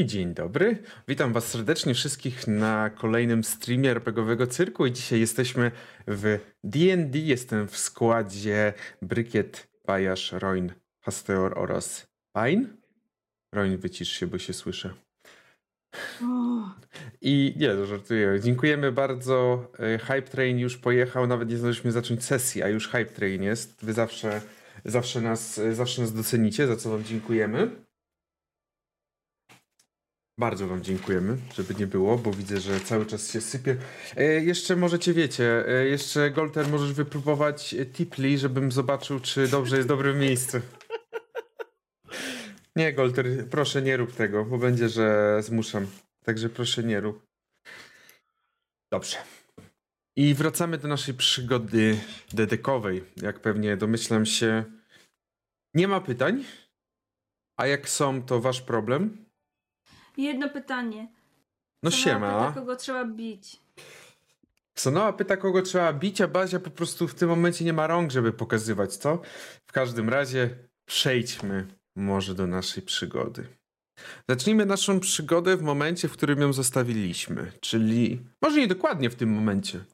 I dzień dobry. Witam Was serdecznie wszystkich na kolejnym streamie RPGowego Cyrku i dzisiaj jesteśmy w D&D. Jestem w składzie Brykiet, Bajasz, Roin, Hasteor oraz Pain. Roin, wycisz się, bo się słyszę. I nie, żartuję. Dziękujemy bardzo. E, Hype Train już pojechał, nawet nie zdążyliśmy zacząć sesji, a już Hype Train jest. Wy zawsze, zawsze, nas, zawsze nas docenicie, za co Wam dziękujemy. Bardzo Wam dziękujemy, żeby nie było, bo widzę, że cały czas się sypie. E, jeszcze możecie, wiecie, e, jeszcze Golter możesz wypróbować Tipli, żebym zobaczył, czy dobrze jest dobre miejsce. Nie, Golter, proszę nie rób tego, bo będzie, że zmuszam. Także proszę nie rób. Dobrze. I wracamy do naszej przygody dedekowej. Jak pewnie domyślam się, nie ma pytań. A jak są, to wasz problem. Jedno pytanie. No siema. Pyta, kogo trzeba bić? Sonoa pyta, kogo trzeba bić, a Bazia po prostu w tym momencie nie ma rąk, żeby pokazywać, co? W każdym razie przejdźmy może do naszej przygody. Zacznijmy naszą przygodę w momencie, w którym ją zostawiliśmy, czyli może nie dokładnie w tym momencie,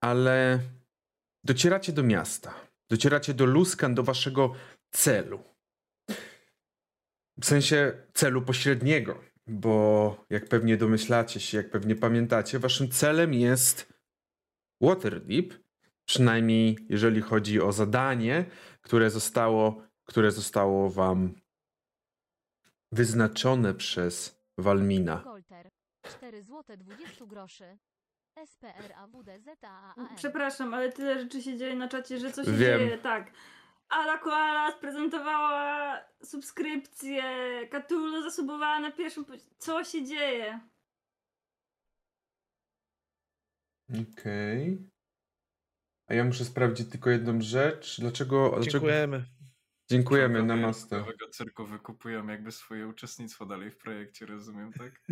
ale docieracie do miasta, docieracie do Luskan, do waszego celu. W sensie celu pośredniego, bo jak pewnie domyślacie się, jak pewnie pamiętacie, waszym celem jest Waterdeep, przynajmniej jeżeli chodzi o zadanie, które zostało, które zostało wam wyznaczone przez Walmina. Kolter. 4 zł 20 groszy. SPRAWDZAAN. Przepraszam, ale tyle rzeczy się dzieje na czacie, że co się Wiem. dzieje? Tak. Ala Koala sprezentowała subskrypcję, Cthulhu zasubowała na pierwszym... pozi- Co się dzieje? Okej. A ja muszę sprawdzić tylko jedną rzecz. Dlaczego. dlaczego... Dziękujemy. Dziękujemy, Członkowie namaste. Nowego cyrku wykupują jakby swoje uczestnictwo dalej w projekcie, rozumiem, tak?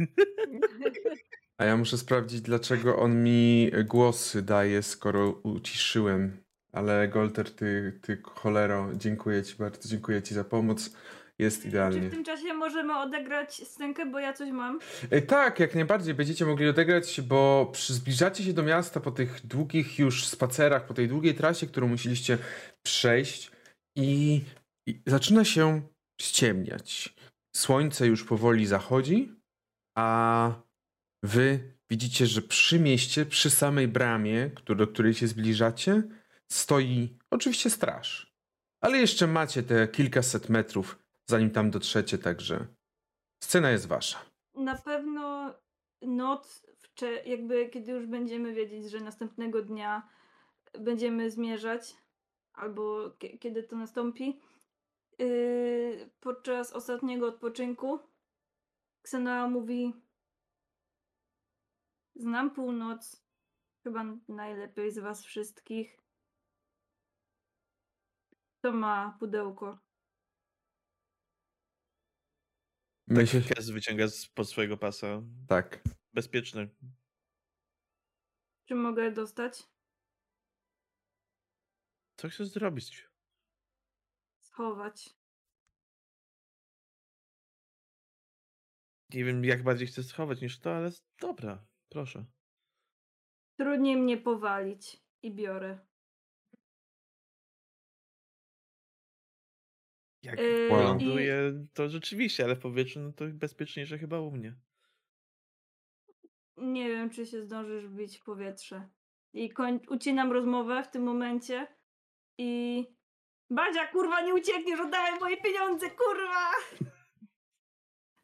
A ja muszę sprawdzić, dlaczego on mi głosy daje, skoro uciszyłem. Ale Golter, ty, ty cholero, dziękuję ci bardzo, dziękuję ci za pomoc. Jest Czy idealnie. w tym czasie możemy odegrać scenkę, bo ja coś mam? E, Tak, jak najbardziej będziecie mogli odegrać, bo przy- zbliżacie się do miasta po tych długich już spacerach, po tej długiej trasie, którą musieliście przejść i, i zaczyna się ściemniać. Słońce już powoli zachodzi, a wy widzicie, że przy mieście, przy samej bramie, do której się zbliżacie, stoi oczywiście straż. Ale jeszcze macie te kilkaset metrów, zanim tam dotrzecie, także scena jest wasza. Na pewno noc, jakby kiedy już będziemy wiedzieć, że następnego dnia będziemy zmierzać, albo kie- kiedy to nastąpi, yy, podczas ostatniego odpoczynku Ksenoa mówi Znam północ, chyba najlepiej z was wszystkich. To ma pudełko. My się, Tak, Kaz wyciąga spod swojego pasa. tak. Bezpieczny. Czy mogę dostać? Co chcesz zrobić? Schować. Nie wiem, jak bardziej chcesz schować niż to, ale dobra, proszę. Trudniej mnie powalić. I biorę. Jak Yy, Wow. ląduje, to rzeczywiście, ale w powietrzu no to bezpieczniejsze chyba u mnie. Nie wiem, czy się zdążysz wbić w powietrze. I koń... ucinam rozmowę w tym momencie. I. Badzia, kurwa, nie uciekniesz, oddawaj moje pieniądze, kurwa!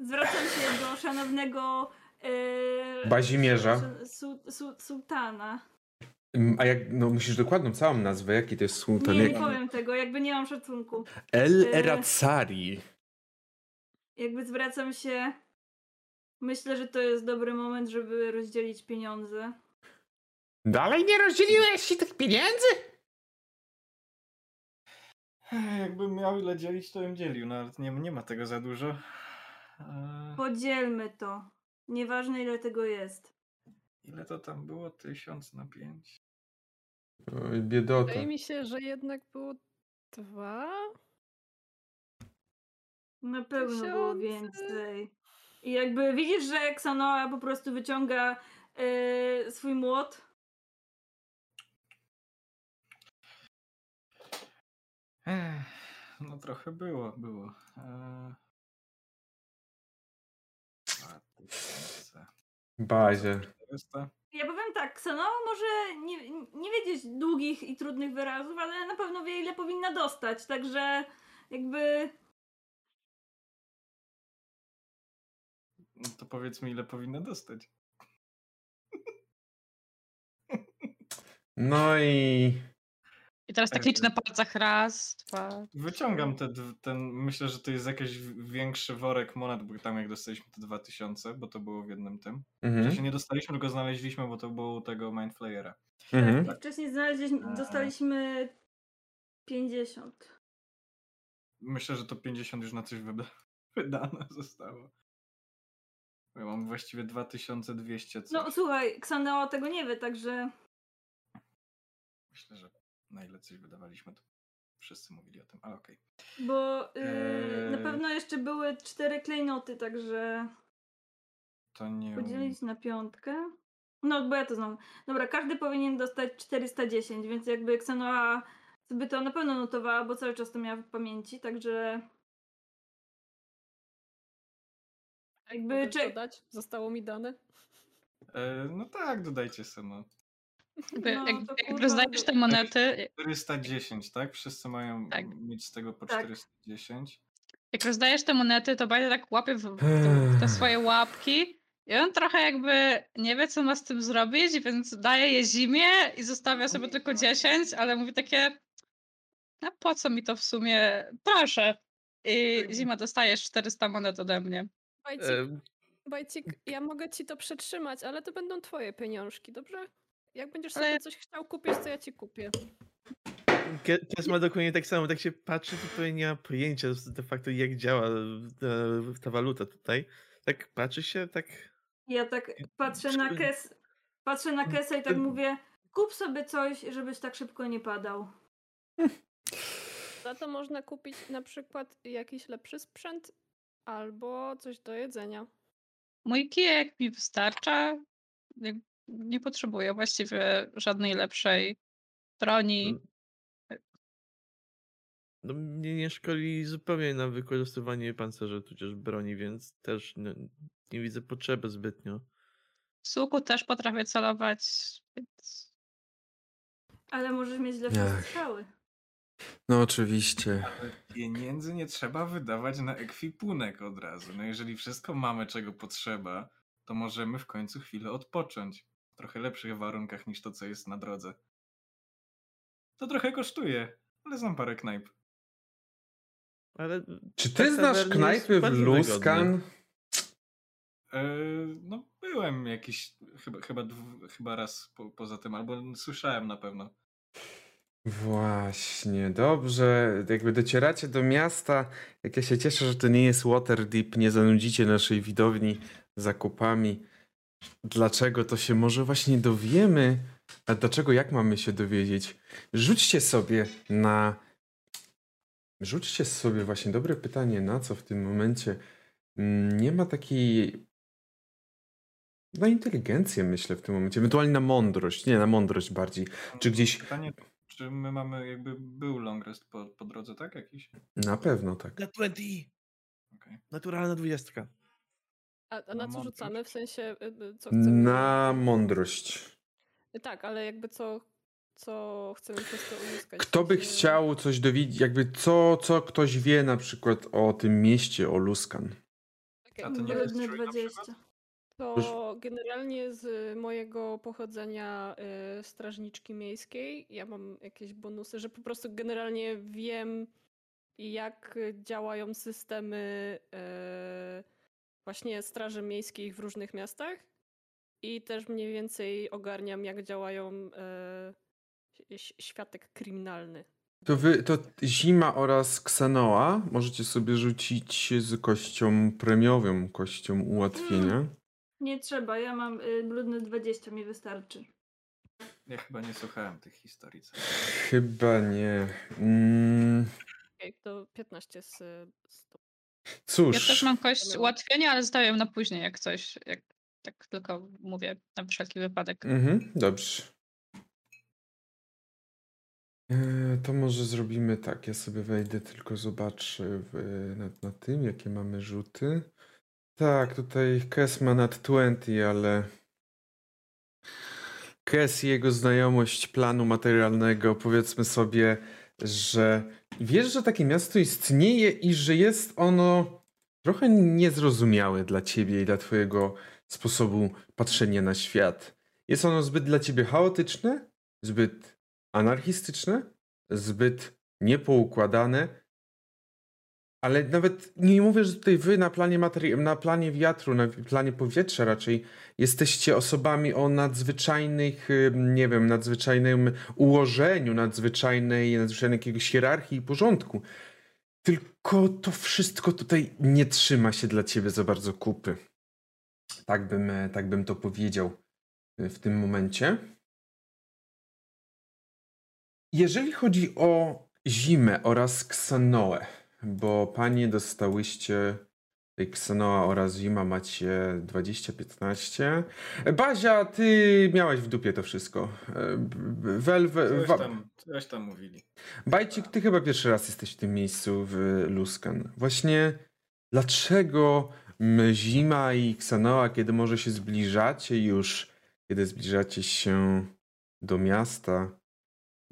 Zwracam się do szanownego. Yy, Bazimierza. su- su- su- sułtana. A jak, no musisz dokładną całą nazwę, jaki to jest sułtan? Nie, Jak... nie powiem tego, jakby nie mam szacunku. El E, Eratsari. Jakby zwracam się. Myślę, że to jest dobry moment, żeby rozdzielić pieniądze. Dalej nie rozdzieliłeś się tych pieniędzy? Jakbym miał ile dzielić, to bym dzielił, no ale nie, nie ma tego za dużo. Eee, Podzielmy to. Nieważne ile tego jest. Ile to tam było? Tysiąc na pięć. Oj, biedota. Wydaje mi się, że jednak było dwa. Na pewno było Tysiące. więcej. I jakby widzisz, że Xanoa po prostu wyciąga e, swój młot. Ech, no trochę było, było. Eee... 2000. Bazie. 400? Ja powiem tak, Xanoa może nie, nie wiedzieć długich i trudnych wyrazów, ale na pewno wie ile powinna dostać, także jakby No to powiedz mi, ile powinna dostać. No i I teraz tak liczę na palcach raz, dwa. Wyciągam te, ten, myślę, że to jest jakiś większy worek monet, bo tam jak dostaliśmy te 2000, bo to było w jednym tym. Mhm. sensie nie dostaliśmy, tylko znaleźliśmy, bo to było u tego Mindflayera. Mhm. tak, wcześniej znaleźliśmy, A. dostaliśmy 50. Myślę, że to 50 już na coś wyda wydane zostało. Ja mam właściwie 2200 coś. No słuchaj, Xaneo tego nie wie, także Myślę, że na ile coś wydawaliśmy, to wszyscy mówili o tym, ale okej. bo yy, na Eee. pewno jeszcze były cztery klejnoty, także To nie... podzielić na piątkę. No, bo ja to znam. Dobra, każdy powinien dostać 410, więc jakby Xanoa sobie to na pewno notowała, bo cały czas to miała w pamięci, także jakby cze- dodać? Zostało mi dane. E, no tak, dodajcie sobie, no. Jakby, No, jak, rozdajesz te monety, 410, tak? Wszyscy mają Tak. mieć z tego po Tak. 410. jak rozdajesz te monety, to Bajda tak łapie w, w, te swoje łapki i on trochę jakby nie wie, co ma z tym zrobić, więc daje je zimie i zostawia sobie tylko 10, ale mówi takie, a po co mi to w sumie? Proszę. I zima dostajesz 400 monet ode mnie. Bajcik, Bajcik, ja mogę ci to przetrzymać, ale to będą twoje pieniążki, dobrze? Jak będziesz Ale- sobie coś chciał kupić, to ja ci kupię. Ke- Kes ma dokładnie tak samo, tak się patrzy, to pewnie nie ma pojęcia de facto jak działa e, ta waluta tutaj. Tak patrzy się, tak... ja tak patrzę na kes, patrzę na kesę i tak Ten- mówię, kup sobie coś, żebyś tak szybko nie padał. Za to można kupić na przykład jakiś lepszy sprzęt albo coś do jedzenia. Mój kijek mi wystarcza. Nie potrzebuję właściwie żadnej lepszej broni. No, mnie nie szkoli zupełnie na wykorzystywanie pancerza tudzież broni, więc też no, nie widzę potrzeby zbytnio. Z łuku też potrafię celować, więc Ale możesz mieć lepsze Ach. strzały. No oczywiście. Pieniędzy nie trzeba wydawać na ekwipunek od razu. No jeżeli wszystko mamy, czego potrzeba, to możemy w końcu chwilę odpocząć. W trochę lepszych warunkach niż to, co jest na drodze. To trochę kosztuje, ale znam parę knajp. Ale Czy ta ty znasz knajpy w. Luskan? Eee, no byłem jakiś, chyba, chyba, chyba raz po, poza tym, albo słyszałem na pewno. Właśnie, dobrze. Jakby docieracie do miasta, jak ja się cieszę, że to nie jest Waterdeep, nie zanudzicie naszej widowni zakupami. Dlaczego to się może właśnie dowiemy? A dlaczego, jak mamy się dowiedzieć? Rzućcie sobie na. Rzućcie sobie właśnie dobre pytanie, na co w tym momencie. Mm, Nie ma takiej. Na inteligencję myślę w tym momencie, ewentualnie na mądrość, nie na mądrość bardziej. Czy gdzieś- Pytanie, czy my mamy, jakby był long rest po, po drodze, tak? Jakiś? Na pewno tak. na 20! Okej. Naturalna dwudziestka. A, a Na na co mądrość. rzucamy? W sensie, y, y, co chcemy... Na mądrość. Tak, ale jakby co, co chcemy przez to uzyskać. Kto by sensie- chciał coś dowiedzieć, jakby co, co ktoś wie na przykład o tym mieście, o Luskan? A to nie to- jest Brudne trój na 20. To generalnie z mojego pochodzenia y, strażniczki miejskiej ja mam jakieś bonusy, że po prostu generalnie wiem jak działają systemy y, właśnie straży miejskiej w różnych miastach i też mniej więcej ogarniam jak działają ś- światek kryminalny. To wy, to Zima oraz Ksenoa możecie sobie rzucić z kością premiową, kością ułatwienia. Nie trzeba, ja mam y, brudne 20, mi wystarczy. Ja chyba nie słuchałem tych historii. co- Chyba nie. Mm, Okej, to 15 z, z Cóż. Ja też mam kość ułatwienia, ale zostawiam na później, jak coś. Jak, tak tylko mówię na wszelki wypadek. Mhm, dobrze. E, To może zrobimy tak. Ja sobie wejdę, tylko zobaczę w, na, na tym, jakie mamy rzuty. Tak, tutaj Kes ma nad 20, ale Kes i jego znajomość planu materialnego, powiedzmy sobie, że wiesz, że takie miasto istnieje i że jest ono trochę niezrozumiałe dla ciebie i dla twojego sposobu patrzenia na świat. Jest ono zbyt dla ciebie chaotyczne, zbyt anarchistyczne, zbyt niepoukładane. Ale nawet nie mówię, że tutaj wy na planie, materi- na planie wiatru, na planie powietrza raczej jesteście osobami o nadzwyczajnych, nie wiem, nadzwyczajnym ułożeniu, nadzwyczajnej, nadzwyczajnej jakiegoś hierarchii i porządku. Tylko to wszystko tutaj nie trzyma się dla ciebie za bardzo kupy. Tak bym, e, tak bym to powiedział e, w tym momencie. Jeżeli chodzi o zimę oraz ksanoę, bo panie dostałyście tej ksanoa oraz zima macie 20-15. Bazia, ty miałaś w dupie to wszystko. E, Welwe, Coś tam, coś tam mówili. Bajcik, ty chyba pierwszy raz jesteś w tym miejscu w Luskan. Właśnie dlaczego Zima i Ksanoa, kiedy może się zbliżacie już, kiedy zbliżacie się do miasta,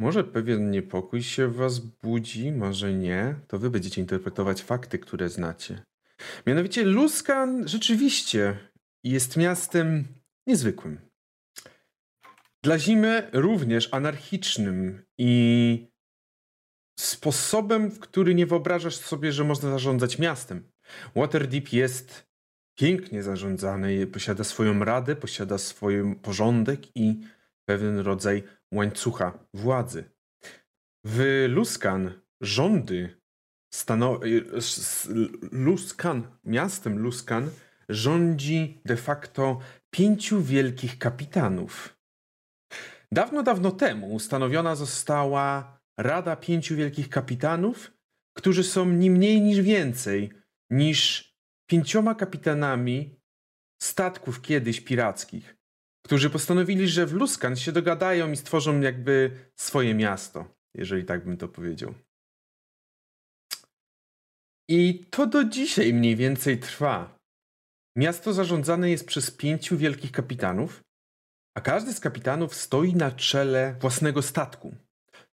może pewien niepokój się w was budzi, może nie, to wy będziecie interpretować fakty, które znacie. Mianowicie Luskan rzeczywiście jest miastem niezwykłym. Dla Zimy również anarchicznym i sposobem, w który nie wyobrażasz sobie, że można zarządzać miastem. Waterdeep jest pięknie zarządzany, posiada swoją radę, posiada swój porządek i pewien rodzaj łańcucha władzy. W Luskan rządy stano... s- s- Luskan, miastem Luskan rządzi de facto pięciu wielkich kapitanów. Dawno, dawno temu ustanowiona została Rada Pięciu Wielkich Kapitanów, którzy są ni mniej niż więcej niż pięcioma kapitanami statków kiedyś pirackich, którzy postanowili, że w Luskan się dogadają i stworzą jakby swoje miasto, jeżeli tak bym to powiedział. I to do dzisiaj mniej więcej trwa. Miasto zarządzane jest przez pięciu wielkich kapitanów, a każdy z kapitanów stoi na czele własnego statku.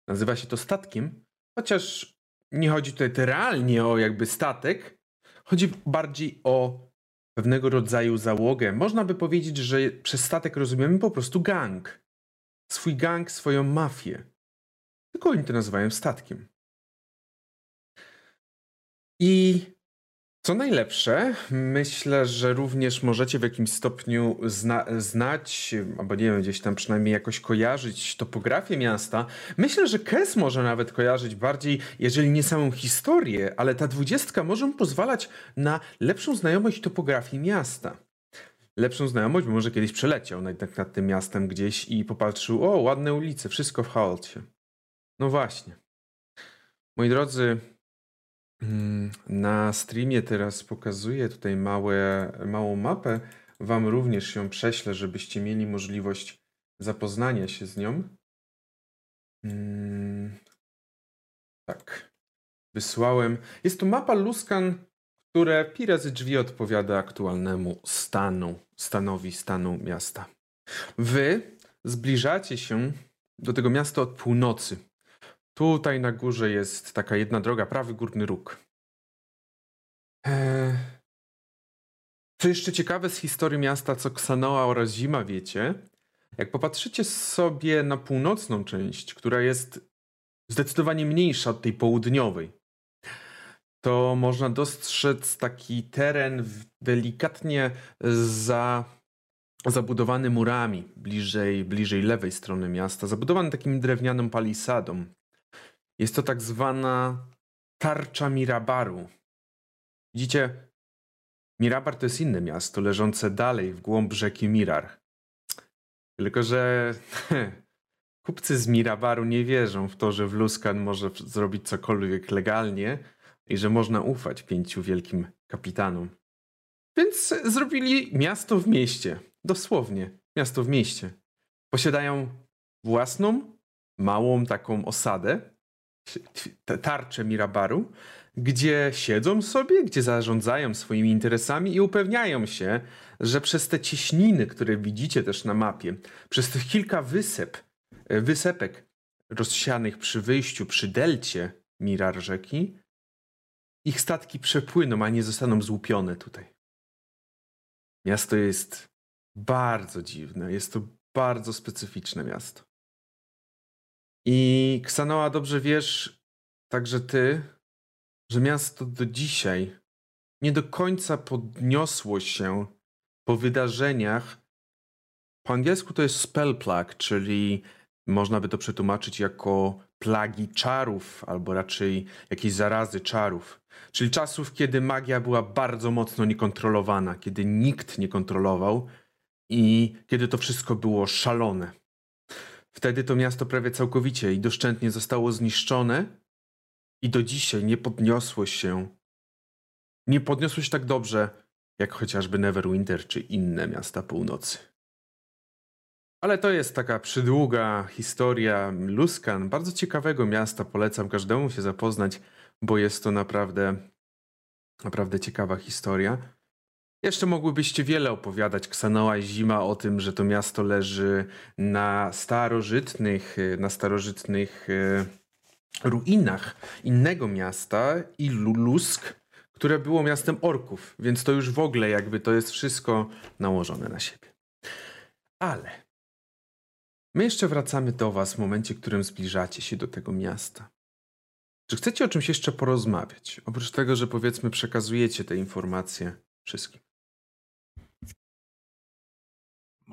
Nazywa się to statkiem, chociaż nie chodzi tutaj realnie o jakby statek, chodzi bardziej o pewnego rodzaju załogę. Można by powiedzieć, że przez statek rozumiemy po prostu gang. Swój gang, swoją mafię. Tylko oni to nazywają statkiem. I co najlepsze, myślę, że również możecie w jakimś stopniu zna znać, albo nie wiem, gdzieś tam przynajmniej jakoś kojarzyć topografię miasta. Myślę, że Kes może nawet kojarzyć bardziej, jeżeli nie samą historię, ale ta dwudziestka może mu pozwalać na lepszą znajomość topografii miasta. Lepszą znajomość, bo może kiedyś przeleciał nad, nad tym miastem gdzieś i popatrzył, o, ładne ulice, wszystko w chaosie. No właśnie. Moi drodzy, Mm, Na streamie teraz pokazuję tutaj małe, małą mapę. Wam również ją prześlę, żebyście mieli możliwość zapoznania się z nią. Mm, Tak. Wysłałem. Jest to mapa Luskan, które pi razy drzwi odpowiada aktualnemu stanu, stanowi stanu miasta. Wy zbliżacie się do tego miasta od północy. Tutaj na górze jest taka jedna droga, prawy górny róg. Eee, Co jeszcze ciekawe z historii miasta, co Ksanoa oraz Zima wiecie, jak popatrzycie sobie na północną część, która jest zdecydowanie mniejsza od tej południowej, to można dostrzec taki teren delikatnie za, zabudowany murami bliżej, bliżej lewej strony miasta, zabudowany takim drewnianą palisadą. Jest to tak zwana tarcza Mirabaru. Widzicie, Mirabar to jest inne miasto leżące dalej w głąb rzeki Mirar. Tylko, że kupcy z Mirabaru nie wierzą w to, że w Luskan może zrobić cokolwiek legalnie, i że można ufać pięciu wielkim kapitanom. Więc zrobili miasto w mieście. Dosłownie, miasto w mieście. Posiadają własną, małą taką osadę, tarczę Mirabaru, gdzie siedzą sobie, gdzie zarządzają swoimi interesami i upewniają się, że przez te cieśniny, które widzicie też na mapie, przez tych kilka wysep, e, wysepek rozsianych przy wyjściu, przy delcie Mirar rzeki, ich statki przepłyną, a nie zostaną złupione tutaj. Miasto jest bardzo dziwne, jest to bardzo specyficzne miasto. I Ksanoa, dobrze wiesz, także ty, że miasto do dzisiaj nie do końca podniosło się po wydarzeniach. Po angielsku to jest spell plague, czyli można by to przetłumaczyć jako plagi czarów, albo raczej jakieś zarazy czarów. Czyli czasów, kiedy magia była bardzo mocno niekontrolowana, kiedy nikt nie kontrolował i kiedy to wszystko było szalone. Wtedy to miasto prawie całkowicie i doszczętnie zostało zniszczone i do dzisiaj nie podniosło się. Nie podniosło się tak dobrze, jak chociażby Neverwinter czy inne miasta północy. Ale to jest taka przydługa historia Luskan, bardzo ciekawego miasta. Polecam każdemu się zapoznać, bo jest to naprawdę, naprawdę ciekawa historia. Jeszcze mogłybyście wiele opowiadać, Ksanoa i Zima, o tym, że to miasto leży na starożytnych, na starożytnych e, ruinach innego miasta, Ilulusk, które było miastem orków, więc to już w ogóle jakby to jest wszystko nałożone na siebie. Ale my jeszcze wracamy do was w momencie, w którym zbliżacie się do tego miasta. Czy chcecie o czymś jeszcze porozmawiać? Oprócz tego, że powiedzmy przekazujecie te informacje wszystkim.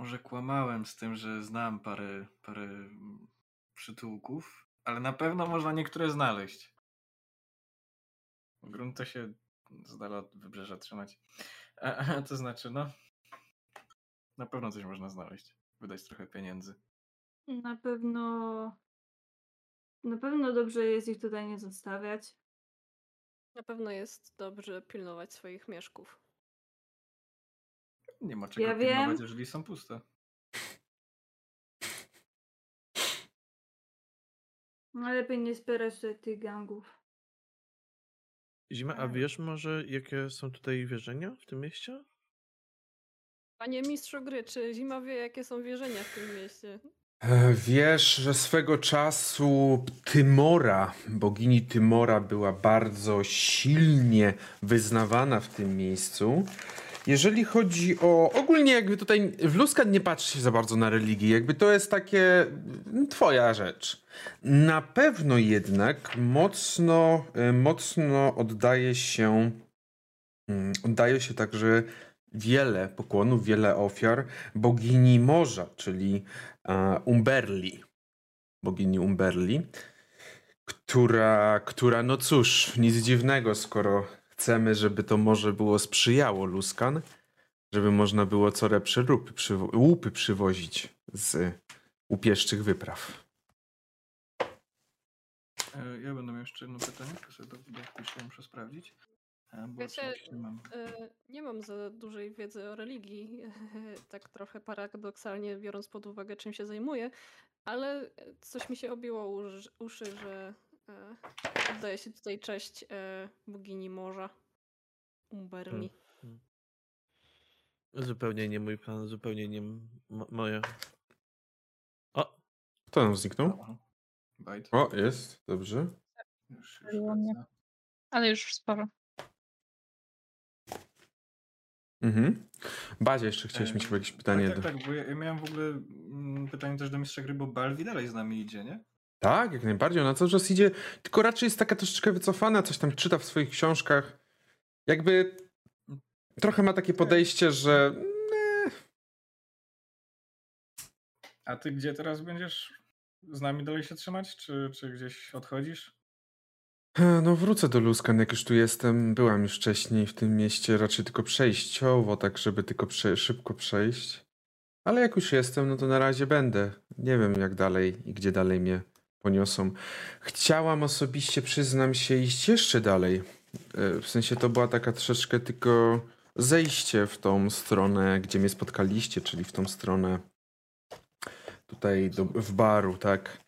Może kłamałem z tym, że znam parę, parę przytułków, ale na pewno można niektóre znaleźć. Grunt to się z dala od wybrzeża trzymać. A, a to znaczy, no, na pewno coś można znaleźć. Wydać trochę pieniędzy. Na pewno. Na pewno dobrze jest ich tutaj nie zostawiać. Na pewno jest dobrze pilnować swoich mieszków. Nie ma czego Ja pilnować, wiem. jeżeli są puste. No lepiej nie spierać się tych gangów. Zima, a wiesz może, jakie są tutaj wierzenia w tym mieście? Panie mistrzu gry, czy Zima wie, jakie są wierzenia w tym mieście? Wiesz, że swego czasu Tymora, bogini Tymora była bardzo silnie wyznawana w tym miejscu. Jeżeli chodzi o ogólnie jakby tutaj w Luskan nie patrzy się za bardzo na religię, jakby to jest takie mm, twoja rzecz. Na pewno jednak mocno, e, mocno oddaje się mm, oddaje się także wiele pokłonów, wiele ofiar bogini morza, czyli Umberli. Bogini Umberli, która, która, no cóż, nic dziwnego, skoro chcemy, żeby to morze było sprzyjało Luskan, żeby można było co lepsze łupy, przywo- łupy przywozić z upieszczych wypraw. E, Ja będę miał jeszcze jedno pytanie, to sobie wpiszę, muszę sprawdzić. E, Bo Wiecie, mam. E, Nie mam za dużej wiedzy o religii, tak trochę paradoksalnie biorąc pod uwagę, czym się zajmuję, ale coś mi się obiło uszy, że oddaje się tutaj cześć e, bogini morza, Umberli. Zupełnie nie mój plan, zupełnie nie m- mo- moje. O, Kto nam zniknął? O, Bajt. O, jest, dobrze. Już, już. Ale już sporo. Mhm. Bazie, jeszcze chciałeś E, mieć jakieś pytanie. Tak, do... tak, tak, bo ja, ja miałem w ogóle mm, pytanie też do mistrza gry, bo Balwi dalej z nami idzie, nie? Tak, jak najbardziej. Ona cały czas idzie, tylko raczej jest taka troszeczkę wycofana, coś tam czyta w swoich książkach. Jakby trochę ma takie podejście, że nie, A ty gdzie teraz będziesz z nami dalej się trzymać, czy, czy gdzieś odchodzisz? E, No wrócę do Luskan, jak już tu jestem. Byłam już wcześniej w tym mieście, raczej tylko przejściowo, tak żeby tylko prze szybko przejść. Ale jak już jestem, no to na razie będę. Nie wiem jak dalej i gdzie dalej mnie poniosą. Chciałam osobiście, przyznam się, iść jeszcze dalej. E, W sensie to była taka troszeczkę tylko zejście w tą stronę, gdzie mnie spotkaliście, czyli w tą stronę tutaj do, w baru, tak.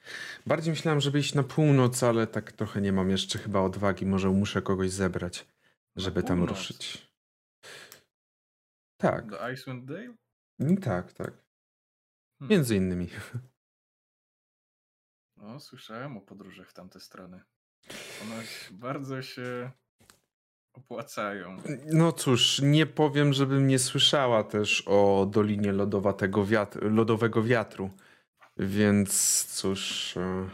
Bardziej myślałem, żeby iść na północ, ale tak trochę nie mam jeszcze chyba odwagi. Może muszę kogoś zebrać, żeby tam ruszyć. Tak, Do Icewind Dale? mm, tak, tak. Hmm. Między innymi. No, słyszałem o podróżach w tamte strony. One bardzo się opłacają. No cóż, nie powiem, żebym nie słyszała też o Dolinie Lodowatego wiatr, Lodowego Wiatru. Więc cóż. E...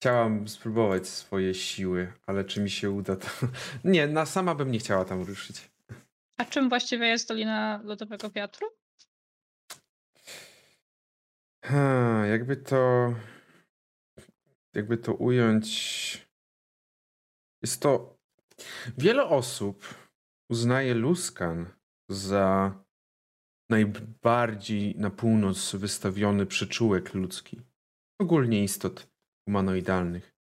Chciałam spróbować swoje siły, ale czy mi się uda, to. Nie, na sama bym nie chciała tam ruszyć. A czym właściwie jest Dolina Lodowego Wiatru? Ha, jakby to. Jakby to ująć. Jest to. Wiele osób uznaje Luskan za najbardziej na północ wystawiony przyczółek ludzki. Ogólnie istot humanoidalnych.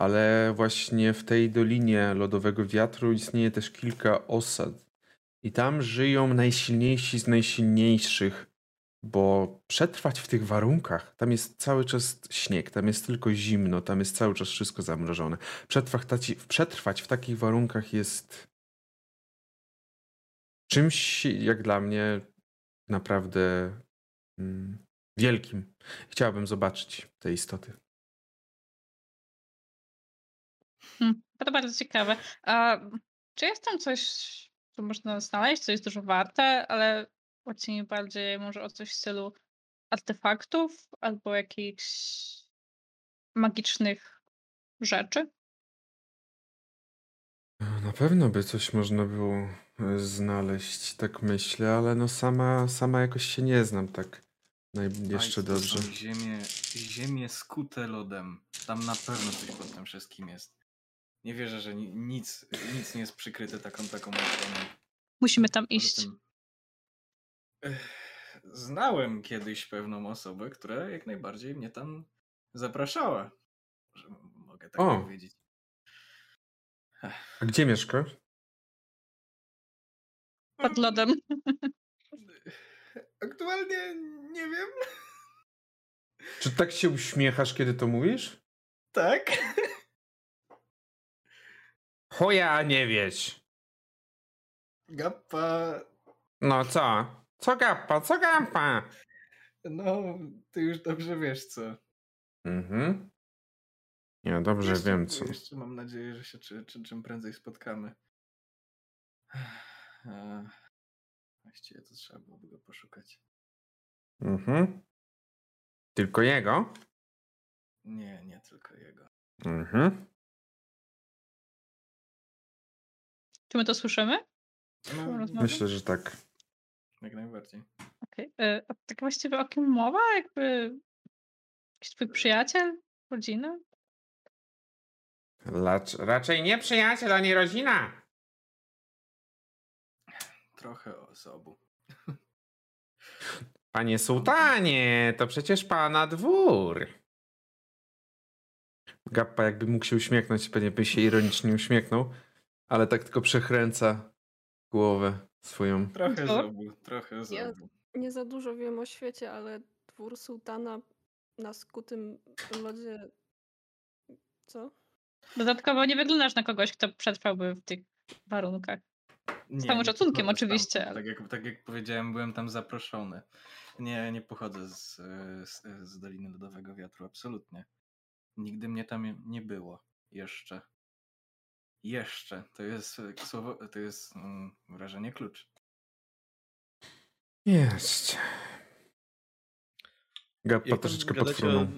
Ale właśnie w tej dolinie lodowego wiatru istnieje też kilka osad. I tam żyją najsilniejsi z najsilniejszych bo przetrwać w tych warunkach, tam jest cały czas śnieg, tam jest tylko zimno, tam jest cały czas wszystko zamrożone. Przetrwać, przetrwać w takich warunkach jest czymś, jak dla mnie, naprawdę mm, wielkim. Chciałabym zobaczyć te istoty. Hmm, to bardzo ciekawe. A czy jest tam coś, co można znaleźć, co jest dużo warte, ale chodzi mi bardziej może o coś w stylu artefaktów albo jakichś magicznych rzeczy? Na pewno by coś można było e, znaleźć, tak myślę, ale no sama, sama jakoś się nie znam tak naj- jeszcze dobrze. są Ziemie, ziemie skute lodem. Tam na pewno coś pod tym wszystkim jest. Nie wierzę, że ni- nic, nic nie jest przykryte taką taką ochroną. Musimy tam iść. tym- Znałem kiedyś pewną osobę, która jak najbardziej mnie tam zapraszała. Że mogę tak O. powiedzieć. A gdzie mieszkasz? Pod lodem. Aktualnie nie wiem. Czy tak się uśmiechasz, kiedy to mówisz? Tak. Chuja nie wiesz. Gappa. No co? Co gapa, co gapa? No, ty już dobrze wiesz co. Mhm. Ja dobrze jeszcze, wiem co. Jeszcze mam nadzieję, że się czy, czy, czym prędzej spotkamy. A, Właściwie to trzeba byłoby go poszukać. Mhm. Tylko jego? Nie, nie tylko jego. Mhm. Czy my to słyszymy? No, Rozmawiam? Myślę, że tak. Jak najbardziej. Okej. E, A tak właściwie o kim mowa? Jakby jakiś twój przyjaciel? Rodzina? Lacz, raczej nie przyjaciel, ani rodzina. Trochę osobu. Panie sułtanie, to przecież pana dwór. Gappa jakby mógł się uśmiechnąć, pewnie by się ironicznie uśmiechnął, ale tak tylko przekręca głowę swoją. Trochę zobu, trochę Ja- zobu. Nie za dużo wiem o świecie, ale dwór sułtana na skutym lodzie. Co? Dodatkowo nie wyglądasz na kogoś, kto przetrwałby w tych warunkach. Nie, całym szacunkiem oczywiście, ale- Tak jak, tak jak powiedziałem, byłem tam zaproszony. Nie, nie pochodzę z, z, z Doliny Lodowego Wiatru, absolutnie. Nigdy mnie tam nie było. Jeszcze. Jeszcze. To jest e, słowo, to jest mm, wrażenie klucz. Jest. Gappa troszeczkę podfrunął. o-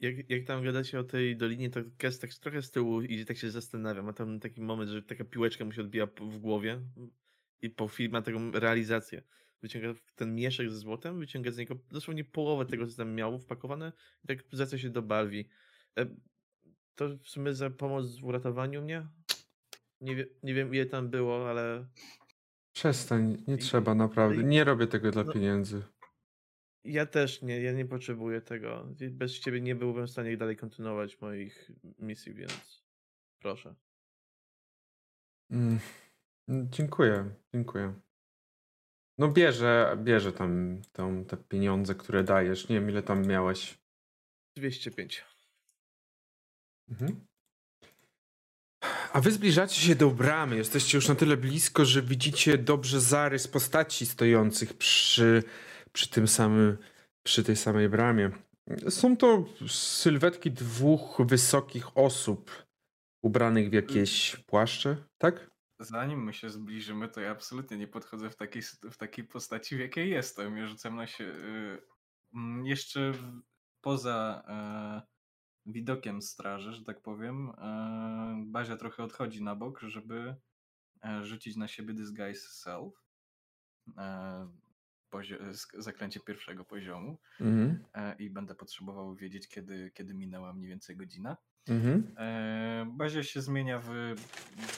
Jak, jak tam gadacie o tej dolinie, to Kes tak trochę z tyłu idzie, tak się zastanawiam. Ma tam taki moment, że taka piłeczka mu się odbija w głowie i po chwili ma taką realizację. Wyciąga ten mieszek ze złotem, wyciąga z niego dosłownie połowę tego, co tam miało wpakowane i tak zwraca się do Balwi. To w sumie za pomoc w uratowaniu mnie? Nie, wie, nie wiem ile tam było, ale Przestań, nie I- trzeba naprawdę. Nie robię tego dla no- pieniędzy. ja też nie, ja nie potrzebuję tego. Bez ciebie nie byłbym w stanie dalej kontynuować moich misji, więc proszę. Mm, Dziękuję, dziękuję. No bierze, bierze tam, tam te pieniądze, które dajesz. Nie wiem, ile tam miałeś. 205. Mhm. A wy zbliżacie się do bramy. Jesteście już na tyle blisko, że widzicie dobrze zarys postaci stojących przy, przy tym samym, przy tej samej bramie. Są to sylwetki dwóch wysokich osób ubranych w jakieś płaszcze, tak? Zanim my się zbliżymy, to ja absolutnie nie podchodzę w takiej, w takiej postaci, w jakiej jestem. Ja rzucam na się. y, mm, jeszcze poza e, widokiem straży, że tak powiem, e, Bazia trochę odchodzi na bok, żeby e, rzucić na siebie Disguise Self. E, zaklęcie pierwszego poziomu. Mhm. I będę potrzebował wiedzieć, kiedy, kiedy minęła mniej więcej godzina. Mhm. Bazia się zmienia w.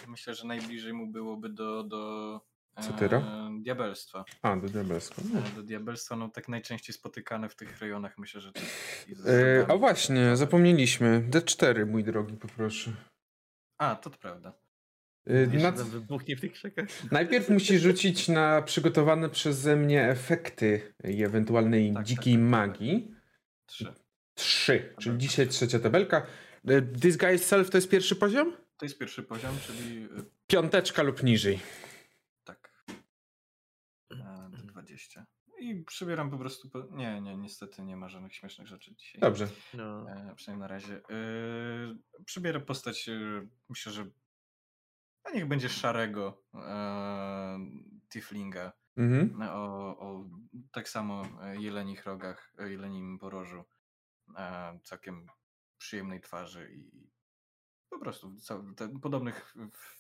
Myślę, że najbliżej mu byłoby do. do Satyra? E, diabelstwa. A, do diabelska. No. E, Do diabelstwa, no tak najczęściej spotykane w tych rejonach, myślę, że. E, a właśnie, zapomnieliśmy. D4, mój drogi, poproszę. A, to prawda. E, Jeszcze na, tam wybuchnie w tych krzakach. najpierw musisz rzucić na przygotowane przeze mnie efekty i ewentualnej Tak, dzikiej tak, tak, tak. magii. Trzy. Trzy, czyli Tabelka. dzisiaj trzecia tabelka. E, Disguise Self to jest pierwszy poziom? To jest pierwszy poziom, czyli. e, Piąteczka lub niżej. Tak. E, 20. I przybieram po prostu. Po... Nie, nie, niestety nie ma żadnych śmiesznych rzeczy dzisiaj. Dobrze. No. E, przynajmniej na razie. E, przybierę postać, e, myślę, że a niech będzie szarego e, Tiflinga Mhm. o, o tak samo e, jelenich rogach, e, jelenim porożu, e, całkiem przyjemnej twarzy i po prostu cał- te, podobnych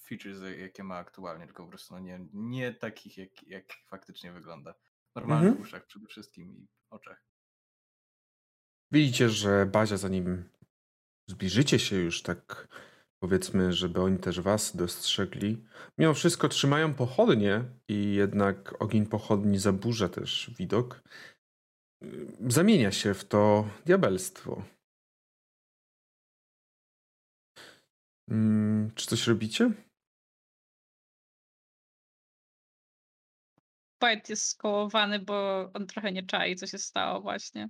features, jakie ma aktualnie, tylko po prostu no nie, nie takich, jak, jak faktycznie wygląda. Normalnych Mhm. uszach przede wszystkim i oczach. Widzicie, że Bazia, zanim zbliżycie się już tak, powiedzmy, żeby oni też was dostrzegli, mimo wszystko trzymają pochodnie i jednak ogień pochodni zaburza też widok. Zamienia się w to diabelstwo. Mm, czy coś robicie? White jest skołowany, bo on trochę nie czai, co się stało właśnie.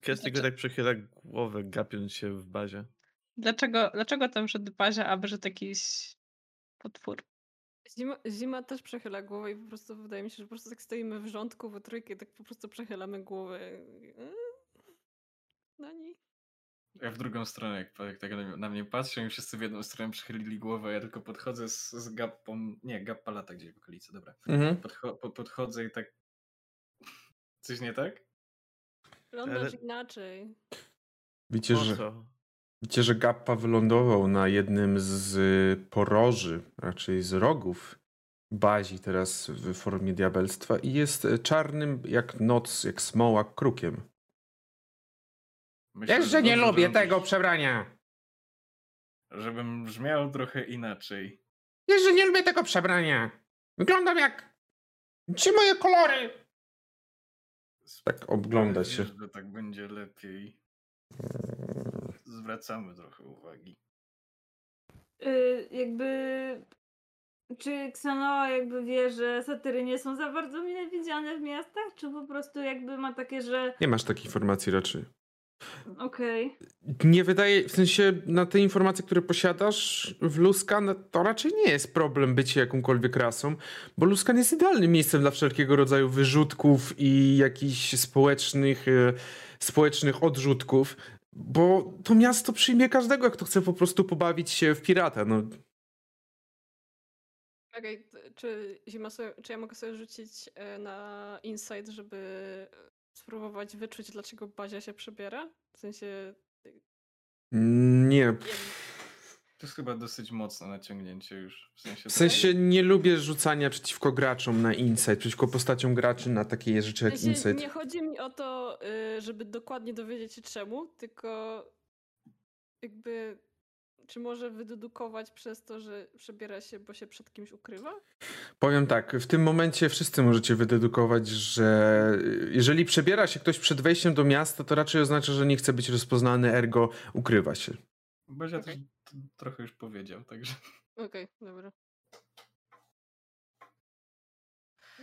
Kes tylko tak przechyla głowę, gapiąc się w bazie. Dlaczego, dlaczego tam wszedł Bazia, a wyszedł jakiś potwór? Zima, zima też przechyla głowę i po prostu wydaje mi się, że po prostu tak stoimy w rządku, we trójkę i tak po prostu przechylamy głowę. Mm, No nie. Ja w drugą stronę, jak, jak tak na, mnie patrzą i wszyscy w jedną stronę przychylili głowę, ja tylko podchodzę z, z gappą, nie, gappa lata gdzieś w okolicy, dobra. Mhm. Podcho, po, podchodzę i tak... Coś nie tak? Wyglądasz Ale- inaczej. Widzicie, że, co? widzicie, że Gappa wylądował na jednym z y, poroży, raczej z rogów bazi teraz w formie diabelstwa i jest czarnym jak noc, jak smoła krukiem. Myślę, Jeszcze nie dobrze, lubię żebym tego przebrania. Żebym brzmiał trochę inaczej. Jeszcze nie lubię tego przebrania. Wyglądam jak... Gdzie moje kolory? Tak ogląda się. Wiesz, że tak będzie lepiej. Zwracamy trochę uwagi. Y, jakby. Czy Xanoa jakby wie, że satyry nie są za bardzo mile widziane w miastach? Czy po prostu jakby ma takie, że Nie masz takiej informacji raczej. Okej. Nie wydaje, w sensie na te informacje, które posiadasz w Luskan, no to raczej nie jest problem bycie jakąkolwiek rasą, bo Luskan jest idealnym miejscem dla wszelkiego rodzaju wyrzutków i jakichś społecznych, e, społecznych odrzutków, bo to miasto przyjmie każdego, kto chce po prostu pobawić się w pirata. No, Okej, t- czy, zima sobie, czy ja mogę sobie rzucić e, na insight, żeby spróbować wyczuć, dlaczego Bazia się przebiera? W sensie, nie. jak, To jest chyba dosyć mocne naciągnięcie już. W sensie, W sensie nie lubię rzucania przeciwko graczom na insight, przeciwko postaciom graczy na takie rzeczy w jak sensie insight. nie chodzi mi o to, y, żeby dokładnie dowiedzieć się czemu, tylko jakby, czy może wydedukować przez to, że przebiera się, bo się przed kimś ukrywa? Powiem tak, w tym momencie wszyscy możecie wydedukować, że jeżeli przebiera się ktoś przed wejściem do miasta, to raczej oznacza, że nie chce być rozpoznany, ergo ukrywa się. Bo ja okay. też trochę już powiedział, także. Okej, okay, dobra.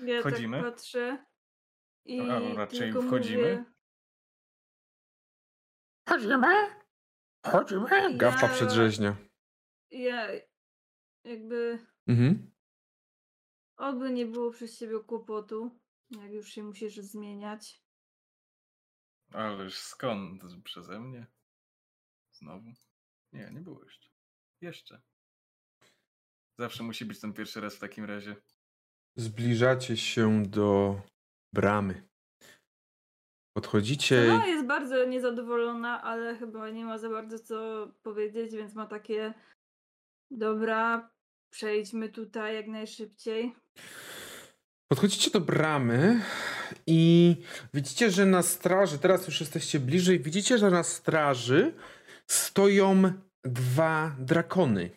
Ja tak wchodzimy? tak patrzę i A, raczej wchodzimy. Mówię... Chodzimy? Chodzimy? Gawpa Ja- przedrzeźnia. ja jakby Mhm. oby nie było przez ciebie kłopotu, jak już się musisz zmieniać. Ależ skąd? Przeze mnie? Znowu? Nie, nie było jeszcze. Jeszcze. Zawsze musi być ten pierwszy raz w takim razie. Zbliżacie się do bramy. Podchodzicie. Ona jest bardzo niezadowolona, ale chyba nie ma za bardzo co powiedzieć, więc ma takie dobra, przejdźmy tutaj jak najszybciej. Podchodzicie do bramy i widzicie, że na straży, teraz już jesteście bliżej, widzicie, że na straży stoją dwa drakony.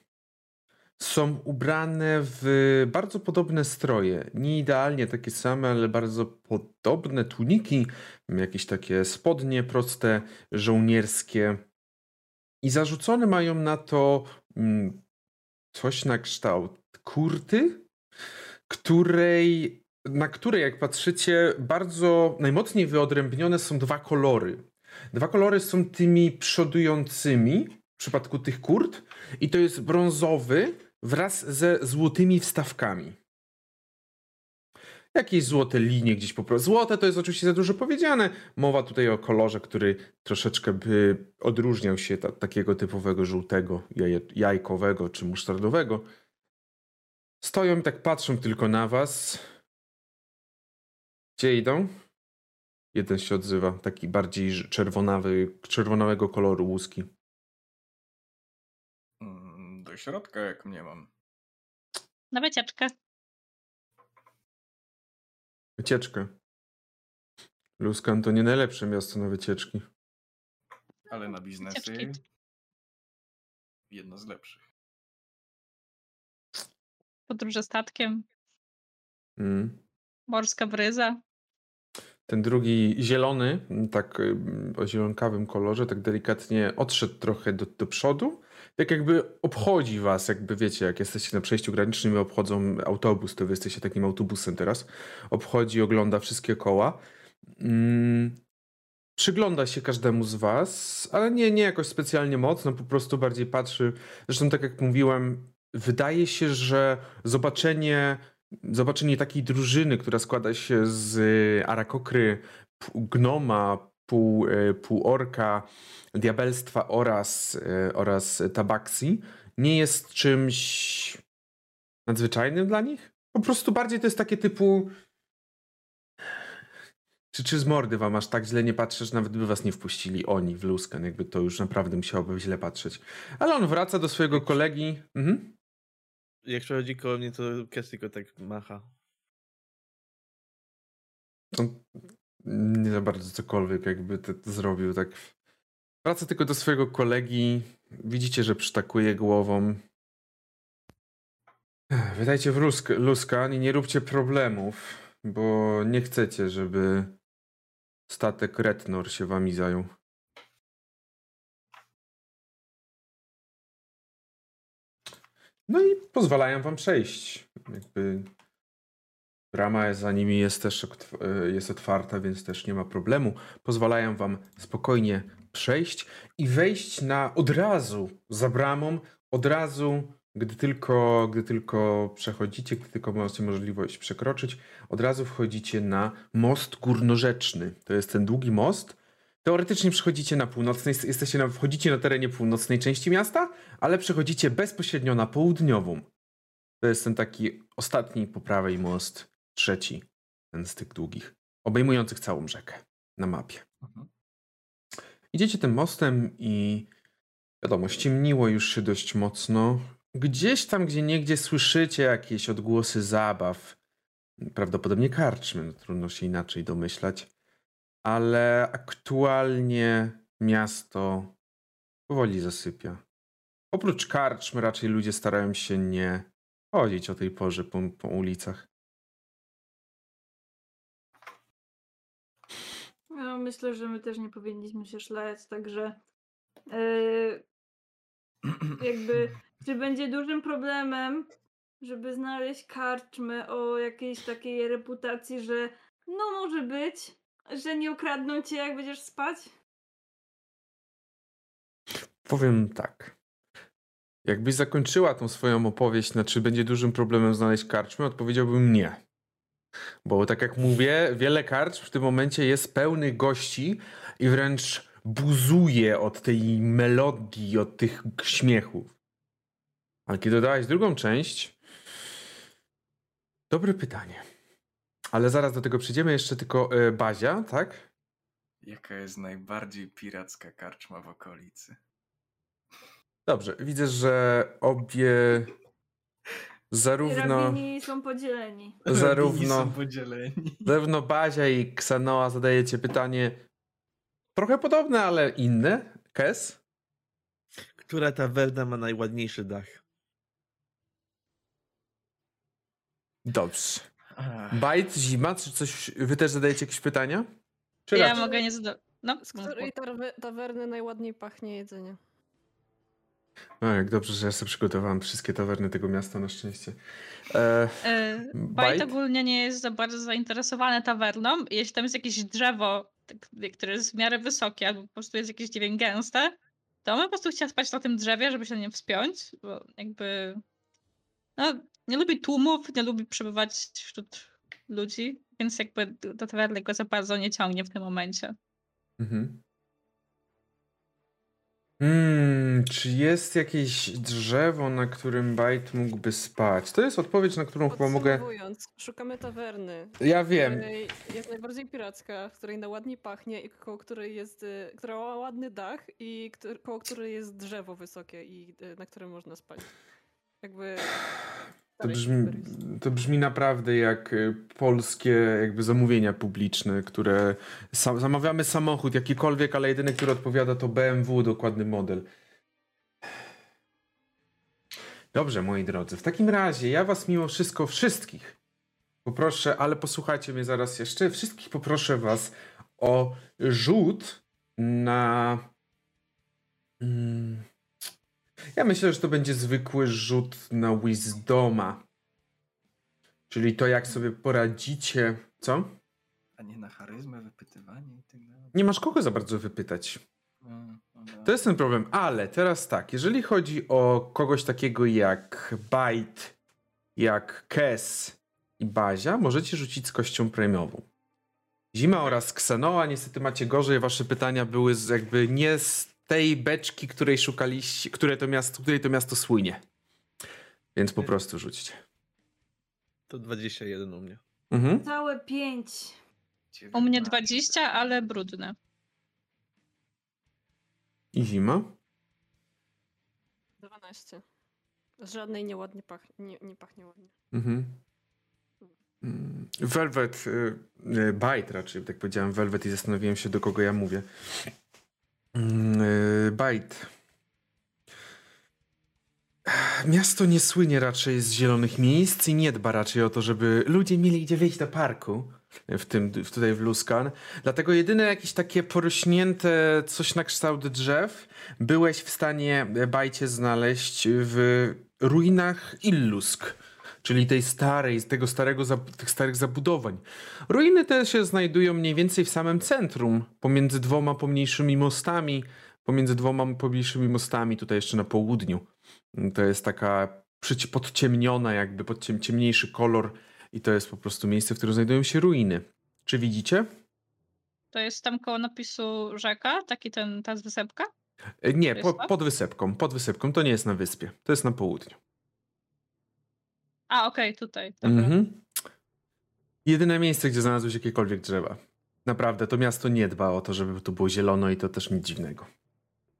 Są ubrane w bardzo podobne stroje. Nie idealnie takie same, ale bardzo podobne tuniki, jakieś takie spodnie proste, żołnierskie. I zarzucone mają na to mm, coś na kształt kurty, której, na której, jak patrzycie, bardzo najmocniej wyodrębnione są dwa kolory. Dwa kolory są tymi przodującymi w przypadku tych kurt i to jest brązowy wraz ze złotymi wstawkami. Jakieś złote linie gdzieś po prostu. Złote to jest oczywiście za dużo powiedziane. Mowa tutaj o kolorze, który troszeczkę by odróżniał się od takiego typowego żółtego, jaje, jajkowego czy musztardowego. Stoją i tak patrzą tylko na was. Gdzie idą? Jeden się odzywa, taki bardziej czerwonawy, czerwonawego koloru łuski. Mm, Do środka jak mnie mam. Na wycieczkę. Wycieczkę. Luskan to nie najlepsze miasto na wycieczki. Ale na biznesy Wycieczki. jedno z lepszych. Podróże statkiem. Mm. Morska bryza. Ten drugi zielony, tak y, o zielonkawym kolorze, tak delikatnie odszedł trochę do, do przodu. Tak jakby obchodzi was, jakby wiecie, jak jesteście na przejściu granicznym i obchodzą autobus, to wy jesteście takim autobusem teraz. Obchodzi, ogląda wszystkie koła. Mm, przygląda się każdemu z was, ale nie, nie jakoś specjalnie mocno, po prostu bardziej patrzy. Zresztą tak jak mówiłem, wydaje się, że zobaczenie zobaczenie takiej drużyny, która składa się z Arakokry, gnoma, pół, e, pół orka, diabelstwa oraz, e, oraz tabaksi, nie jest czymś nadzwyczajnym dla nich. Po prostu bardziej to jest takie typu. Czy, czy z mordy wam aż tak źle nie patrzę, że nawet by was nie wpuścili oni w Luskan, jakby to już naprawdę musiałoby źle patrzeć. Ale on wraca do swojego kolegi. Mhm. Jak przechodzi koło mnie, to Kes tylko tak macha. On nie za bardzo cokolwiek jakby to, zrobił, tak. Wraca tylko do swojego kolegi. Widzicie, że przytakuje głową. Wydajcie w lusk, luskan i nie róbcie problemów, bo nie chcecie, żeby statek Retnor się wami zajął. No i pozwalają wam przejść. Jakby brama za nimi jest też e, jest otwarta, więc też nie ma problemu. Pozwalają wam spokojnie przejść i wejść na od razu za bramą, od razu, gdy tylko, gdy tylko przechodzicie, gdy tylko macie możliwość przekroczyć, od razu wchodzicie na most górnorzeczny. To jest ten długi most. Teoretycznie przechodzicie na północnej, jesteście na, wchodzicie na terenie północnej części miasta, ale przechodzicie bezpośrednio na południową. To jest ten taki ostatni po prawej most, trzeci, ten z tych długich, obejmujących całą rzekę na mapie. Mhm. Idziecie tym mostem i wiadomo, ściemniło już się dość mocno. Gdzieś tam, gdzie niegdzie słyszycie jakieś odgłosy zabaw. Prawdopodobnie karczmy, no, trudno się inaczej domyślać. Ale aktualnie miasto powoli zasypia. Oprócz karczmy raczej ludzie starają się nie chodzić o tej porze po, po ulicach. No, myślę, że my też nie powinniśmy się szlać, także yy, jakby czy będzie dużym problemem, żeby znaleźć karczmę o jakiejś takiej reputacji, że no może być, że nie ukradną cię jak będziesz spać? Powiem tak. Jakbyś zakończyła tą swoją opowieść, na czy będzie dużym problemem znaleźć karczmę, odpowiedziałbym nie. Bo tak jak mówię, wiele karcz w tym momencie jest pełnych gości i wręcz buzuje od tej melodii, od tych śmiechów. Ale kiedy dodałeś drugą część, dobre pytanie. Ale zaraz do tego przyjdziemy. Jeszcze tylko e, Bazia, tak? Jaka jest najbardziej piracka karczma w okolicy? Dobrze, widzę, że obie zarówno, Rabini są podzieleni. Zarówno, są podzieleni. zarówno Bazia i Ksanoa zadajecie pytanie trochę podobne, ale inne. Kes? Która tawerna ma najładniejszy dach? Dobrze. Bajt, zima, czy coś, wy też zadajecie jakieś pytania? Czy Ja raczej- mogę nie zadać. No, Z której tawerny najładniej pachnie jedzenie? O, jak dobrze, że ja sobie przygotowałem wszystkie tawerny tego miasta na szczęście. E, E, Bajt? Ogólnie nie jest za bardzo zainteresowany tawerną. Jeśli tam jest jakieś drzewo, tak, które jest w miarę wysokie, albo po prostu jest jakieś, nie wiem, gęste, to on po prostu chciał spać na tym drzewie, żeby się na nim wspiąć, bo jakby no, nie lubi tłumów, nie lubi przebywać wśród ludzi, więc jakby do tawerny go za bardzo nie ciągnie w tym momencie. Mhm. Hmm, czy jest jakieś drzewo, na którym Bajt mógłby spać? To jest odpowiedź, na którą chyba mogę. Podsumowując, szukamy tawerny. Ja wiem. której Jak najbardziej piracka, w której najładniej pachnie i koło której jest, y, która ma ładny dach i koło której jest drzewo wysokie i y, na którym można spać. Jakby... To brzmi, to brzmi naprawdę jak y, polskie jakby zamówienia publiczne, które sam, zamawiamy samochód jakikolwiek, ale jedyny, który odpowiada to BMW, dokładny model. Dobrze, moi drodzy. W takim razie ja was mimo wszystko wszystkich poproszę, ale posłuchajcie mnie zaraz jeszcze. Wszystkich poproszę was o rzut na. Mm, ja myślę, że to będzie zwykły rzut na Wisdoma. Czyli to, jak sobie poradzicie. Co? A nie na charyzmę, wypytywanie i tak dalej. Nie masz kogo za bardzo wypytać. No, no. To jest ten problem, ale teraz tak, jeżeli chodzi o kogoś takiego jak Byte, jak Kes i Bazia, możecie rzucić z kością premiową. Zima oraz Ksenoa, niestety macie gorzej, wasze pytania były jakby nie z tej beczki, której szukaliście, które to miasto, której to miasto słynie. Więc po prostu rzućcie. To 21 u mnie. Mhm. Całe pięć. U mnie 19. 20, ale brudne. I zima? 12. Z żadnej nieładnie pachnie, nie, nie pachnie ładnie. Mhm. Mm, Velvet, y, y, Byte raczej, tak powiedziałem Velvet i zastanowiłem się, do kogo ja mówię. Mm, y, Byte. Miasto nie słynie raczej z zielonych miejsc i nie dba raczej o to, żeby ludzie mieli gdzie wyjść do parku. W tym, w- tutaj w Luskan. Dlatego jedyne jakieś takie porośnięte coś na kształt drzew byłeś w stanie e, bajcie znaleźć w ruinach Illusk czyli tej starej, z tego starego, tych starych zabudowań. Ruiny te się znajdują mniej więcej w samym centrum, pomiędzy dwoma pomniejszymi mostami, pomiędzy dwoma pomniejszymi mostami, tutaj jeszcze na południu. To jest taka podciemniona, jakby podciem- ciemniejszy kolor i to jest po prostu miejsce, w którym znajdują się ruiny. Czy widzicie? To jest tam koło napisu rzeka, taki ten, ta wysepka? E, Nie, po, pod wysepką. Pod wysepką. To nie jest na wyspie. To jest na południu. A, okej, tutaj. Dobra. Mhm. Jedyne miejsce, gdzie znalazłeś jakiekolwiek drzewa. Naprawdę, to miasto nie dba o to, żeby tu było zielono i to też nic dziwnego.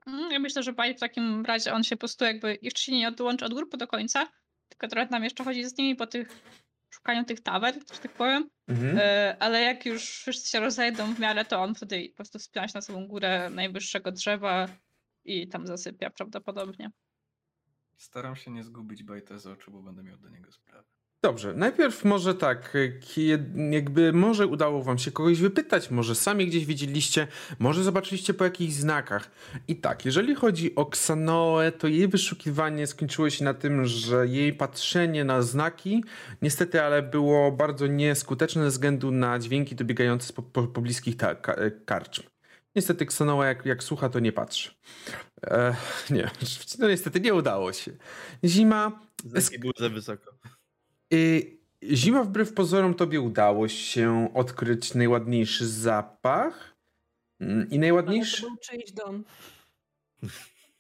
Mm, Ja myślę, że w takim razie on się po prostu jakby jeszcze się nie odłączy od grupy do końca, tylko trochę tam jeszcze chodzi z nimi po tych szukaniu tych tawern, że tak powiem. Mhm. E, ale jak już wszyscy się rozejdą w miarę, to on wtedy po prostu wspina się na samą górę najwyższego drzewa i tam zasypia prawdopodobnie. Staram się nie zgubić bajta z oczu, bo będę miał do niego sprawę. Dobrze, najpierw może tak, kie- jakby może udało wam się kogoś wypytać, może sami gdzieś widzieliście, może zobaczyliście po jakichś znakach. I tak, jeżeli chodzi o Ksanoę, to jej wyszukiwanie skończyło się na tym, że jej patrzenie na znaki niestety, ale było bardzo nieskuteczne ze względu na dźwięki dobiegające z po, po, pobliskich ka, karczm. Niestety Ksanoa jak, jak słucha, to nie patrzy. E, nie, no niestety nie udało się. Zima za wysoko. Y, Zima wbrew pozorom tobie udało się odkryć najładniejszy zapach. Mm, I Ale najładniejszy. to był czyjś dom.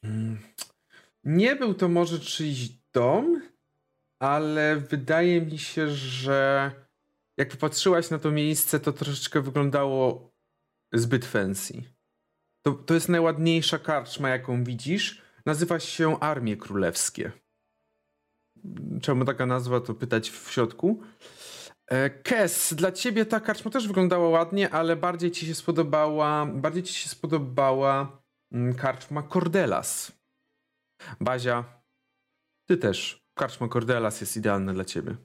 Mm, Nie był to może czyjś dom, ale wydaje mi się, że jak popatrzyłaś na to miejsce, to troszeczkę wyglądało zbyt fancy. To, to jest najładniejsza karczma, jaką widzisz. Nazywa się Armie Królewskie. Czemu taka nazwa, to pytać w środku. E, Kes, dla ciebie ta karczma też wyglądała ładnie, ale bardziej ci się spodobała, bardziej ci się spodobała mm, karczma Cordelas. Bazia, ty też. Karczma Cordelas jest idealna dla ciebie.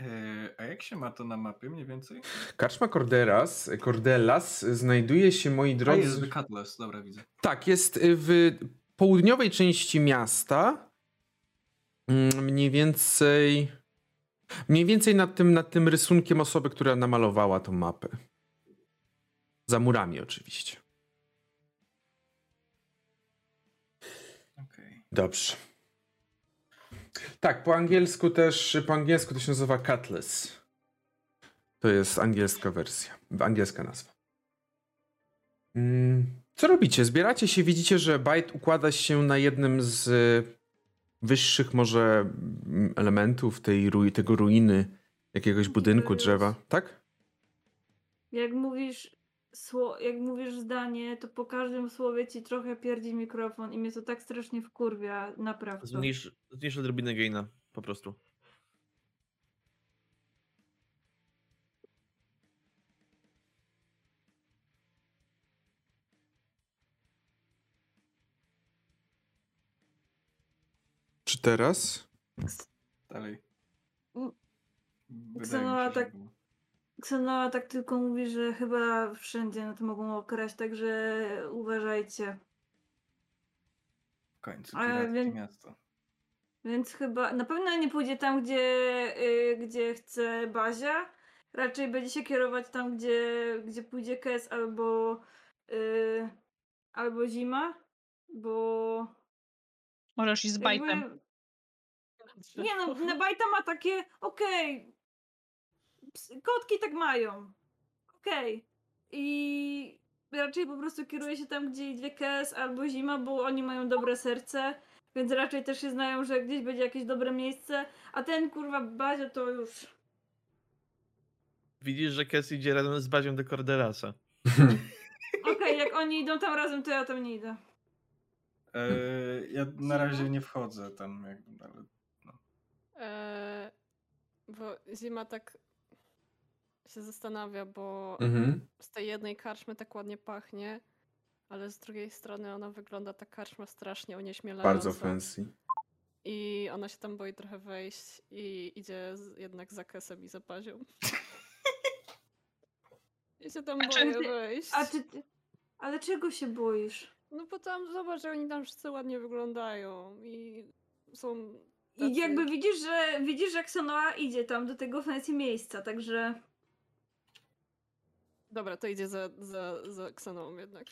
Eee, a jak się ma to na mapie mniej więcej? Karczma Cordelas, Cordelas znajduje się, moi A drodzy... jest The Cutlass, dobra widzę. Tak, jest w południowej części miasta. Mm, Mniej więcej. Mniej więcej nad tym, nad tym rysunkiem osoby, która namalowała tą mapę. Za murami, oczywiście. Okej. Dobrze. Tak, po angielsku też, po angielsku to się nazywa Cutlass. To jest angielska wersja, angielska nazwa. Mm, Co robicie? Zbieracie się, widzicie, że bajt układa się na jednym z wyższych może mm, elementów tej, tego ruiny, jakiegoś budynku, drzewa, tak? Jak mówisz, sło- jak mówisz zdanie, to po każdym słowie ci trochę pierdzi mikrofon i mnie to tak strasznie wkurwia, naprawdę. Zmniejsz, zmniejsz odrobinę gaina, po prostu. Czy teraz? Dalej. Mm. Wydaje mi się, że tak- było. Ksenoa tak tylko mówi, że chyba wszędzie na to mogą okraść, także uważajcie. W końcu pirackie wiem- miasto. Więc chyba na pewno nie pójdzie tam, gdzie, y, gdzie chce Bazia. Raczej będzie się kierować tam, gdzie, gdzie pójdzie Kes albo, y, albo Zima, bo Możesz iść z bajtem. jakby, nie no, Nebajta ma takie, okej, ps- kotki tak mają, okej. I raczej po prostu kieruje się tam, gdzie idzie Kes albo Zima, bo oni mają dobre serce, więc raczej też się znają, że gdzieś będzie jakieś dobre miejsce, a ten kurwa Bazio to już... Widzisz, że Kes idzie razem z bazią do Cordelasa. Okej, jak oni idą tam razem, to ja tam nie idę. Eee, ja na razie nie wchodzę tam, jakby, ale Eee, bo Zima tak się zastanawia, bo Mhm. z tej jednej karczmy tak ładnie pachnie, ale z drugiej strony ona wygląda ta karczma strasznie onieśmielająco. Bardzo fancy. I ona się tam boi trochę wejść i idzie z, jednak za kesem i za pazią. I się tam ty- wejść. A czy ty... Ale czego się boisz? No bo tam zobacz, że oni tam wszyscy ładnie wyglądają i są I tacy... jakby widzisz, że widzisz, jak Sonoa idzie tam do tego fancy miejsca, także... Dobra, to idzie za, za, za Kseną jednak.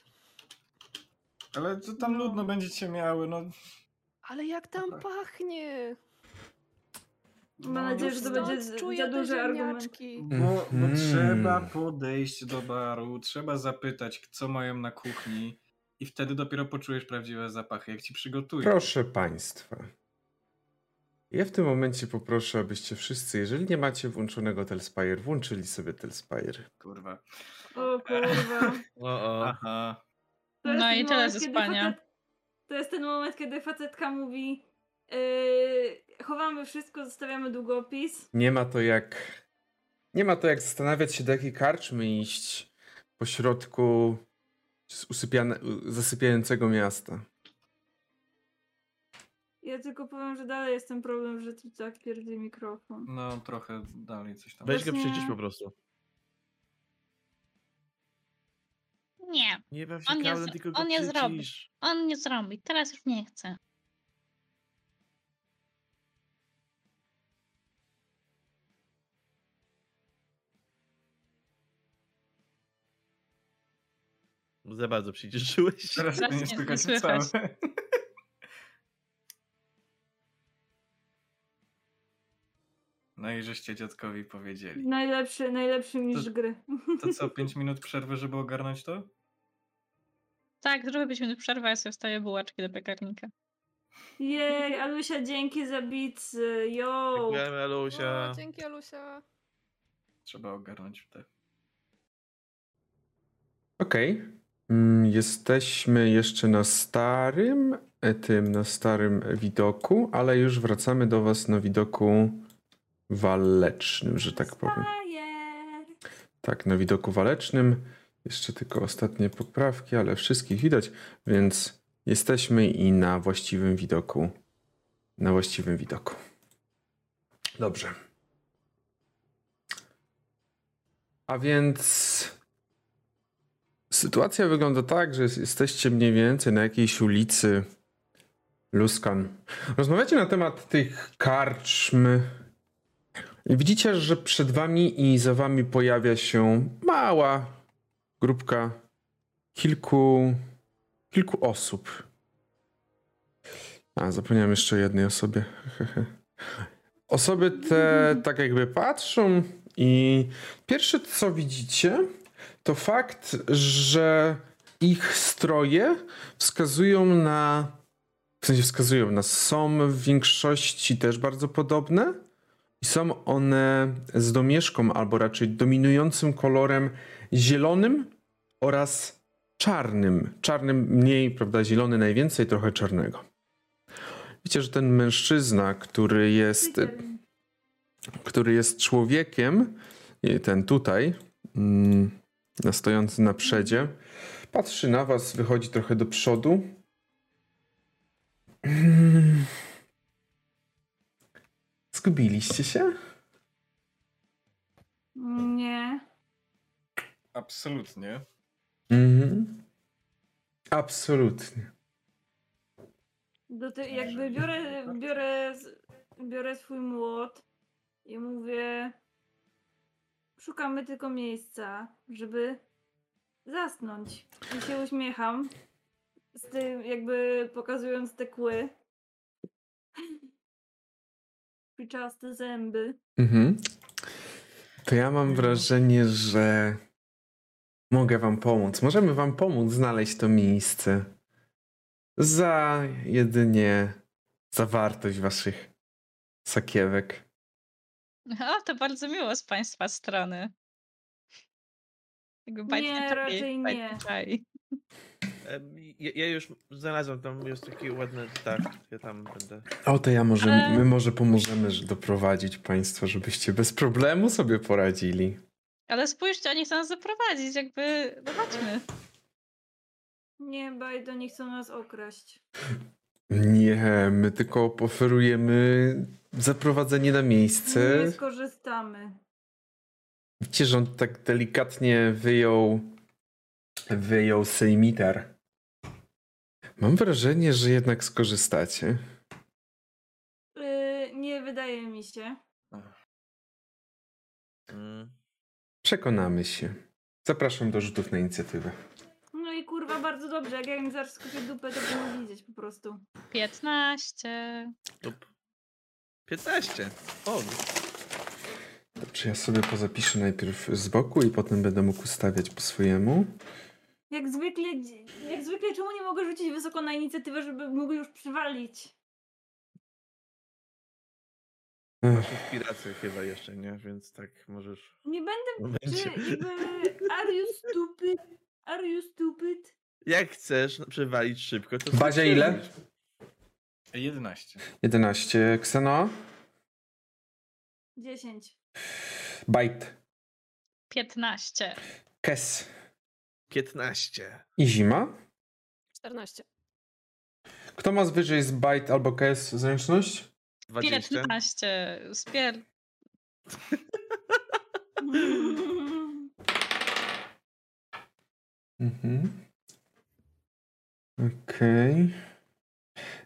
Ale to tam No. nudno będziecie miały, no. Ale jak tam Tak. pachnie! Mam no nadzieję, że to będzie z- czuję za te duży argument. ziemniaczki. Bo, bo Mhm. trzeba podejść do baru, trzeba zapytać, co mają na kuchni i wtedy dopiero poczujesz prawdziwe zapachy, jak ci przygotują. Proszę Państwa. Ja w tym momencie poproszę, abyście wszyscy, jeżeli nie macie włączonego Telspire, włączyli sobie Telspire. Kurwa. O kurwa. O, o. Aha. To jest No i tyle ze spania. Facet, to jest ten moment, kiedy facetka mówi yy, chowamy wszystko, zostawiamy długopis. Nie ma to jak. Nie ma to jak zastanawiać się, do jakiej karczmy iść po środku z usypiane, zasypiającego miasta. Ja tylko powiem, że dalej jest ten problem, że tu tak pierdzi mikrofon. No, trochę dalej coś tam. Weź go Właśnie- przycisz po prostu. Nie, Nie baw się On nie kablem, z- tylko go on nie zrobi. przycisz. on nie zrobi. Teraz już nie chce. Za bardzo przyciszyłeś. Teraz Teraz nie nie- słychać nie słychać. wcale. No i żeście dziadkowi powiedzieli. Najlepszy, najlepszy niż gry. To co, 5 minut przerwy, żeby ogarnąć to? Tak, zrobię 5 minut przerwy, a ja sobie wstawię bułaczki do piekarnika. Jej, Alusia, dzięki za bicy. Yo! Dziękujemy, Alusia. O, dzięki Alusia. Trzeba ogarnąć te. Okej. Mm, Jesteśmy jeszcze na starym, e, tym, na starym widoku, ale już wracamy do was na widoku walecznym, że tak powiem. Tak, na widoku walecznym. Jeszcze tylko ostatnie poprawki, ale wszystkich widać, więc jesteśmy i na właściwym widoku. Na właściwym widoku. Dobrze. A więc sytuacja wygląda tak, że jesteście mniej więcej na jakiejś ulicy Luskan. Rozmawiacie na temat tych karczm, Widzicie, że przed wami i za wami pojawia się mała grupka kilku, kilku osób. A, zapomniałem jeszcze o jednej osobie. Osoby te tak jakby patrzą i pierwsze co widzicie to fakt, że ich stroje wskazują na w sensie wskazują na są w większości też bardzo podobne. Są one z domieszką, albo raczej dominującym kolorem zielonym oraz czarnym. Czarnym mniej, prawda? Zielony najwięcej, trochę czarnego. Widzicie, że ten mężczyzna, który jest, który jest człowiekiem, ten tutaj, mm, stojący na przedzie, patrzy na was, wychodzi trochę do przodu. Zgubiliście się? Nie. Absolutnie. Mhm. Absolutnie. Do ty, jakby biorę, biorę, biorę swój młot i mówię. Szukamy tylko miejsca, żeby zasnąć. I się uśmiecham. Z tym, jakby pokazując te kły. Przyczaste zęby. Mhm. To ja mam wrażenie, że mogę wam pomóc. Możemy wam pomóc znaleźć to miejsce. Za jedynie zawartość waszych sakiewek. O, to bardzo miło z państwa strony. Jakby Nie, raczej nie. Ja, ja już znalazłem, tam jest taki ładny dach, ja tam będę. O, to ja może, Ale- my może pomożemy że doprowadzić państwa, żebyście bez problemu sobie poradzili. Ale spójrzcie, oni chcą nas zaprowadzić, jakby, no chodźmy. Nie, bajdo, nie chcą nas okraść. Nie, my tylko oferujemy zaprowadzenie na miejsce. Nie skorzystamy. Widzicie, że on tak delikatnie wyjął wyjął sejmitar. Mam wrażenie, że jednak skorzystacie. Yy, nie wydaje mi się. Mm. Przekonamy się. Zapraszam do rzutów na inicjatywę. No i kurwa, bardzo dobrze. Jak ja im zaraz skupię dupę, to będą widzieć po prostu. 15. Up. 15. O, Dobrze, ja sobie pozapiszę najpierw z boku i potem będę mógł ustawiać po swojemu. Jak zwykle, jak zwykle, czemu nie mogę rzucić wysoko na inicjatywę, żeby mógł już przywalić? Masz inspirację chyba jeszcze, nie? Więc tak możesz Nie będę, czy are you stupid? Are you stupid? Jak chcesz przewalić szybko, to Bazia ile? przewalić. 11. 11. Kseno? 10. Bajt. 15. Kes. 15. I zima? 14. Kto ma wyżej z Bite albo KS zręczność? 20. 15. Spier... Mhm. Okej.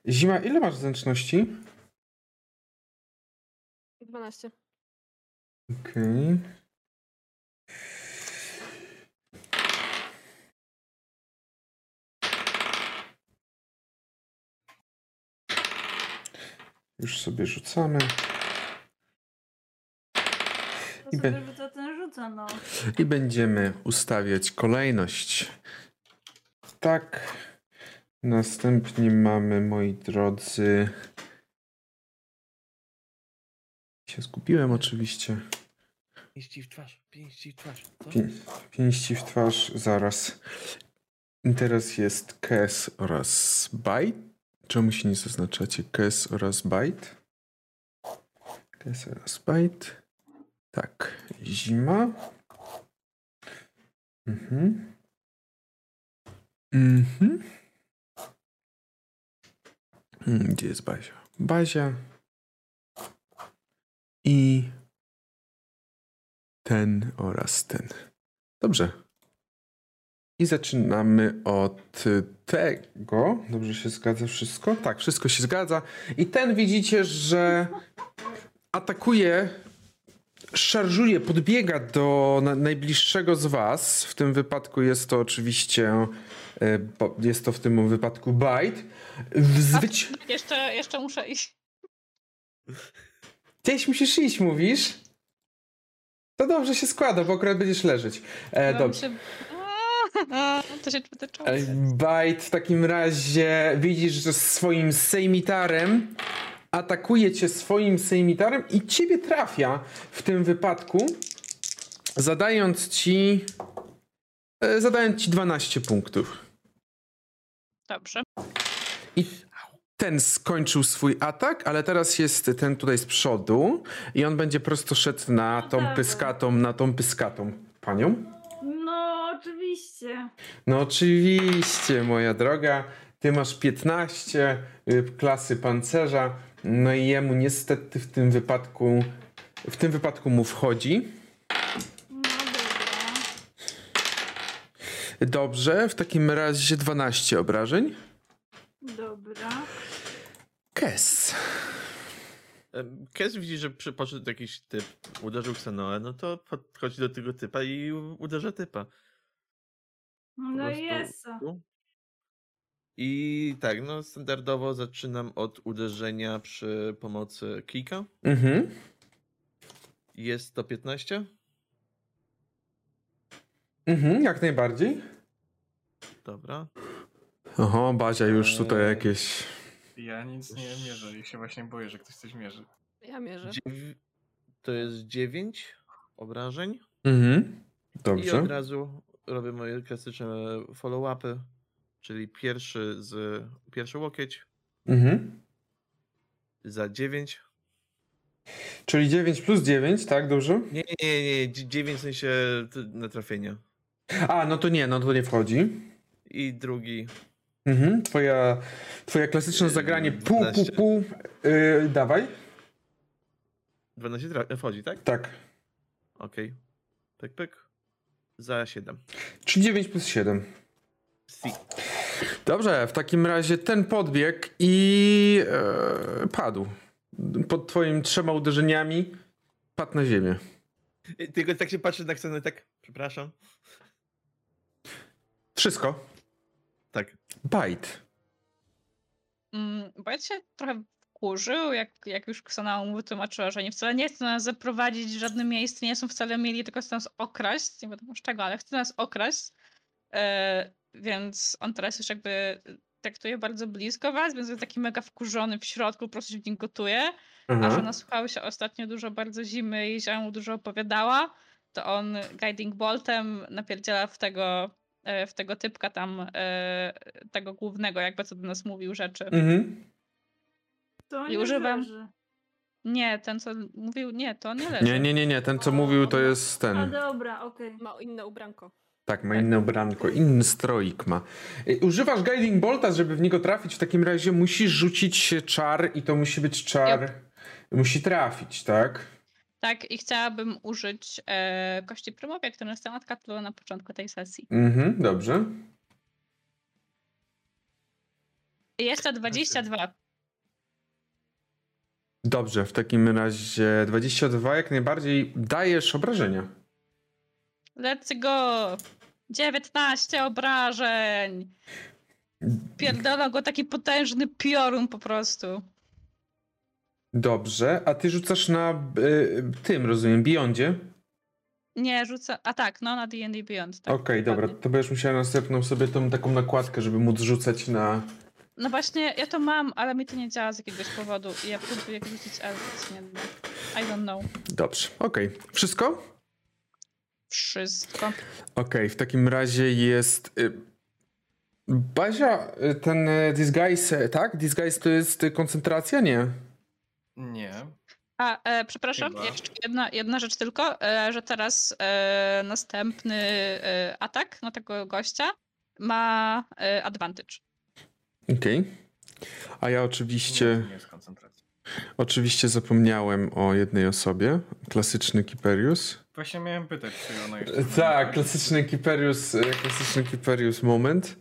Zima, ile masz zręczności? 12. Okej. Już sobie rzucamy. I be- rzuca, no. I będziemy ustawiać kolejność. Tak. Następnie mamy, moi drodzy. Się zgubiłem oczywiście. Pięści w twarz, pięści w twarz. Pię pięści w twarz, zaraz. I teraz jest Kes oraz Bite. Czemu się nie zaznaczacie? Kes oraz Bite. Kes oraz Bite. Tak, zima. Mhm. Mhm. Mm, Gdzie jest Bazia? Bazia. I ten oraz ten. Dobrze. I zaczynamy od tego. Dobrze się zgadza wszystko? Tak, wszystko się zgadza. I ten widzicie, że atakuje, szarżuje, podbiega do na, najbliższego z was. W tym wypadku jest to oczywiście, e, jest to w tym wypadku Bite. Zwyci- Jeszcze, jeszcze muszę iść. Gdzieś musisz iść, mówisz? To dobrze się składa, bo akurat będziesz leżeć. E, dobrze. się... To się wytyczyło. E, Bajt w takim razie widzisz, że swoim sejmitarem atakuje cię swoim sejmitarem i ciebie trafia w tym wypadku, zadając ci e, zadając ci 12 punktów. Dobrze. I ten skończył swój atak, ale teraz jest ten tutaj z przodu i on będzie prosto szedł na tą Dobra. pyskatą, na tą pyskatą panią. No, oczywiście. No oczywiście, moja droga. Ty masz 15 y, klasy pancerza. No i jemu niestety w tym wypadku w tym wypadku mu wchodzi. No dobra. Dobrze, w takim razie 12 obrażeń. Dobra. Kes. Kes widzi, że przy- podszedł jakiś typ, uderzył Xenoę, no to podchodzi do tego typa i uderza typa. No jest. I tak, no standardowo zaczynam od uderzenia przy pomocy kika. Mhm. Jest to 15. Mhm, jak najbardziej. Dobra. Oho, Bazia już tutaj Eee. jakieś. Ja nic nie mierzę i się właśnie boję, że ktoś coś mierzy. Ja mierzę. Dziew... To jest 9 obrażeń. Mhm. I Dobrze. od razu robię moje klasyczne follow-upy, czyli pierwszy z pierwszy łokieć Mhm. za 9. Czyli 9 plus 9, tak, dobrze? Nie, nie, nie, nie, 9 w sensie na trafienie. A, no to nie, no to nie wchodzi. I drugi Mhm. Twoja, twoja klasyczne Yy, zagranie pół, pół, 12. pół. Yy, dawaj. 12 tra- wchodzi, tak? Tak. Okej. Pyk, pyk. Za 7. Czyli 9 plus 7. Si. Dobrze, w takim razie ten podbieg i e, padł. Pod twoimi trzema uderzeniami padł na ziemię. Tylko tak się patrzy na scenę, tak, przepraszam. Wszystko. Tak. Bite. Mm, Bo ja się trochę wkurzył, jak, jak już Ksana mu wytłumaczyła, że nie wcale nie chce nas zaprowadzić w żadne miejsce, nie są wcale mieli, tylko chcą nas okraść, nie wiadomo z czego, ale chce nas okraść. E, więc on teraz już jakby traktuje bardzo blisko was, więc jest taki mega wkurzony w środku, po prostu się w nim gotuje. A że Aha. nasłuchały się ostatnio dużo bardzo zimy i mu dużo opowiadała, to on Guiding Boltem napierdziela w tego, e, w tego typka tam, e, tego głównego, jakby co do nas mówił rzeczy. Mhm. To I nie używam- leży. Nie, ten co mówił, nie, to nie leży. Nie, nie, nie, nie. Ten co mówił to jest A ten. dobra, okej. Ma inne ubranko. Tak, ma inne ubranko, inny stroik ma. Y, Używasz Guiding Bolta, żeby w niego trafić. W takim razie musisz rzucić czar i to musi być czar. Musi trafić, tak? Tak, i chciałabym użyć e, kości prymowie, które dostałam od Katlu na początku tej sesji. Mhm, dobrze. Jeszcze 22. Dobrze, w takim razie 22 jak najbardziej dajesz obrażenia. Let's go! 19 obrażeń! Pierdolą go taki potężny piorun po prostu. Dobrze, a ty rzucasz na y, tym, rozumiem, Beyondzie? Nie, rzucę. A tak, no na D&D Beyond. Tak, Okej, dobra, dokładnie. to będziesz musiała następną sobie tą taką nakładkę, żeby móc rzucać na... No właśnie, ja to mam, ale mi to nie działa z jakiegoś powodu. I ja próbuję rzucić, ale nic nie. I don't know. Dobrze, okej. Wszystko? Wszystko. Okej, w takim razie jest... Y, Bazia, y, ten y, disguise, tak? Disguise to jest koncentracja? Nie. Nie. A, e, przepraszam, Chyba. jeszcze jedna, jedna rzecz tylko, e, że teraz e, następny e, atak na tego gościa ma e, advantage. Okej. A ja Nie, oczywiście... nie jest koncentracja. Oczywiście zapomniałem o jednej osobie. Klasyczny Kiperius. Właśnie miałem pytać, czy ona jeszcze... Tak, klasyczny Kiperius, e, klasyczny Kiperius moment.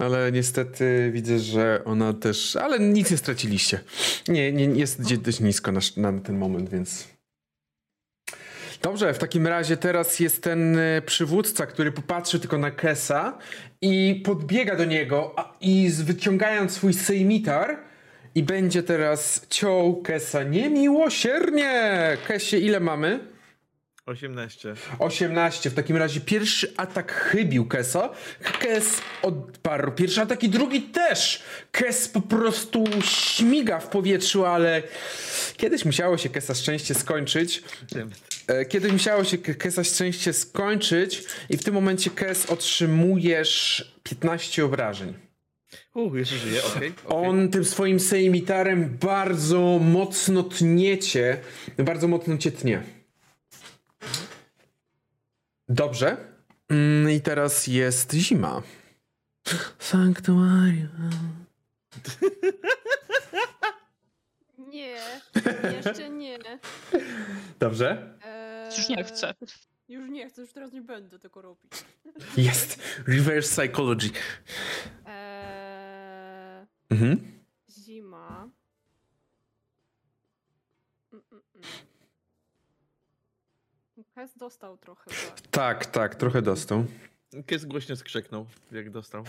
Ale niestety widzę, że ona też. Ale nic nie straciliście. Nie, nie jest gdzieś dość nisko na, na ten moment, więc. Dobrze, w takim razie teraz jest ten e, przywódca, który popatrzy tylko na Kesa i podbiega do niego i wyciągając swój sejmitar i będzie teraz ciął Kesa niemiłosiernie. Kesie, ile mamy? 18. 18. W takim razie pierwszy atak chybił Kesa. Kes odparł pierwszy atak i drugi też. Kes po prostu śmiga w powietrzu, ale kiedyś musiało się Kesa szczęście skończyć. E, Kiedyś musiało się Kesa szczęście skończyć i w tym momencie Kes otrzymujesz 15 obrażeń. U, jeszcze żyje, okej. okej. On tym swoim sejmitarem bardzo mocno tniecie, bardzo mocno cię tnie. Dobrze. Mm, I teraz jest zima. Sanktuarium. Nie, jeszcze nie. Dobrze. Eee, Już nie chcę. Już nie chcę, już teraz nie będę tego robić. Jest. Reverse psychology. Eee, Mhm. zima. Mm, mm, mm. Kes dostał trochę. Tak. Tak, tak, trochę dostał. Kies głośno skrzeknął, jak dostał.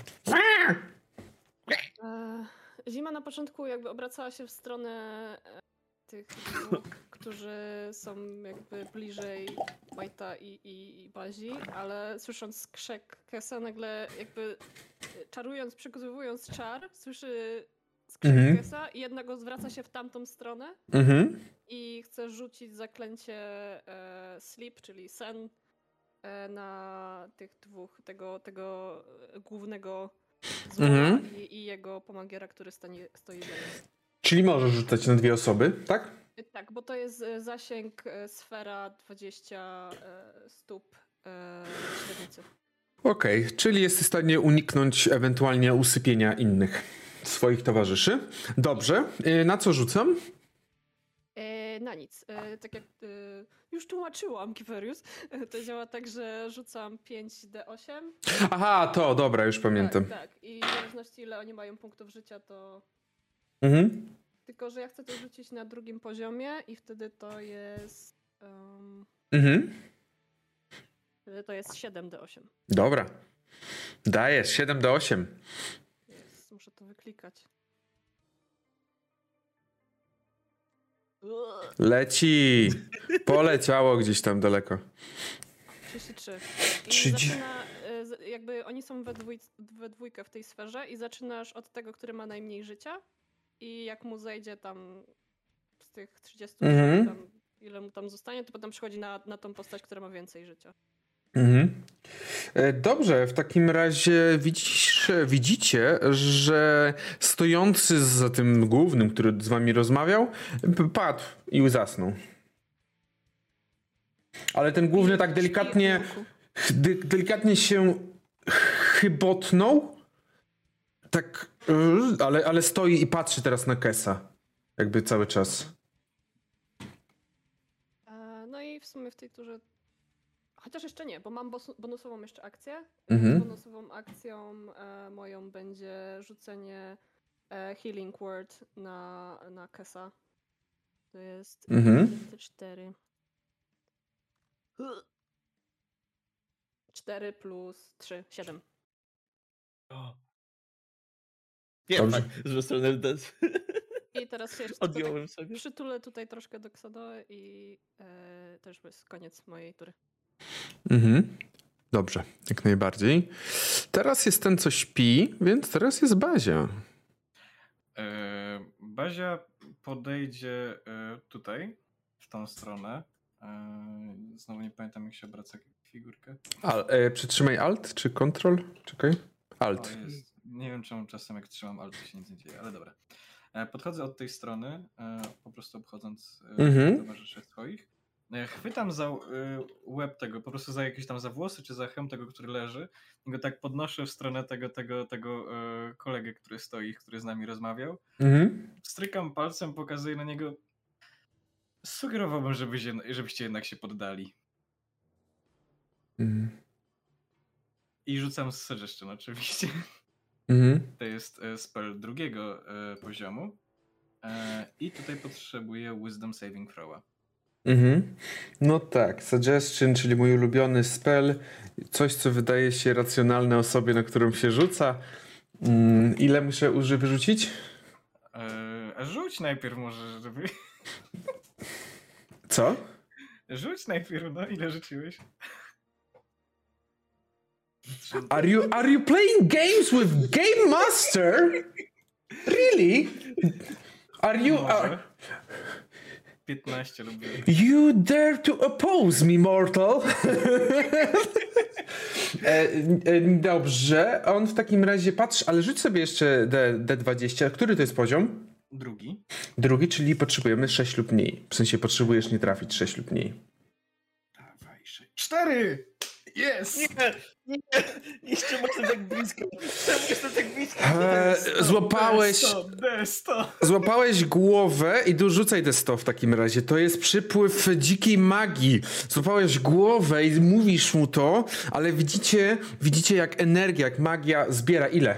Eee, Zima na początku jakby obracała się w stronę e, tych którzy są jakby bliżej White'a i, i, i Bazi, ale słysząc krzek Kesa nagle jakby e, czarując, przygotowując czar, słyszy skrzyk Mhm. I jednego zwraca się w tamtą stronę Mhm. i chce rzucić zaklęcie e, sleep, czyli sen e, na tych dwóch, tego, tego e, głównego zła Mhm. i, i jego pomagiera, który stanie, stoi za nim. Czyli możesz rzucać na dwie osoby, tak? E, Tak, bo to jest e, zasięg sfera 20 e, stóp średnicy. Okej, czyli jesteś w stanie uniknąć ewentualnie usypienia innych swoich towarzyszy. Dobrze. Y, Na co rzucam? E, na nic. E, tak jak już tłumaczyłam, Kiperius, to działa tak, że rzucam 5d8. Aha, to, dobra, już pamiętam. Tak, tak. I w zależności ile oni mają punktów życia, to Mhm. Tylko, że ja chcę to rzucić na drugim poziomie i wtedy to jest. Um, Mhm. wtedy to jest 7d8. Dobra. Dajesz, 7 do 8. Muszę to wyklikać. Leci. Poleciało gdzieś tam daleko. 33. I Trzydzie- zaczyna, z- jakby oni są we, dwój, we dwójkę w tej sferze i zaczynasz od tego, który ma najmniej życia i jak mu zejdzie tam z tych 30, Mhm. tam, ile mu tam zostanie, to potem przychodzi na, na tą postać, która ma więcej życia. Mhm. E, Dobrze, w takim razie widzisz, widzicie, że stojący za tym głównym, który z wami rozmawiał, padł i zasnął. Ale ten główny tak delikatnie delikatnie się chybotnął. Tak, ale, ale stoi i patrzy teraz na Kesa. Jakby cały czas. E, No i w sumie w tej turze. Chociaż jeszcze nie, bo mam bonusową jeszcze akcję. Mhm. Bonusową akcją e, moją będzie rzucenie e, Healing Word na, na Kesa. To jest Mhm. 4. 4 plus 3, 7. Nie, Dobrze. tak, z stronę des. I teraz się jeszcze tylko tak Odjąłem sobie. przytulę tutaj troszkę do Ksado i e, to już jest koniec mojej tury. Mhm. Dobrze, jak najbardziej. Teraz jest ten, co śpi, więc teraz jest Bazia. E, Bazia podejdzie e, tutaj, w tą stronę. E, Znowu nie pamiętam, jak się obraca figurkę. Al, e, przytrzymaj Alt czy Control? Czekaj. Alt. jest. Nie wiem, czemu czasem jak trzymam alt, to się nic nie dzieje, ale dobra. Podchodzę od tej strony, po prostu obchodząc Mhm. towarzyszy swoich. E, Chwytam za e, łeb tego, po prostu za jakieś tam za włosy, czy za hełm tego, który leży i go tak podnoszę w stronę tego, tego, tego e, kolegę, który stoi, który z nami rozmawiał. Mhm. Strykam palcem, pokazuję na niego. Sugerowałbym, żebyś, żebyście jednak się poddali. Mhm. I rzucam suggestion oczywiście. Mhm. To jest spell drugiego e, poziomu. E, I tutaj potrzebuję Wisdom Saving Throwa. Mhm. No tak, suggestion, czyli mój ulubiony spell. Coś, co wydaje się racjonalne osobie, na którą się rzuca. Mm, ile muszę uży wyrzucić? E, a rzuć najpierw może, żeby... Co? Rzuć najpierw, no ile rzuciłeś? Are you, are you playing games with Game Master? Really? Are you... Are, 15 lub you dare to oppose me, mortal? e, e, dobrze, on w takim razie patrzy, ale rzuć sobie jeszcze D, D20. Który to jest poziom? drugi. Drugi, czyli potrzebujemy 6 lub mniej. W sensie potrzebujesz nie trafić 6 lub mniej. Dawaj, sześć. Cztery! Jest! Nie, nie, jeszcze jestem tak blisko. Czemu jestem tak blisko? E, złapałeś, D100, D100. złapałeś głowę i dorzucaj te 100 w takim razie. To jest przypływ dzikiej magii. Złapałeś głowę i mówisz mu to, ale widzicie, widzicie jak energia, jak magia zbiera ile?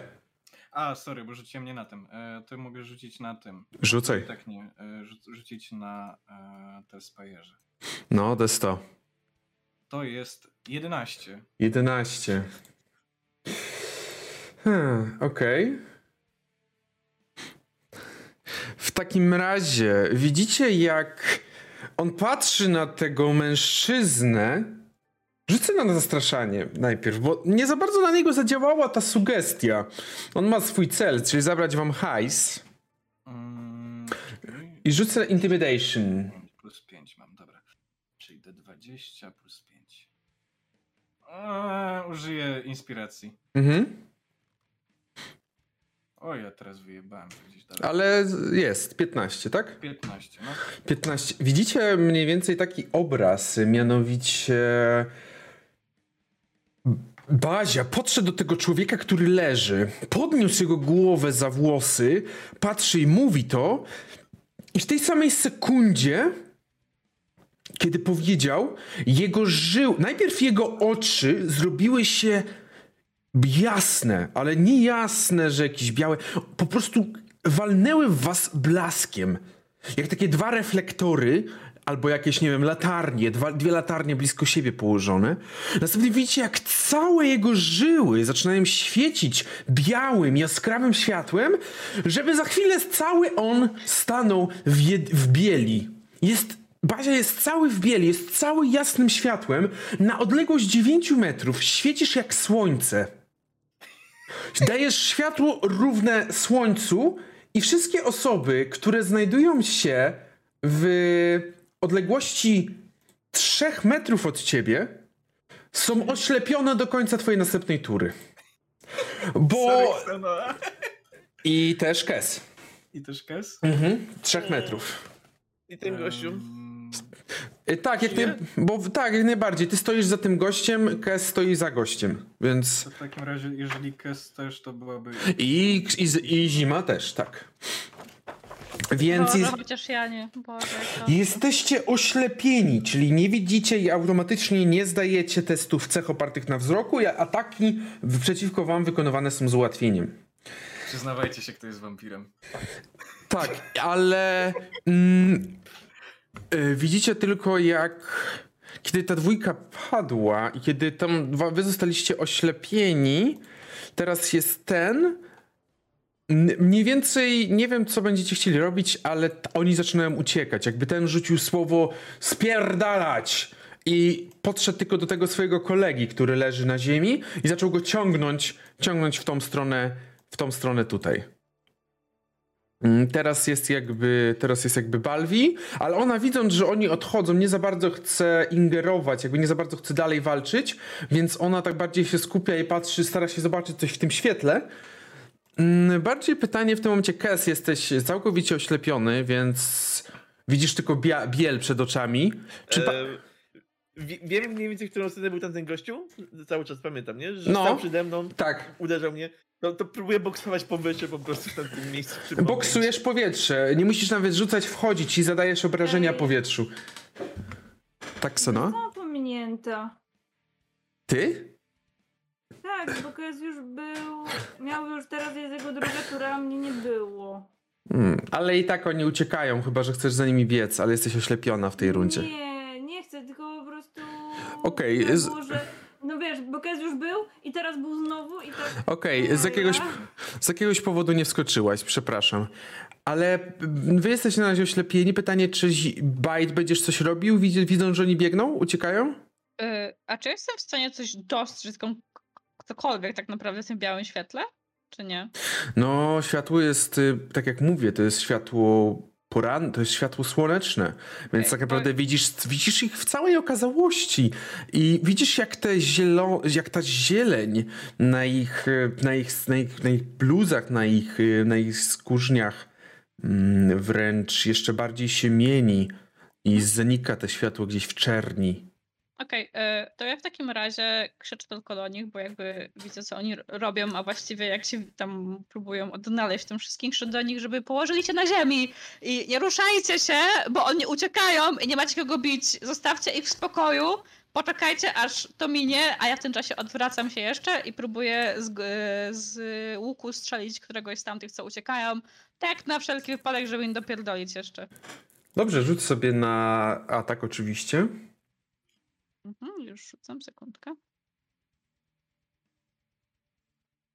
A, sorry, bo rzuciłem nie na tym. E, to mogę rzucić na tym. Rzucaj. Tak nie, e, rzu- rzucić na e, te spajerze. No, D100. To jest 11. 11. Hmm, Okej. W takim razie widzicie, jak on patrzy na tego mężczyznę. Rzucę na zastraszanie najpierw, bo nie za bardzo na niego zadziałała ta sugestia. On ma swój cel, czyli zabrać wam hajs. Mm, I rzucę intimidation. plus 5 mam, dobra. Czyli D20 plus 5. Eee, użyję inspiracji. Mhm. O, ja teraz wyjebałem gdzieś dalej. Ale jest, 15, tak? 15, no. 15. Widzicie mniej więcej taki obraz, mianowicie Bazia podszedł do tego człowieka, który leży, podniósł jego głowę za włosy, patrzy i mówi to i w tej samej sekundzie kiedy powiedział, jego żył, najpierw jego oczy zrobiły się jasne, ale nie jasne, że jakieś białe, po prostu walnęły w was blaskiem. Jak takie dwa reflektory, albo jakieś, nie wiem, latarnie, dwa, dwie latarnie blisko siebie położone. Następnie widzicie, jak całe jego żyły zaczynają świecić białym, jaskrawym światłem, żeby za chwilę cały on stanął w, w bieli. Jest Bazia jest cały w bieli, jest cały jasnym światłem. Na odległość 9 metrów świecisz jak słońce. Dajesz światło równe słońcu i wszystkie osoby, które znajdują się w odległości 3 metrów od ciebie, są oślepione do końca twojej następnej tury. Bo... I też Kes. I też Kes? Mhm. 3 metrów. I ten gościu. Y, Tak, jak naj... bo tak, jak najbardziej. Ty stoisz za tym gościem, Kes stoi za gościem, więc... To w takim razie, jeżeli Kes też, to byłaby... I, i, i zima też, tak. Więc Boże, jest, chociaż ja nie. Boże, to... jesteście oślepieni, czyli nie widzicie i automatycznie nie zdajecie testów cech opartych na wzroku, a ataki w- przeciwko wam wykonywane są z ułatwieniem. Przyznawajcie się, kto jest wampirem. Tak, ale mm, widzicie tylko jak kiedy ta dwójka padła i kiedy tam wy zostaliście oślepieni, teraz jest ten. Mniej więcej nie wiem, co będziecie chcieli robić, ale oni zaczynają uciekać. Jakby ten rzucił słowo spierdalać i podszedł tylko do tego swojego kolegi, który leży na ziemi i zaczął go ciągnąć, ciągnąć w tą stronę, w tą stronę tutaj. Mm, Teraz jest jakby, teraz jest jakby Balwi, ale ona widząc, że oni odchodzą, nie za bardzo chce ingerować, jakby nie za bardzo chce dalej walczyć, więc ona tak bardziej się skupia i patrzy, stara się zobaczyć coś w tym świetle. Mm, Bardziej pytanie w tym momencie, Kes, jesteś całkowicie oślepiony, więc widzisz tylko bia- biel przed oczami. Czy pa- wiem mniej więcej, w którą stronę był tamten gościu. Cały czas pamiętam, nie? Że No. stał przede mną, tak, uderzał mnie. No to próbuję boksować powietrze po prostu w tamtym miejscu. boksujesz powietrze, nie musisz nawet rzucać, wchodzić i zadajesz obrażenia Ej. powietrzu. Tak, Sona? No, pominięta. Ty? Tak, bo Kes już był. Miał już teraz jest jego druga tura, a mnie nie było. Hmm, ale i tak oni uciekają, chyba że chcesz za nimi biec, ale jesteś oślepiona w tej rundzie. Nie, nie chcę, tylko po prostu. Okej, tak było, że. No wiesz, bo Kes już był i teraz był znowu i tak. Okej, z, jakiegoś, Ja- z jakiegoś powodu nie wskoczyłaś, przepraszam. Ale mm, wy jesteście na razie oślepieni. Pytanie, czy Bite będziesz coś robił? Widz- Widzą, że oni biegną? Uciekają? Y, a czy jestem w stanie coś dostrzec, cokolwiek tak naprawdę w tym białym świetle? Czy nie? No, światło jest, y, tak jak mówię, to jest światło poranne, to jest światło słoneczne, więc tak naprawdę widzisz, widzisz ich w całej okazałości i widzisz jak te zielo, jak ta zieleń na ich, y, na ich, na ich, na ich bluzach, na ich, y, na ich skórzniach mm, wręcz jeszcze bardziej się mieni i zanika to światło gdzieś w czerni. Okej, y, to ja w takim razie krzyczę tylko do nich, bo jakby widzę, co oni robią, a właściwie jak się tam próbują odnaleźć w tym wszystkim, krzyczę do nich, żeby położyli się na ziemi i nie ruszajcie się, bo oni uciekają i nie macie kogo bić. Zostawcie ich w spokoju, poczekajcie aż to minie, a ja w tym czasie odwracam się jeszcze i próbuję z, z łuku strzelić któregoś z tamtych, co uciekają, tak na wszelki wypadek, żeby im dopierdolić jeszcze. Dobrze, rzuć sobie na atak oczywiście. Mhm, już rzucam, sekundkę.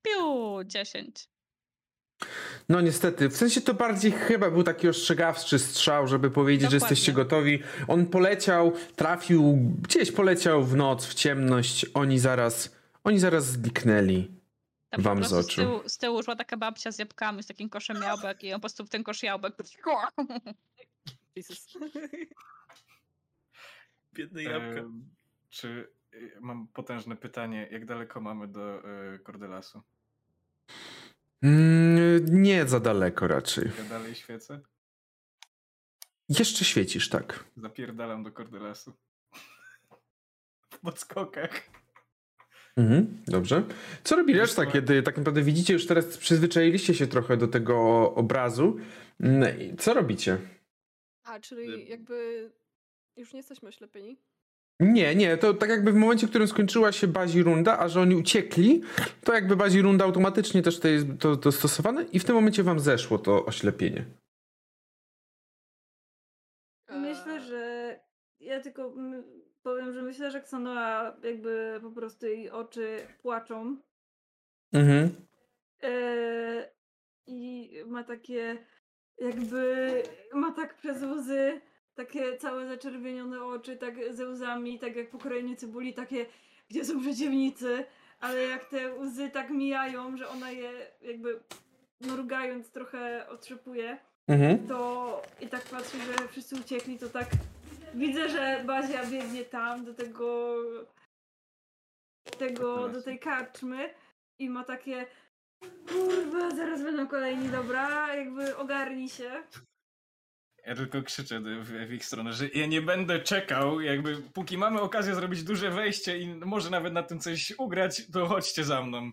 Piu, 10. No niestety, w sensie to bardziej chyba był taki ostrzegawczy strzał, żeby powiedzieć, że jesteście Dokładnie. gotowi. On poleciał, trafił, gdzieś poleciał w noc, w ciemność. Oni zaraz, oni zaraz zniknęli. Tam Wam z oczu. Z tyłu, z tyłu szła taka babcia z jabłkami, z takim koszem jabłek i on po prostu w ten kosz jabłek. Jesus. Biedne jabłka. Czy y, mam potężne pytanie, jak daleko mamy do y, Cordelasu? Mm, nie za daleko raczej. Ja dalej świecę? Jeszcze świecisz, tak. Zapierdalam do Cordelasu. W podskokach. Mhm, dobrze. Co robi reszta, kiedy tak naprawdę widzicie, już teraz przyzwyczailiście się trochę do tego obrazu. Mm, i Co robicie? A, czyli jakby już nie jesteśmy oślepieni? Nie, nie, to tak jakby w momencie, w którym skończyła się bazi runda, a że oni uciekli, to jakby bazi runda automatycznie też to jest to, to stosowane i w tym momencie wam zeszło to oślepienie. Myślę, Eee, że ja tylko powiem, że myślę, że Xanoa jakby po prostu jej oczy płaczą Mhm. Eee, i ma takie jakby ma tak przez łzy takie całe zaczerwienione oczy, tak ze łzami, tak jak po krojeniu cebuli, takie gdzie są przeciwnicy, ale jak te łzy tak mijają, że ona je jakby mrugając trochę otrzepuje, Mhm. to i tak patrzy, że wszyscy uciekli, to tak widzę, że Bazia biegnie tam do tego tego, do tej karczmy i ma takie kurwa, zaraz będą kolejni, dobra, jakby ogarnij się. Ja tylko krzyczę w, w ich stronę, że ja nie będę czekał, jakby póki mamy okazję zrobić duże wejście i może nawet na tym coś ugrać, to chodźcie za mną.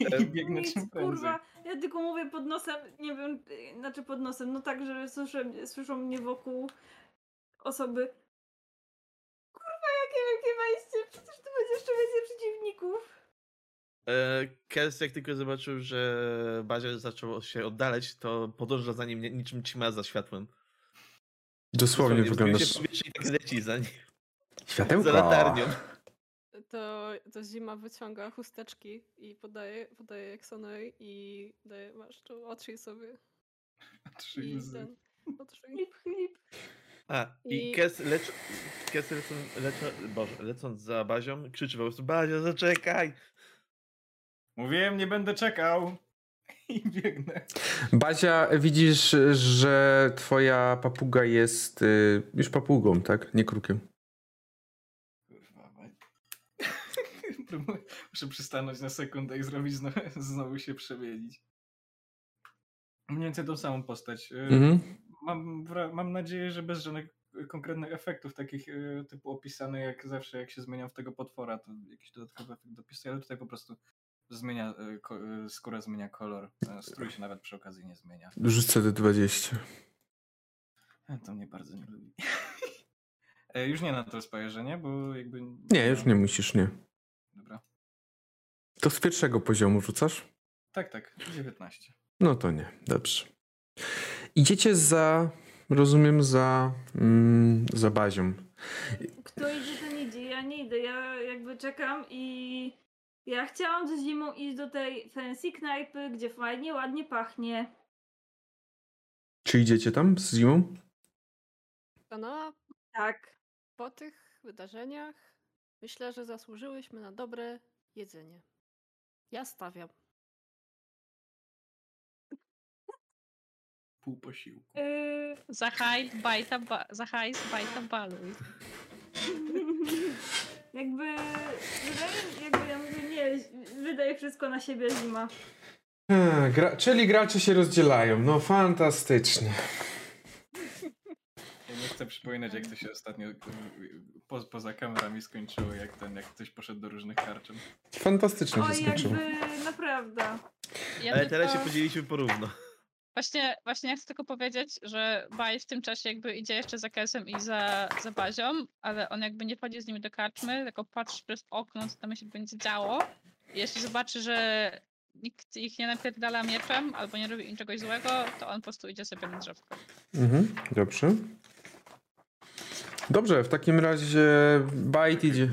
I biegnę Nic, czym kurwa, ja tylko mówię pod nosem, nie wiem, znaczy pod nosem, no tak, że słyszę, słyszą mnie wokół osoby. Kurwa, jakie wielkie wejście, przecież tu będzie jeszcze więcej przeciwników. E, Kels jak tylko zobaczył, że Bazia zaczął się oddalać, to podąża za nim niczym ćma za światłem. Dosłownie Dosłownie, wyglądasz. się w powietrze i tak leci za nim. Za Światełka. latarnią. To, to zima wyciąga chusteczki i podaje, podaje Eksonowi i daje, masz tu, otrzyj sobie. Trzy I ten, otrzyj. Flip, flip. A, i I- Kes, lecz, Kes lecąc, lecą, Boże, lecąc za Bazią, krzyczy po prostu Bazia, zaczekaj! Mówiłem, nie będę czekał. I biegnę. Bazia, widzisz, że twoja papuga jest y, już papugą, tak? Nie krukiem. Kurwa, Muszę przystanąć na sekundę i zrobić znowu, znowu się przemienić. Mniej więcej tą samą postać. Y, Mhm. Mam, mam nadzieję, że bez żadnych konkretnych efektów, takich y, typu opisane jak zawsze, jak się zmieniam w tego potwora, to jakiś dodatkowy efekt dopisuję, ale tutaj po prostu zmienia, ko, y, skóra zmienia kolor. E, Strój się nawet przy okazji nie zmienia. Rzucę D20. E, To mnie bardzo nie lubi. E, Już nie na to spajerze, nie? Bo jakby... Nie, już nie musisz, nie. Dobra. To z pierwszego poziomu rzucasz? Tak, tak. 19. No to nie, dobrze. Idziecie za, rozumiem, za, mm, za bazią. Kto idzie, ten idzie. Ja nie idę. Ja jakby czekam i ja chciałam z zimą iść do tej fancy knajpy, gdzie fajnie, ładnie pachnie. Czy idziecie tam z zimą? No, Tak. po tych wydarzeniach myślę, że zasłużyłyśmy na dobre jedzenie. Ja stawiam. Pół posiłku. Yy, Za hajs, bajta, ba, za hajs, bajta, baluj. jakby, wydaje, jakby ja mówię, nie, wydaje wszystko na siebie zima. A, gra, czyli gracze się rozdzielają. No fantastycznie. Ja nie chcę przypominać, jak to się ostatnio po, poza kamerami skończyło, jak ten, jak ktoś poszedł do różnych karczem. Fantastycznie się Oj, skończyło. jakby, naprawdę. Ja Ale tylko- teraz się podzieliliśmy porówno. Właśnie, właśnie ja chcę tylko powiedzieć, że Baj w tym czasie jakby idzie jeszcze za Kelsem i za, za Bazią, ale on jakby nie wchodzi z nimi do karczmy, tylko patrzy przez okno, co tam się będzie działo. I jeśli zobaczy, że nikt ich nie napierdala mieczem albo nie robi im czegoś złego, to on po prostu idzie sobie na drzewko. Mhm, dobrze. Dobrze, w takim razie Bajt idzie.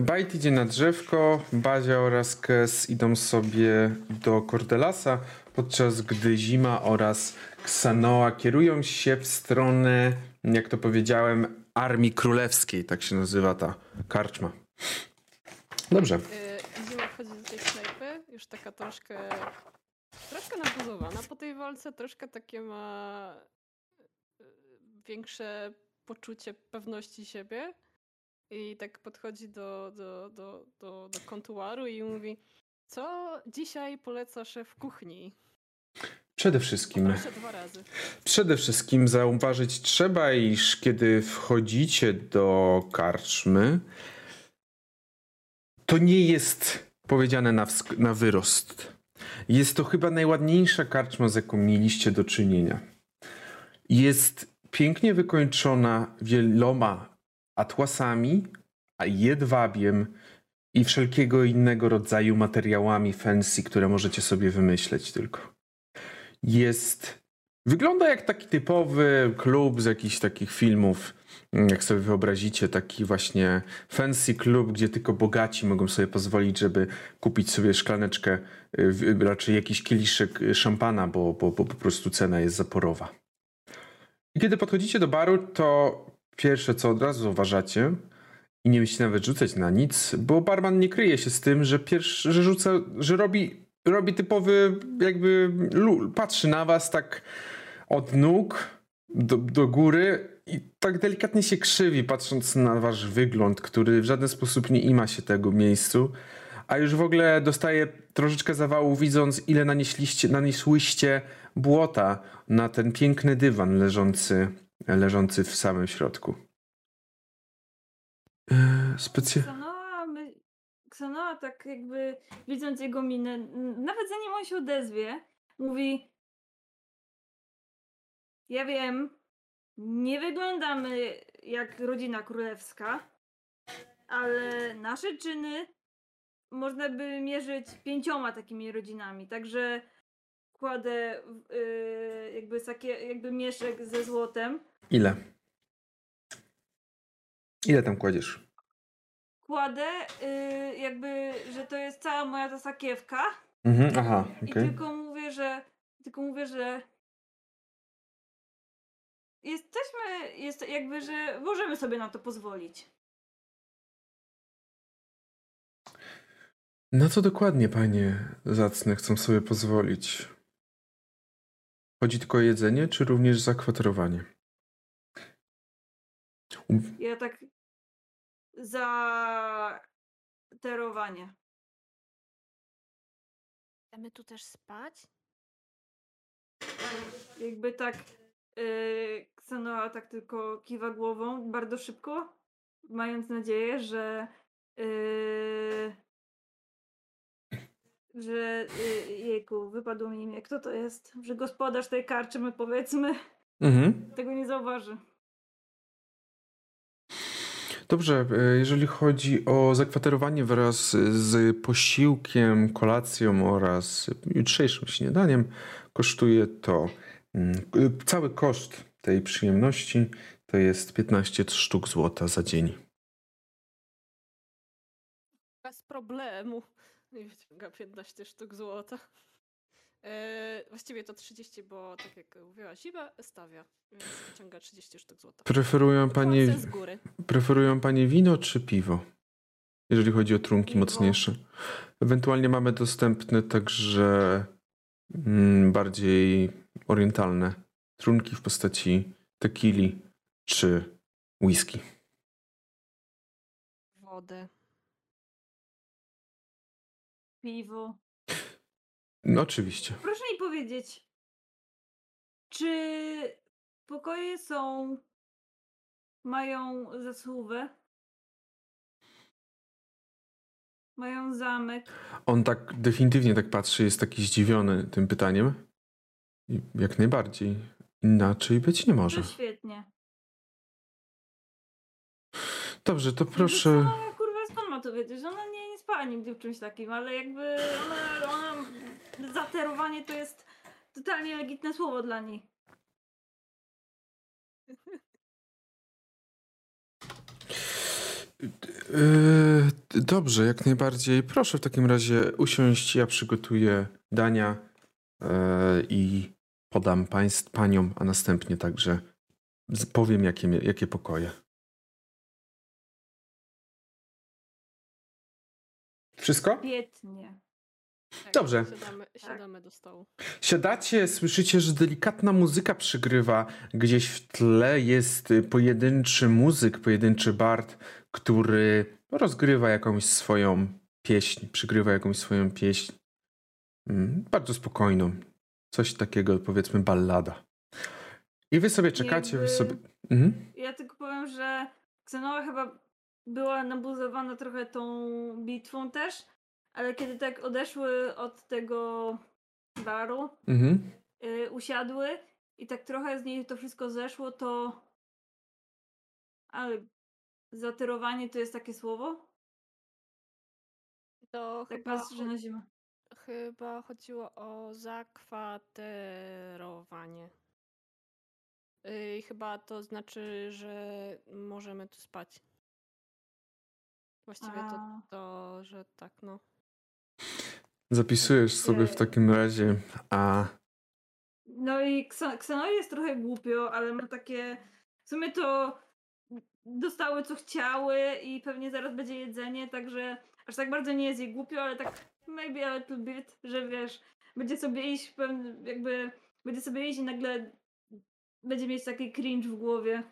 Bajt idzie na drzewko, Bazia oraz Kes idą sobie do Cordelasa, podczas gdy Zima oraz Ksanoa kierują się w stronę, jak to powiedziałem, Armii Królewskiej, tak się nazywa ta karczma. Dobrze. Yy, Zima wchodzi do tej knajpy, już taka troszkę, troszkę nabuzowana po tej walce, troszkę takie ma yy, większe poczucie pewności siebie i tak podchodzi do, do, do, do, do kontuaru i mówi co dzisiaj poleca szef kuchni? Przede wszystkim. Przede wszystkim zauważyć trzeba, iż kiedy wchodzicie do karczmy, to nie jest powiedziane na, na wyrost. Jest to chyba najładniejsza karczma, z jaką mieliście do czynienia. Jest pięknie wykończona wieloma atłasami, jedwabiem i wszelkiego innego rodzaju materiałami fancy, które możecie sobie wymyśleć tylko jest. Wygląda jak taki typowy klub z jakichś takich filmów, mm, jak sobie wyobrazicie, taki właśnie fancy klub, gdzie tylko bogaci mogą sobie pozwolić, żeby kupić sobie szklaneczkę, y, raczej jakiś kieliszek y, szampana, bo, bo, bo po prostu cena jest zaporowa. Kiedy podchodzicie do baru, to pierwsze co od razu zauważacie, i nie musicie nawet rzucać na nic, bo barman nie kryje się z tym, że pierwszy, że rzuca, że robi, robi typowy jakby patrzy na was tak od nóg do, do góry i tak delikatnie się krzywi, patrząc na wasz wygląd, który w żaden sposób nie ima się tego miejscu, A już w ogóle dostaję troszeczkę zawału, widząc, ile nanieśliście, nanieśłyście błota na ten piękny dywan leżący, leżący w samym środku. Eee, Specy... Ksanoa, my... Ksanoa tak jakby widząc jego minę, nawet zanim on się odezwie, mówi ja wiem, nie wyglądamy jak rodzina królewska, ale nasze czyny można by mierzyć pięcioma takimi rodzinami, także kładę yy, jakby, sakie, jakby mieszek ze złotem, Ile? Ile tam kładziesz? kładę yy, jakby, że to jest cała moja ta sakiewka Mhm, aha, I okej. tylko mówię, że. Tylko mówię, że. Jesteśmy. Jest jakby, że możemy sobie na to pozwolić. Na co dokładnie, panie zacne, chcą sobie pozwolić? Chodzi tylko o jedzenie, czy również zakwaterowanie? U- Ja tak. Za. Terowanie. Chcemy tu też spać? Jakby tak. Yy, Ksanoa tak tylko kiwa głową bardzo szybko, mając nadzieję, że. Yy, że. Yy, jejku, wypadło mi imię. Kto to jest? Że gospodarz tej karczymy, powiedzmy, Mhm. tego nie zauważy. Dobrze, e, jeżeli chodzi o zakwaterowanie wraz z posiłkiem, kolacją oraz jutrzejszym śniadaniem, kosztuje to mm, cały koszt tej przyjemności to jest 15 sztuk złota za dzień. Bez problemu. I wyciąga 15 sztuk złota. E, właściwie to 30, bo tak jak mówiła Siwa, stawia. Więc wyciąga 30 sztuk złota. Preferują Płacę z góry. preferują panie wino czy piwo? Jeżeli chodzi o trunki Piwo. mocniejsze. Ewentualnie mamy dostępne także mm, bardziej orientalne trunki w postaci tequili czy whisky. Wodę. Piwo. No oczywiście. Proszę mi powiedzieć, czy pokoje są. mają zasłówę? Mają zamek? On tak definitywnie tak patrzy, jest taki zdziwiony tym pytaniem. I jak najbardziej. Inaczej być nie To może. świetnie. Dobrze, to proszę. Ma to wiedzieć? Ona nie, nie spała nigdy w czymś takim, ale jakby ona, ona zaterowanie to jest totalnie legitne słowo dla niej. Yy, dobrze, jak najbardziej. Proszę w takim razie usiąść. Ja przygotuję dania yy, i podam państw, paniom, a następnie także powiem, jakie, jakie pokoje. Wszystko? Świetnie. Tak, Dobrze. Siadamy, siadamy do stołu. Siadacie, słyszycie, że delikatna muzyka przygrywa. Gdzieś w tle jest pojedynczy muzyk, pojedynczy bard, który rozgrywa jakąś swoją pieśń, przygrywa jakąś swoją pieśń. Mm, Bardzo spokojną. Coś takiego, powiedzmy, ballada. I wy sobie czekacie, wy Jakby- sobie... Mhm. Ja tylko powiem, że Xenoa chyba była nabuzowana trochę tą bitwą też, ale kiedy tak odeszły od tego baru, Mhm. y, usiadły i tak trochę z niej to wszystko zeszło, to. Ale zaterowanie to jest takie słowo? To Tak chyba, patrzę na zimę. chyba chodziło o zakwaterowanie. Y, I chyba to znaczy, że możemy tu spać. Właściwie to, A. to, że tak, no. Zapisujesz sobie w takim razie, a No i Xenoi jest trochę głupio, ale ma takie. W sumie to dostały co chciały i pewnie zaraz będzie jedzenie, także aż tak bardzo nie jest jej głupio, ale tak maybe a little bit, że wiesz, będzie sobie iść jakby będzie sobie iść i nagle będzie mieć taki cringe w głowie.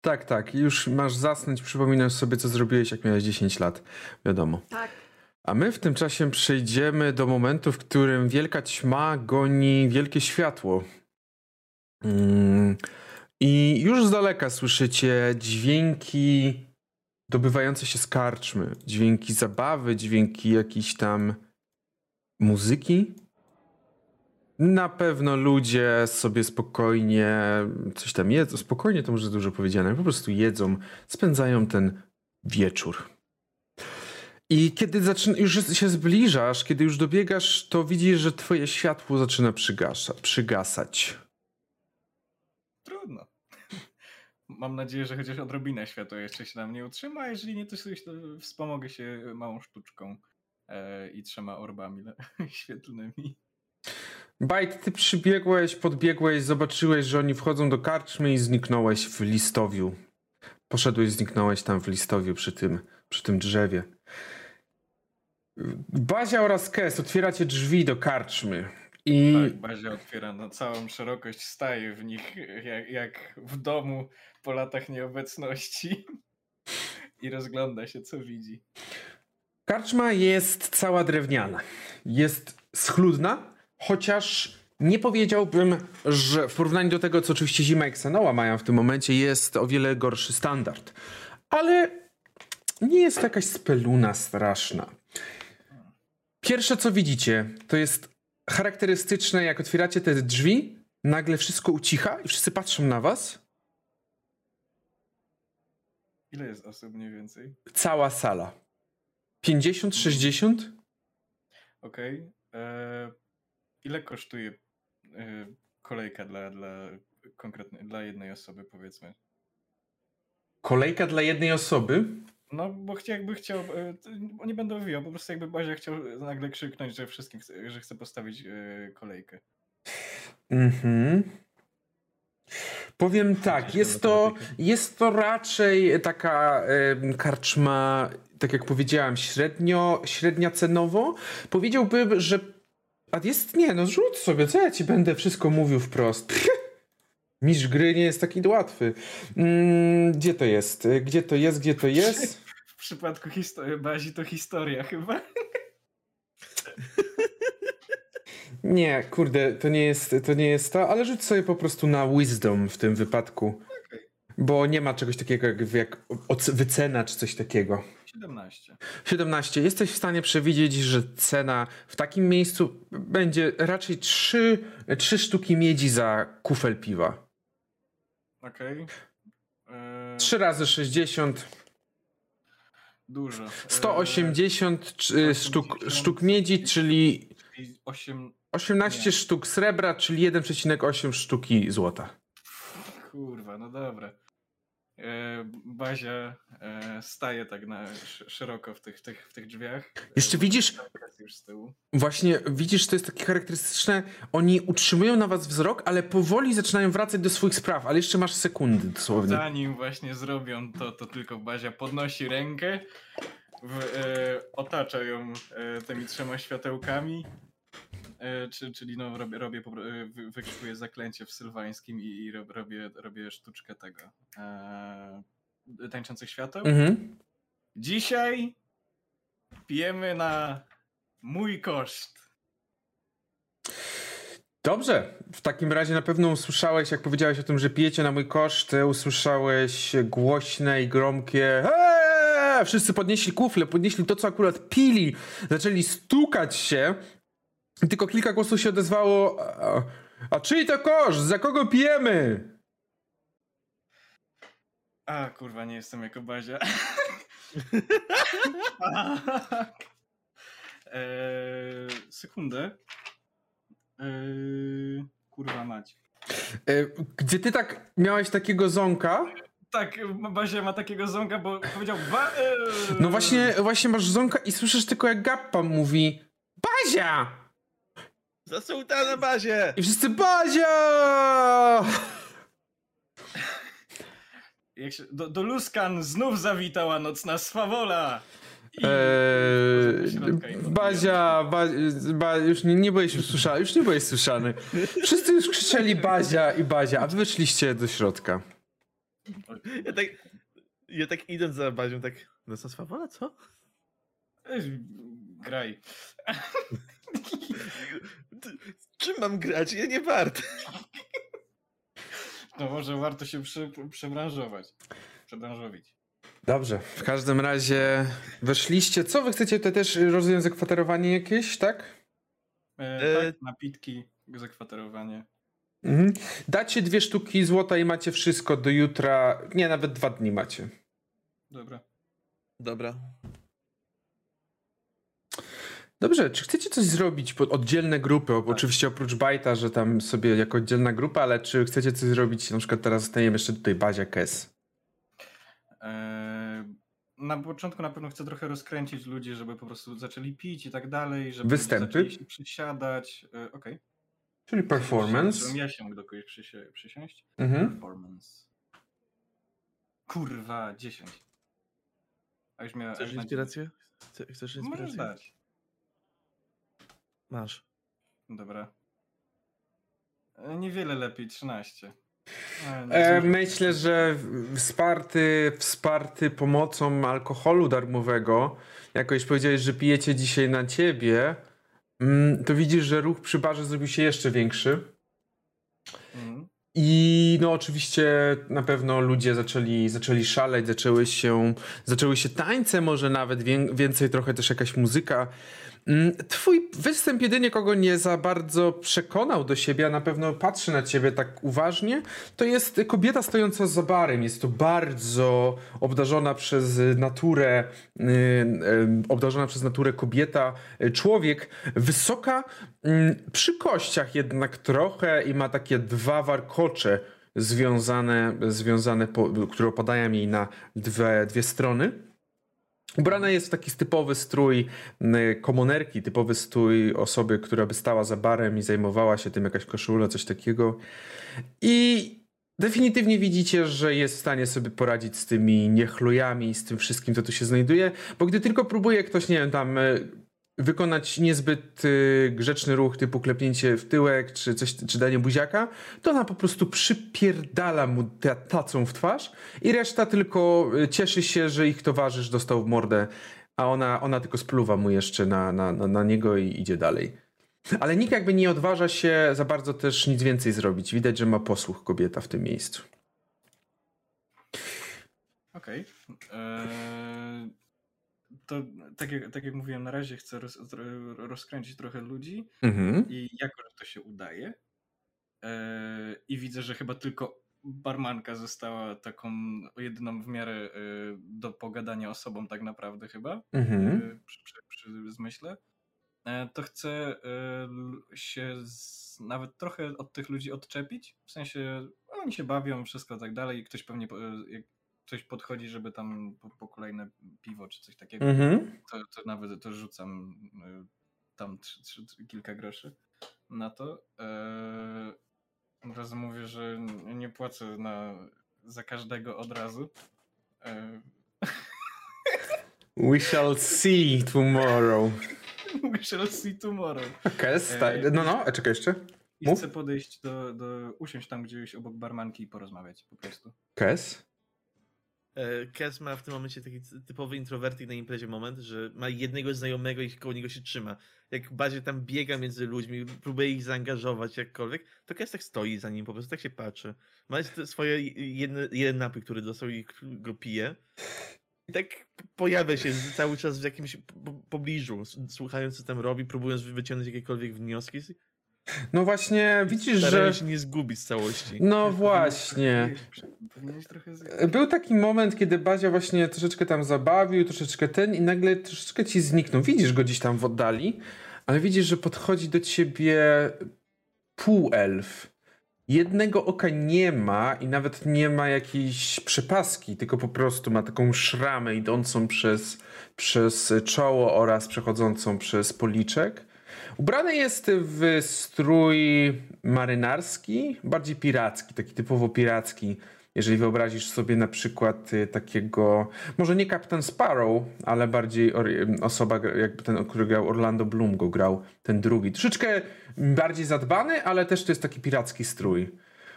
Tak, tak, już masz zasnąć, przypominasz sobie, co zrobiłeś, jak miałeś 10 lat. Wiadomo. Tak. A my w tym czasie przejdziemy do momentu, w którym wielka ćma goni wielkie światło. Mm, I już z daleka słyszycie dźwięki dobywające się z karczmy. Dźwięki zabawy, dźwięki jakiejś tam muzyki. Na pewno ludzie sobie spokojnie coś tam jedzą. Spokojnie to może dużo powiedziane. Po prostu jedzą, spędzają ten wieczór. I kiedy zaczyna, już się zbliżasz, kiedy już dobiegasz, to widzisz, że twoje światło zaczyna przygasa, przygasać. Trudno. Mam nadzieję, że chociaż odrobinę światła jeszcze się na mnie utrzyma, a jeżeli nie, to sobie wspomogę się małą sztuczką e, i trzema orbami świetlnymi. Bajt, ty przybiegłeś, podbiegłeś, zobaczyłeś, że oni wchodzą do karczmy i zniknąłeś w listowiu. Poszedłeś, zniknąłeś tam w listowiu przy tym, przy tym drzewie. Bazia oraz Kes otwieracie drzwi do karczmy. I Tak, Bazia otwiera na całą szerokość, staje w nich jak, jak w domu po latach nieobecności i rozgląda się, co widzi. Karczma jest cała drewniana. Jest schludna, chociaż nie powiedziałbym, że w porównaniu do tego, co oczywiście Zima i Xenoa mają w tym momencie, jest o wiele gorszy standard. Ale nie jest jakaś speluna straszna. Pierwsze, co widzicie, to jest charakterystyczne, jak otwieracie te drzwi, nagle wszystko ucicha i wszyscy patrzą na was. Ile jest osób mniej więcej? Cała sala. 50, 60? Okej. E, Ile kosztuje e, kolejka dla, dla konkretnej, dla jednej osoby, powiedzmy? Kolejka dla jednej osoby. No, bo chcia, jakby chciał, to nie będę wywijał, po prostu jakby Bazia chciał nagle krzyknąć, że wszystkim, chce- że chce postawić e, kolejkę. Mhm. Powiem tak, jest to, jest to raczej taka karczma, tak jak powiedziałem, średnio, średnia cenowo. Powiedziałbym, że. A jest. Nie, no rzuć sobie, co ja ci będę wszystko mówił wprost. Mistrz gry nie jest taki łatwy. Mm, gdzie to jest? Gdzie to jest? Gdzie to jest? W przypadku histo- Bazi to historia chyba. Nie, kurde, to nie jest to, nie jest to ale rzuć sobie po prostu na wisdom w tym wypadku. Bo nie ma czegoś takiego jak, jak wycena czy coś takiego. 17. 17. Jesteś w stanie przewidzieć, że cena w takim miejscu będzie raczej 3, 3 sztuki miedzi za kufel piwa. Okej. E, 3 razy 60, Dużo. E, 180 czy- sztuk, 180. sztuk miedzi, czyli i 8. 18 Nie. sztuk srebra, czyli 1,8 sztuki złota. Kurwa, no dobra. E, Bazia e, staje tak na sz- szeroko w tych, tych, w tych drzwiach. Jeszcze E, widzisz-. Właśnie widzisz, to jest takie charakterystyczne. Oni utrzymują na was wzrok, ale powoli zaczynają wracać do swoich spraw, ale jeszcze masz sekundy dosłownie. Zanim właśnie zrobią to, to tylko Bazia podnosi rękę, w, e, otacza ją e, tymi trzema światełkami. E, czy, czyli no, robię, robię e, wy, wykrzykuję zaklęcie w sylwańskim i, i rob- robię, robię sztuczkę tego. E, tańczących świateł. Mhm. Dzisiaj pijemy na mój koszt. Dobrze. W takim razie na pewno usłyszałeś, jak powiedziałeś o tym, że pijecie na mój koszt, usłyszałeś głośne i gromkie eee! Wszyscy podnieśli kufle, podnieśli to, co akurat pili, zaczęli stukać się. Tylko kilka głosów się odezwało. A, a czyj to koszt? Za kogo pijemy? A kurwa, nie jestem jako Bazia. eee, sekundę. Eee, kurwa mać. E, Gdzie ty tak miałeś takiego ząka? Tak, Bazia ma takiego ząga, bo powiedział ba- eee. No właśnie, właśnie masz ząka i słyszysz tylko jak Gappa mówi Bazia! Za sułtana bazie! I wszyscy Bazia! Jak się, do, do Luskan znów zawitała nocna swawola. I- Eee, Bazia, ba, ba, już nie, nie byłeś usłyszany, już nie byłeś słyszany. Wszyscy już krzyczeli Bazia i Bazia, a wy wyszliście do środka. Ja tak, ja tak idąc za bazią, tak, no co swawola, co? Graj. Czym mam grać? Ja nie wart. No może warto się przy, przebranżować. Przebranżowić. Dobrze, w każdym razie weszliście. Co wy chcecie? To też rozumiem zakwaterowanie jakieś, tak? E, E, tak, napitki, zakwaterowanie. Mhm. Dacie dwie sztuki złota i macie wszystko do jutra. Nie, nawet dwa dni macie. Dobra. Dobra. Dobrze, czy chcecie coś zrobić pod oddzielne grupy? O- Oczywiście oprócz Bajta, że tam sobie jako oddzielna grupa, ale czy chcecie coś zrobić? Na przykład teraz zostajemy jeszcze tutaj Bazia Kes. E, na początku na pewno chcę trochę rozkręcić ludzi, żeby po prostu zaczęli pić i tak dalej, żeby Występy? się przysiadać. E, Okej. Czyli performance. Żebym ja się mógł do kogoś przysi- przysiąść. Mhm. Performance. Kurwa, 10. A już miałem. Chcesz inspirację? Chce- Chcesz Możesz inspirację? dać. Masz. Dobra. E, Niewiele lepiej, 13. E, myślę, że wsparty, wsparty pomocą alkoholu darmowego, jako już powiedziałeś, że pijecie dzisiaj na ciebie, mm, to widzisz, że ruch przy barze zrobił się jeszcze większy. Mhm. I no oczywiście na pewno ludzie zaczęli, zaczęli szaleć, zaczęły się, zaczęły się tańce, może nawet wię- więcej trochę też jakaś muzyka. Mm, Twój występ jedynie kogo nie za bardzo przekonał do siebie, a na pewno patrzy na ciebie tak uważnie, to jest kobieta stojąca za barem. Jest to bardzo obdarzona przez naturę, y, y, obdarzona przez naturę kobieta, y, człowiek, wysoka, mm, przy kościach jednak trochę i ma takie dwa warkocze związane, związane po, które opadają jej na dwie, dwie strony. Ubrana jest w taki typowy strój komonerki, typowy strój osoby, która by stała za barem i zajmowała się tym, jakaś koszula, coś takiego. I definitywnie widzicie, że jest w stanie sobie poradzić z tymi niechlujami, z tym wszystkim, co tu się znajduje, bo gdy tylko próbuje ktoś, nie wiem, tam y, wykonać niezbyt y, grzeczny ruch typu klepnięcie w tyłek, czy coś, czy danie buziaka, to ona po prostu przypierdala mu ta, tacą w twarz i reszta tylko y, cieszy się, że ich towarzysz dostał w mordę, a ona, ona tylko spluwa mu jeszcze na, na, na, na niego i idzie dalej. Ale nikt jakby nie odważa się za bardzo też nic więcej zrobić. Widać, że ma posłuch kobieta w tym miejscu. Okej. Eee, To tak jak, tak jak mówiłem, na razie chcę roz, rozkręcić trochę ludzi Mhm. i jako, że to się udaje eee, i widzę, że chyba tylko barmanka została taką jedyną w miarę e, do pogadania osobą tak naprawdę chyba, Mhm. e, przy, przy, przy zmyśle, e, to chcę e, się z, nawet trochę od tych ludzi odczepić, w sensie oni się bawią, wszystko tak dalej i ktoś pewnie, e, jak ktoś podchodzi, żeby tam po, po kolejne piwo czy coś takiego, Mhm. to, to nawet to rzucam y, tam trzy, trzy, kilka groszy na to. Eee, od razu mówię, że nie płacę na, za każdego od razu. Eee, We shall see tomorrow. we shall see tomorrow. Kes, Eee, tak. No, no, a czekaj jeszcze. I chcę podejść do, do, usiąść tam gdzieś obok barmanki i porozmawiać po prostu. Kes? E, Kes ma w tym momencie taki ty- typowy introwertyk na imprezie moment, że ma jednego znajomego i koło niego się trzyma. Jak bardziej tam biega między ludźmi, próbuje ich zaangażować jakkolwiek, to Kes tak stoi za nim, po prostu tak się patrzy. Ma swoje jedne, jeden napój, który dostał i go pije. I tak pojawia się cały czas w jakimś po- pobliżu, słuchając co tam robi, próbując wyciągnąć jakiekolwiek wnioski. No właśnie, widzisz, że... Się nie zgubić z całości. No właśnie. Był taki moment, kiedy Bazia właśnie troszeczkę tam zabawił, troszeczkę ten i nagle troszeczkę ci zniknął. Widzisz go gdzieś tam w oddali, ale widzisz, że podchodzi do ciebie półelf. Jednego oka nie ma i nawet nie ma jakiejś przepaski, tylko po prostu ma taką szramę idącą przez, przez czoło oraz przechodzącą przez policzek. Ubrany jest w strój marynarski, bardziej piracki, taki typowo piracki. Jeżeli wyobrazisz sobie na przykład y, takiego, może nie Kapitan Sparrow, ale bardziej osoba, jakby ten, który grał Orlando Bloom, go grał ten drugi. Troszeczkę bardziej zadbany, ale też to jest taki piracki strój.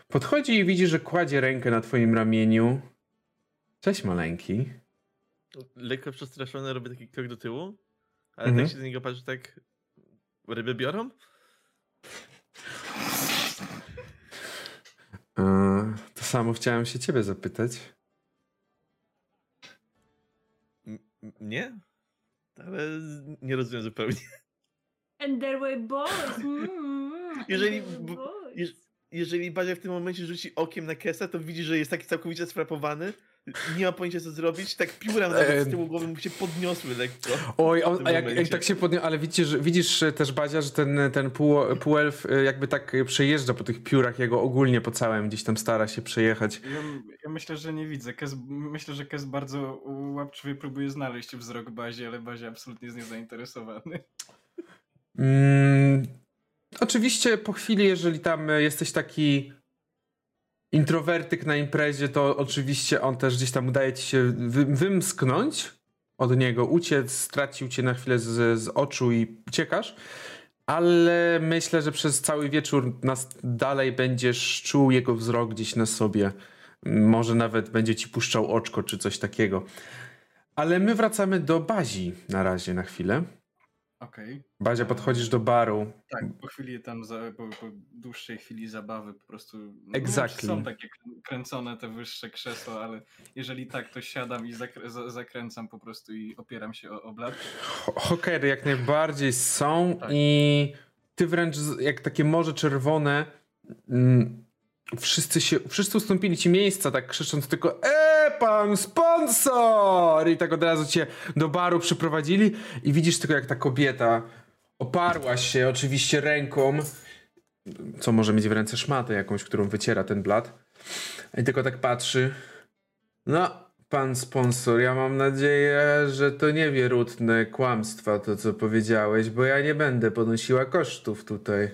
Podchodzi i widzi, że kładzie rękę na twoim ramieniu. Cześć maleńki. Lekko przestraszony robię taki krok do tyłu. Ale Mhm. tak się do niego patrzy, tak ryby biorą? E, to samo chciałem się ciebie zapytać. M- nie? Ale nie rozumiem zupełnie. And there were boys. Mm, Jeżeli and there were b- boys. jeż- Jeżeli Bazia w tym momencie rzuci okiem na Kesa, to widzi, że jest taki całkowicie sfrapowany. Nie ma pojęcia co zrobić. Tak pióra nawet Em. z tyłu głowy mu się podniosły lekko. Oj, on, a jak, jak tak się podniósł, ale widzisz, że- widzisz e, też Bazia, że ten, ten pół, półelf e, jakby tak e, przejeżdża po tych piórach jego ogólnie po całym, gdzieś tam stara się przejechać. Ja, ja myślę, że nie widzę. Kes, myślę, że Kes bardzo łapczywie próbuje znaleźć wzrok Bazie, ale Bazia absolutnie jest niezainteresowany. Mm, oczywiście po chwili, jeżeli tam e, jesteś taki introwertyk na imprezie, to oczywiście on też gdzieś tam udaje ci się wy, wymsknąć od niego, uciec, stracił cię na chwilę z, z oczu i uciekasz. Ale myślę, że przez cały wieczór nas dalej będziesz czuł jego wzrok gdzieś na sobie. Może nawet będzie ci puszczał oczko czy coś takiego. Ale my wracamy do Bazi na razie na chwilę. Okej. Bazia, podchodzisz do baru. Tak, po chwili tam, za, po, po dłuższej chwili zabawy po prostu no, Exactly. są takie krę- kręcone te wyższe krzesła, ale jeżeli tak, to siadam i zakrę, za, zakręcam po prostu i opieram się o, o blat. Ho- Hokery jak najbardziej są Tak. i ty wręcz jak takie morze czerwone mm, wszyscy się, wszyscy ustąpili ci miejsca tak krzycząc tylko e pan sponsor i tak od razu cię do baru przyprowadzili i widzisz tylko jak ta kobieta oparła się oczywiście ręką co może mieć w ręce szmatę jakąś, którą wyciera ten blat i tylko tak patrzy no, pan sponsor, ja mam nadzieję, że to nie wierutne kłamstwa to, co powiedziałeś, bo ja nie będę ponosiła kosztów tutaj.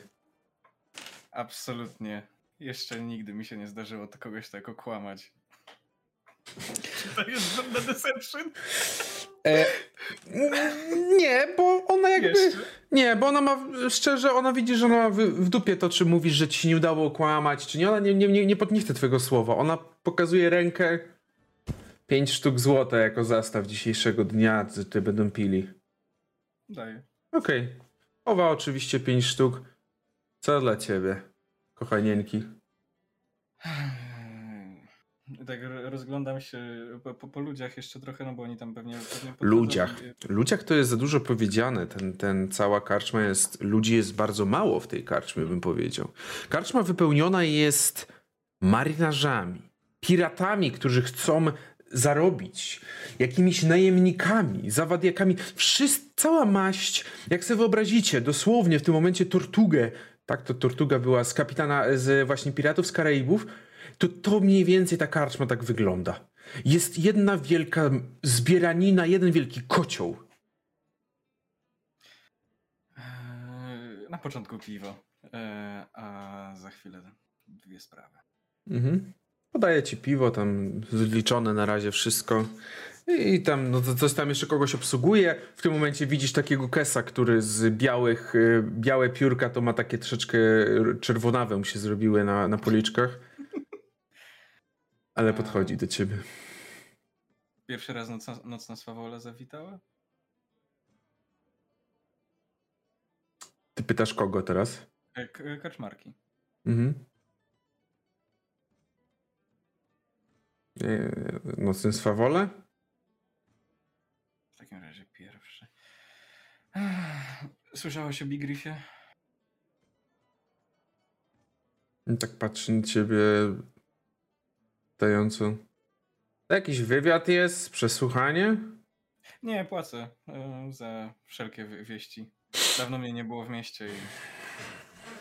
Absolutnie. Jeszcze nigdy mi się nie zdarzyło to kogoś tak okłamać. Czy to jest żadna deception? E, nie, bo ona jakby... Jeszcze? Nie, bo ona ma, szczerze, ona widzi, że ona ma w, w dupie to, czy mówisz, że ci się nie udało okłamać, czy nie. Ona nie, nie, nie, nie, pod- nie chce twojego słowa. Ona pokazuje rękę, pięć sztuk złota jako zastaw dzisiejszego dnia, tutaj będą pili. Daję. Okej. Owa oczywiście pięć sztuk. Co dla ciebie, kochanieńki? Tak ro- rozglądam się po, po, ludziach jeszcze trochę, no bo oni tam pewnie... pewnie Ludziach. Ludziach to jest za dużo powiedziane. Ten, ten cała karczma jest. Ludzi jest bardzo mało w tej karczmie, bym powiedział. Karczma wypełniona jest marynarzami, piratami, którzy chcą zarobić, jakimiś najemnikami, zawadiakami. Wszyscy, cała maść, jak sobie wyobrazicie, dosłownie w tym momencie tortugę, tak, to tortuga była z kapitana, z właśnie piratów z Karaibów, to to mniej więcej ta karczma tak wygląda. Jest jedna wielka zbieranina, jeden wielki kocioł. Eee, Na początku piwo, eee, a za chwilę dwie sprawy. Mhm. Podaję ci piwo, tam zliczone na razie wszystko. I tam, no coś tam jeszcze kogoś obsługuje. W tym momencie widzisz takiego kesa, który z białych, y, białe piórka to ma takie troszeczkę czerwonawe mu się zrobiły na, na policzkach. Ale podchodzi do ciebie. Pierwszy raz nocna, nocna swawola zawitała? Ty pytasz kogo teraz? E, k- Kaczmarki. Mhm. Nie, Nocnym swawole? W takim razie pierwszy. Ech, Słyszałeś o Bigriffie? I Tak patrzy na ciebie dająco. To jakiś wywiad jest? Przesłuchanie? Nie, płacę e, za wszelkie wi- wieści. Dawno mnie nie było w mieście i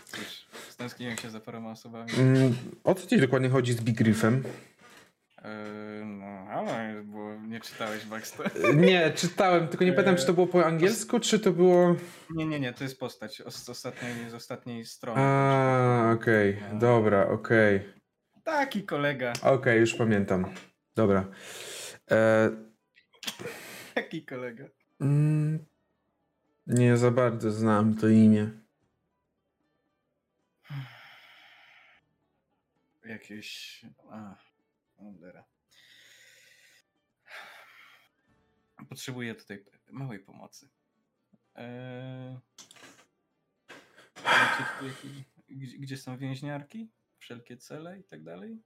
cóż, stęskniłem się za paroma osobami. Mm, o co ci dokładnie chodzi z Big? E, no, ale bo nie czytałeś Baxter. Nie, czytałem, tylko nie pamiętam, czy to było po angielsku, czy to było... Nie, nie, nie, to jest postać os- z ostatniej, z ostatniej strony. A, okej, dobra, okej. Taki kolega, Okej, już pamiętam. Dobra. E, taki kolega. mm, nie za bardzo znam to imię. Jakieś... A, cholera. Potrzebuję tutaj małej pomocy. Eee... Gdzie, gdzie są więźniarki? Wszelkie cele i tak dalej?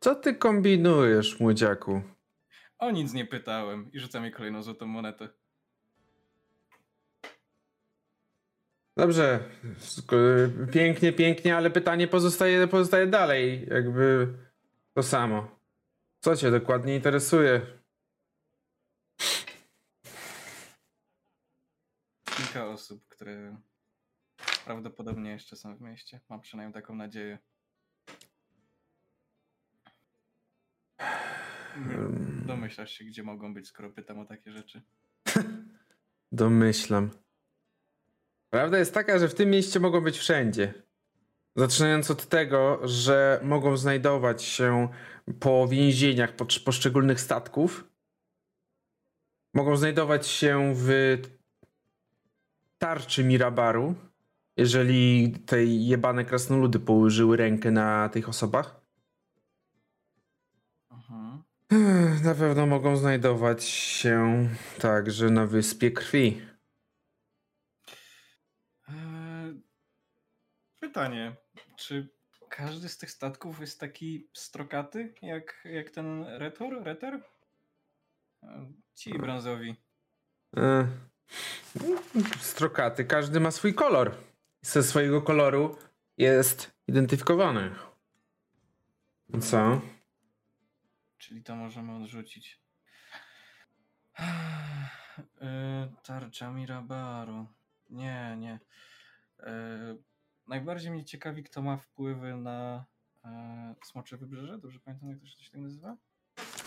Co ty kombinujesz, młodziaku? O nic nie pytałem i rzucam jej kolejną złotą monetę. Dobrze, pięknie, pięknie, ale pytanie pozostaje, pozostaje dalej. Jakby to samo. Co cię dokładnie interesuje? Kilka osób, które prawdopodobnie jeszcze są w mieście. Mam przynajmniej taką nadzieję. Domyślasz się, gdzie mogą być, skoro pytam o takie rzeczy. Domyślam. Prawda jest taka, że w tym mieście mogą być wszędzie. Zaczynając od tego, że mogą znajdować się po więzieniach poszczególnych statków. Mogą znajdować się w tarczy Mirabaru, jeżeli te jebane krasnoludy położyły rękę na tych osobach. Mhm. Na pewno mogą znajdować się także na Wyspie Krwi. Eee, Pytanie, czy każdy z tych statków jest taki strokaty, jak, jak ten Retor? Reter? Eee, Ci brązowi. E, Strokaty, każdy ma swój kolor. Ze swojego koloru jest identyfikowany. Co? Czyli to możemy odrzucić. Eee, Tarcza Mirabaru. Nie, nie. Eee, Najbardziej mnie ciekawi, kto ma wpływy na e, Smocze Wybrzeże. Dobrze pamiętam, jak to się tak nazywa?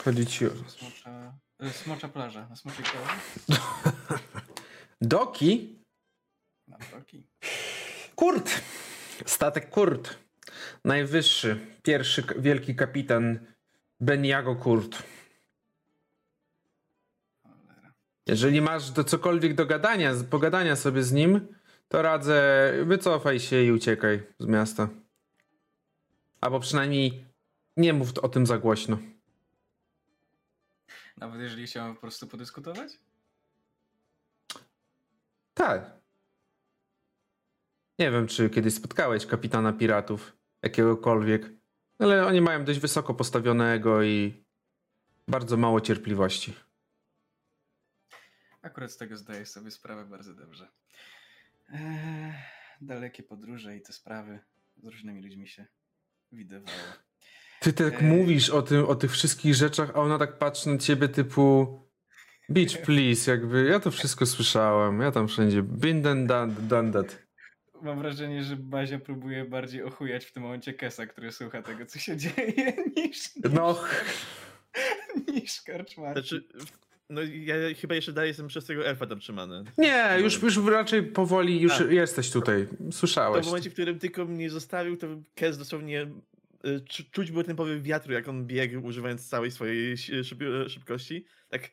Chodzi ci o... Smocza, e, smocza plaża. Na Smoczej plaży? Doki? Na Doki. Kurt. Statek Kurt. Najwyższy. Pierwszy wielki kapitan Beniago Kurt. Jeżeli masz do cokolwiek do gadania, pogadania sobie z nim, to radzę wycofaj się i uciekaj z miasta. Albo przynajmniej nie mów o tym za głośno. Nawet jeżeli chciałem po prostu podyskutować? Tak. Nie wiem, czy kiedyś spotkałeś kapitana piratów, jakiegokolwiek, ale oni mają dość wysoko postawionego i bardzo mało cierpliwości. Akurat z tego zdaję sobie sprawę bardzo dobrze. Eee, dalekie podróże i te sprawy z różnymi ludźmi się widywało. Ty tak Ej. mówisz o, tym, o tych wszystkich rzeczach, a ona tak patrzy na ciebie typu Beach please, jakby ja to wszystko słyszałem, ja tam wszędzie been done, done, done that. Mam wrażenie, że Bazia próbuje bardziej ochujać w tym momencie Kesa, który słucha tego, co się dzieje, niż, niż, No, niż Karczmarki. Znaczy, no ja chyba jeszcze dalej jestem przez tego elfa tam trzymany. nie, już, już raczej powoli już A. jesteś tutaj, To słyszałeś. w momencie, w którym tylko mnie zostawił, to Kes dosłownie czu- czuć było ten powiew wiatru, jak on biegł, używając całej swojej szyb szybkości. Tak.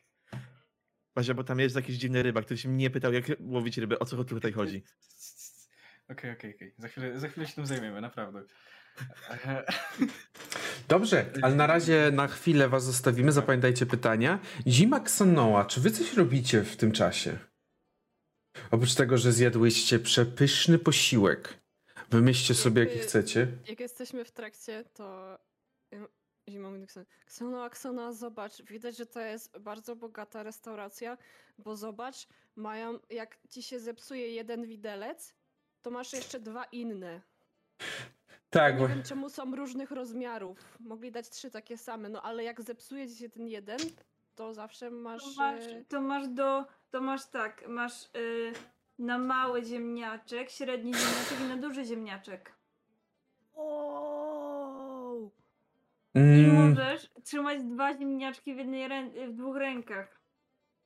Bazia, bo tam jest jakiś dziwny rybak, który się mnie pytał, jak łowić ryby, o co tutaj chodzi. Okej, okej, okej. Za chwilę, za chwilę się tym zajmiemy, naprawdę. Dobrze, ale na razie na chwilę was zostawimy. Zapamiętajcie pytania. Zima Xonoa, czy wy coś robicie w tym czasie? Oprócz tego, że zjadłyście przepyszny posiłek. Wymyślcie sobie jaki chcecie. Jak jesteśmy w trakcie, to ym, zimą mówi Ksona, zobacz, widać, że to jest bardzo bogata restauracja, bo zobacz, mają, jak ci się zepsuje jeden widelec, to masz jeszcze dwa inne. Tak, Nie wiem, czemu są różnych rozmiarów. Mogli dać trzy takie same, no ale jak zepsuje ci się ten jeden, to zawsze masz... To masz, e, to masz do. To masz tak, masz y, na mały ziemniaczek, średni ziemniaczek i na duży ziemniaczek. Wow! I mm, możesz trzymać dwa ziemniaczki w, jednej rę- w dwóch rękach.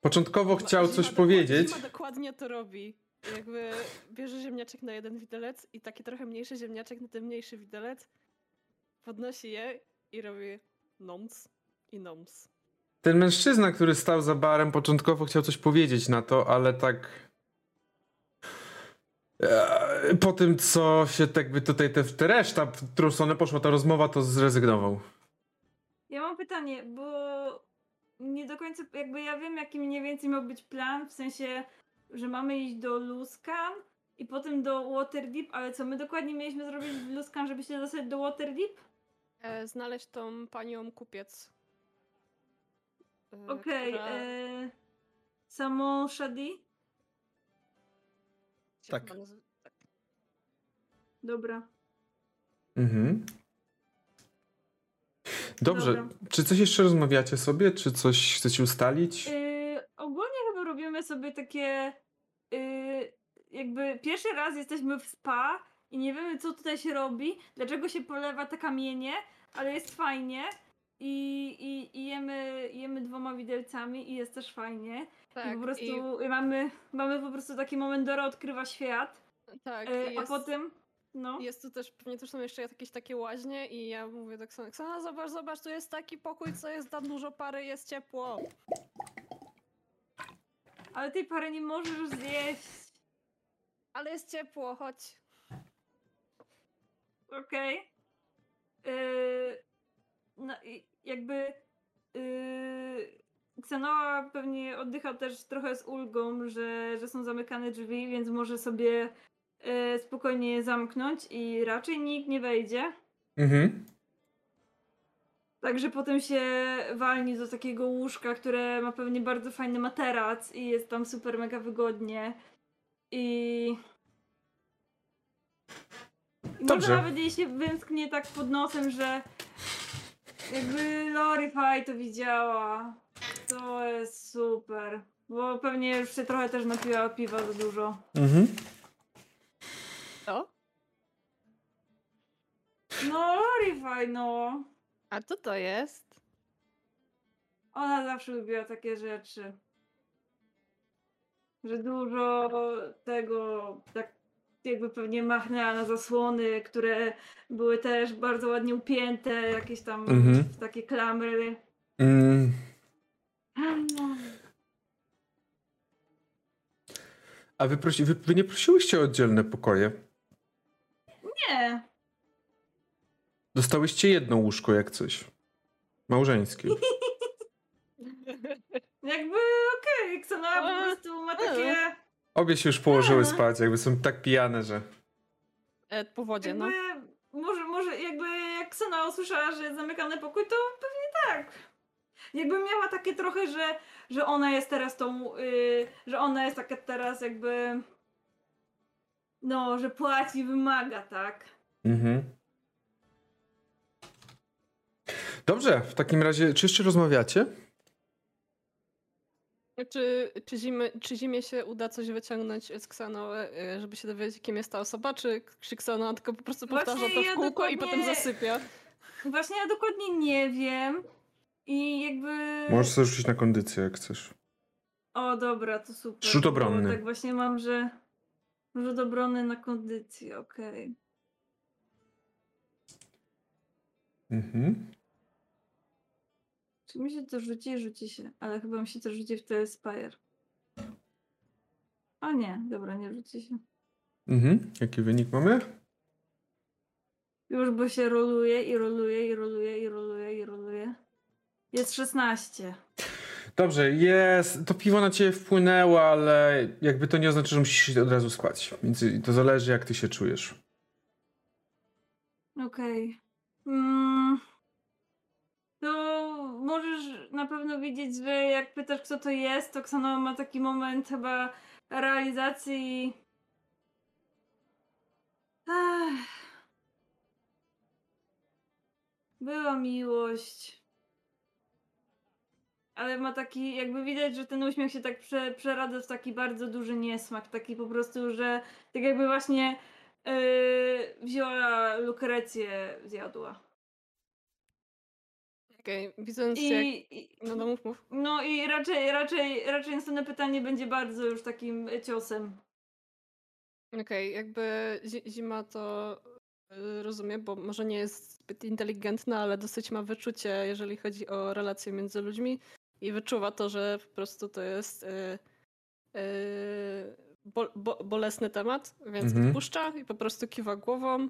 początkowo chciał Zima coś powiedzieć. Zima dokładnie to robi. Jakby bierze ziemniaczek na jeden widelec i taki trochę mniejszy ziemniaczek na ten mniejszy widelec, podnosi je i robi noms i noms. Ten mężczyzna, który stał za barem, początkowo chciał coś powiedzieć na to, ale tak. Eee, Po tym, co się tak by tutaj te, te reszta, w którą stronę poszła ta rozmowa, to zrezygnował. Ja mam pytanie, bo nie do końca, jakby ja wiem jaki mniej więcej miał być plan, w sensie, że mamy iść do Luskan i potem do Waterdeep, ale co my dokładnie mieliśmy zrobić w Luskan, żeby się dostać do Waterdeep? E, znaleźć tą panią kupiec. e, Okej, która e, samą Shadi? Tak. tak. Dobra. Mhm. Dobrze. Dobra. Czy coś jeszcze rozmawiacie sobie? Czy coś chcecie ustalić? Yy, ogólnie chyba robimy sobie takie. Yy, jakby pierwszy raz jesteśmy w spa i nie wiemy, co tutaj się robi, dlaczego się polewa te kamienie, ale jest fajnie. I, i, i jemy, jemy dwoma widelcami i jest też fajnie. I Tak, po prostu i, mamy, mamy po prostu taki moment, Dora odkrywa świat, tak, yy, i a jest, potem. No. jest tu też, pewnie też są jeszcze jakieś takie łaźnie i ja mówię do Ksana, Ksana zobacz, zobacz, tu jest taki pokój, co jest tam dużo pary, jest ciepło. Ale tej pary nie możesz zjeść. Ale jest ciepło, chodź. Okej. Yy, no i jakby yy, Xenoa pewnie oddycha też trochę z ulgą, że, że są zamykane drzwi, więc może sobie yy, spokojnie je zamknąć i raczej nikt nie wejdzie. Mhm. Także potem się walni do takiego łóżka, które ma pewnie bardzo fajny materac i jest tam super mega wygodnie. I. I Dobrze. Może nawet jej się wymsknie tak pod nosem, że jakby Lorify to widziała. To jest super. Bo pewnie już się trochę też napiła piwa za dużo. Mhm. Co? No, Lorify, no. A co to jest? Ona zawsze lubiła takie rzeczy. Że dużo tego, tak jakby pewnie machnęła na zasłony, które były też bardzo ładnie upięte, jakieś tam Mhm. takie klamry. Mm. A wy, prosi, wy, wy nie prosiłyście o oddzielne pokoje? Nie, Dostałyście jedno łóżko jak coś. Małżeńskie. jakby okej, Xanoa po A, prostu ma takie... Obie się już położyły Aha. spać, jakby są tak pijane, że... E, po wodzie, no. Jakby, może, może jakby jak Ksena usłyszała, że jest zamykany pokój, to pewnie tak. Jakby miała takie trochę, że, że ona jest teraz tą, yy, że ona jest taka teraz jakby, no, że płaci, wymaga, tak? Mhm. Dobrze, w takim razie, czy jeszcze rozmawiacie? Czy, czy, zimy, czy zimie się uda coś wyciągnąć z Ksano, e, żeby się dowiedzieć, kim jest ta osoba, czy, czy Ksano tylko po prostu Właśnie powtarza to w ja kółko i dokładnie- potem zasypia? Właśnie ja dokładnie nie wiem i jakby... Możesz sobie rzucić na kondycję, jak chcesz. O, dobra, to super. Rzut obronny. Tak właśnie mam, że rzut obronny na kondycję, okej. Mhm. Czy mi się to rzuci? Rzuci się. Ale chyba mi się to rzuci w Telespire. A nie, dobra, nie rzuci się. Mhm. Jaki wynik mamy? Już, bo się roluje i roluje i roluje i roluje i roluje. Jest 16. Dobrze, jest. To piwo na ciebie wpłynęło, ale jakby to nie oznacza, że musisz iść od razu spać. Więc to zależy, jak ty się czujesz. Okej. Mm. To możesz na pewno wiedzieć, że jak pytasz, kto to jest, to Ksano ma taki moment chyba realizacji. Ech. Była miłość. Ale ma taki, jakby widać, że ten uśmiech się tak prze, przeradza w taki bardzo duży niesmak. Taki po prostu, że tak jakby właśnie yy, wzięła lukrecję, zjadła. Okej, widząc jak... I, i, No, no mów, mów. no i raczej, raczej, raczej następne pytanie będzie bardzo już takim ciosem. Okej, jakby zi- zima to y, rozumie, bo może nie jest zbyt inteligentna, ale dosyć ma wyczucie, jeżeli chodzi o relacje między ludźmi i wyczuwa to, że po prostu to jest y, y, bo, bo, bolesny temat, więc Mhm. odpuszcza i po prostu kiwa głową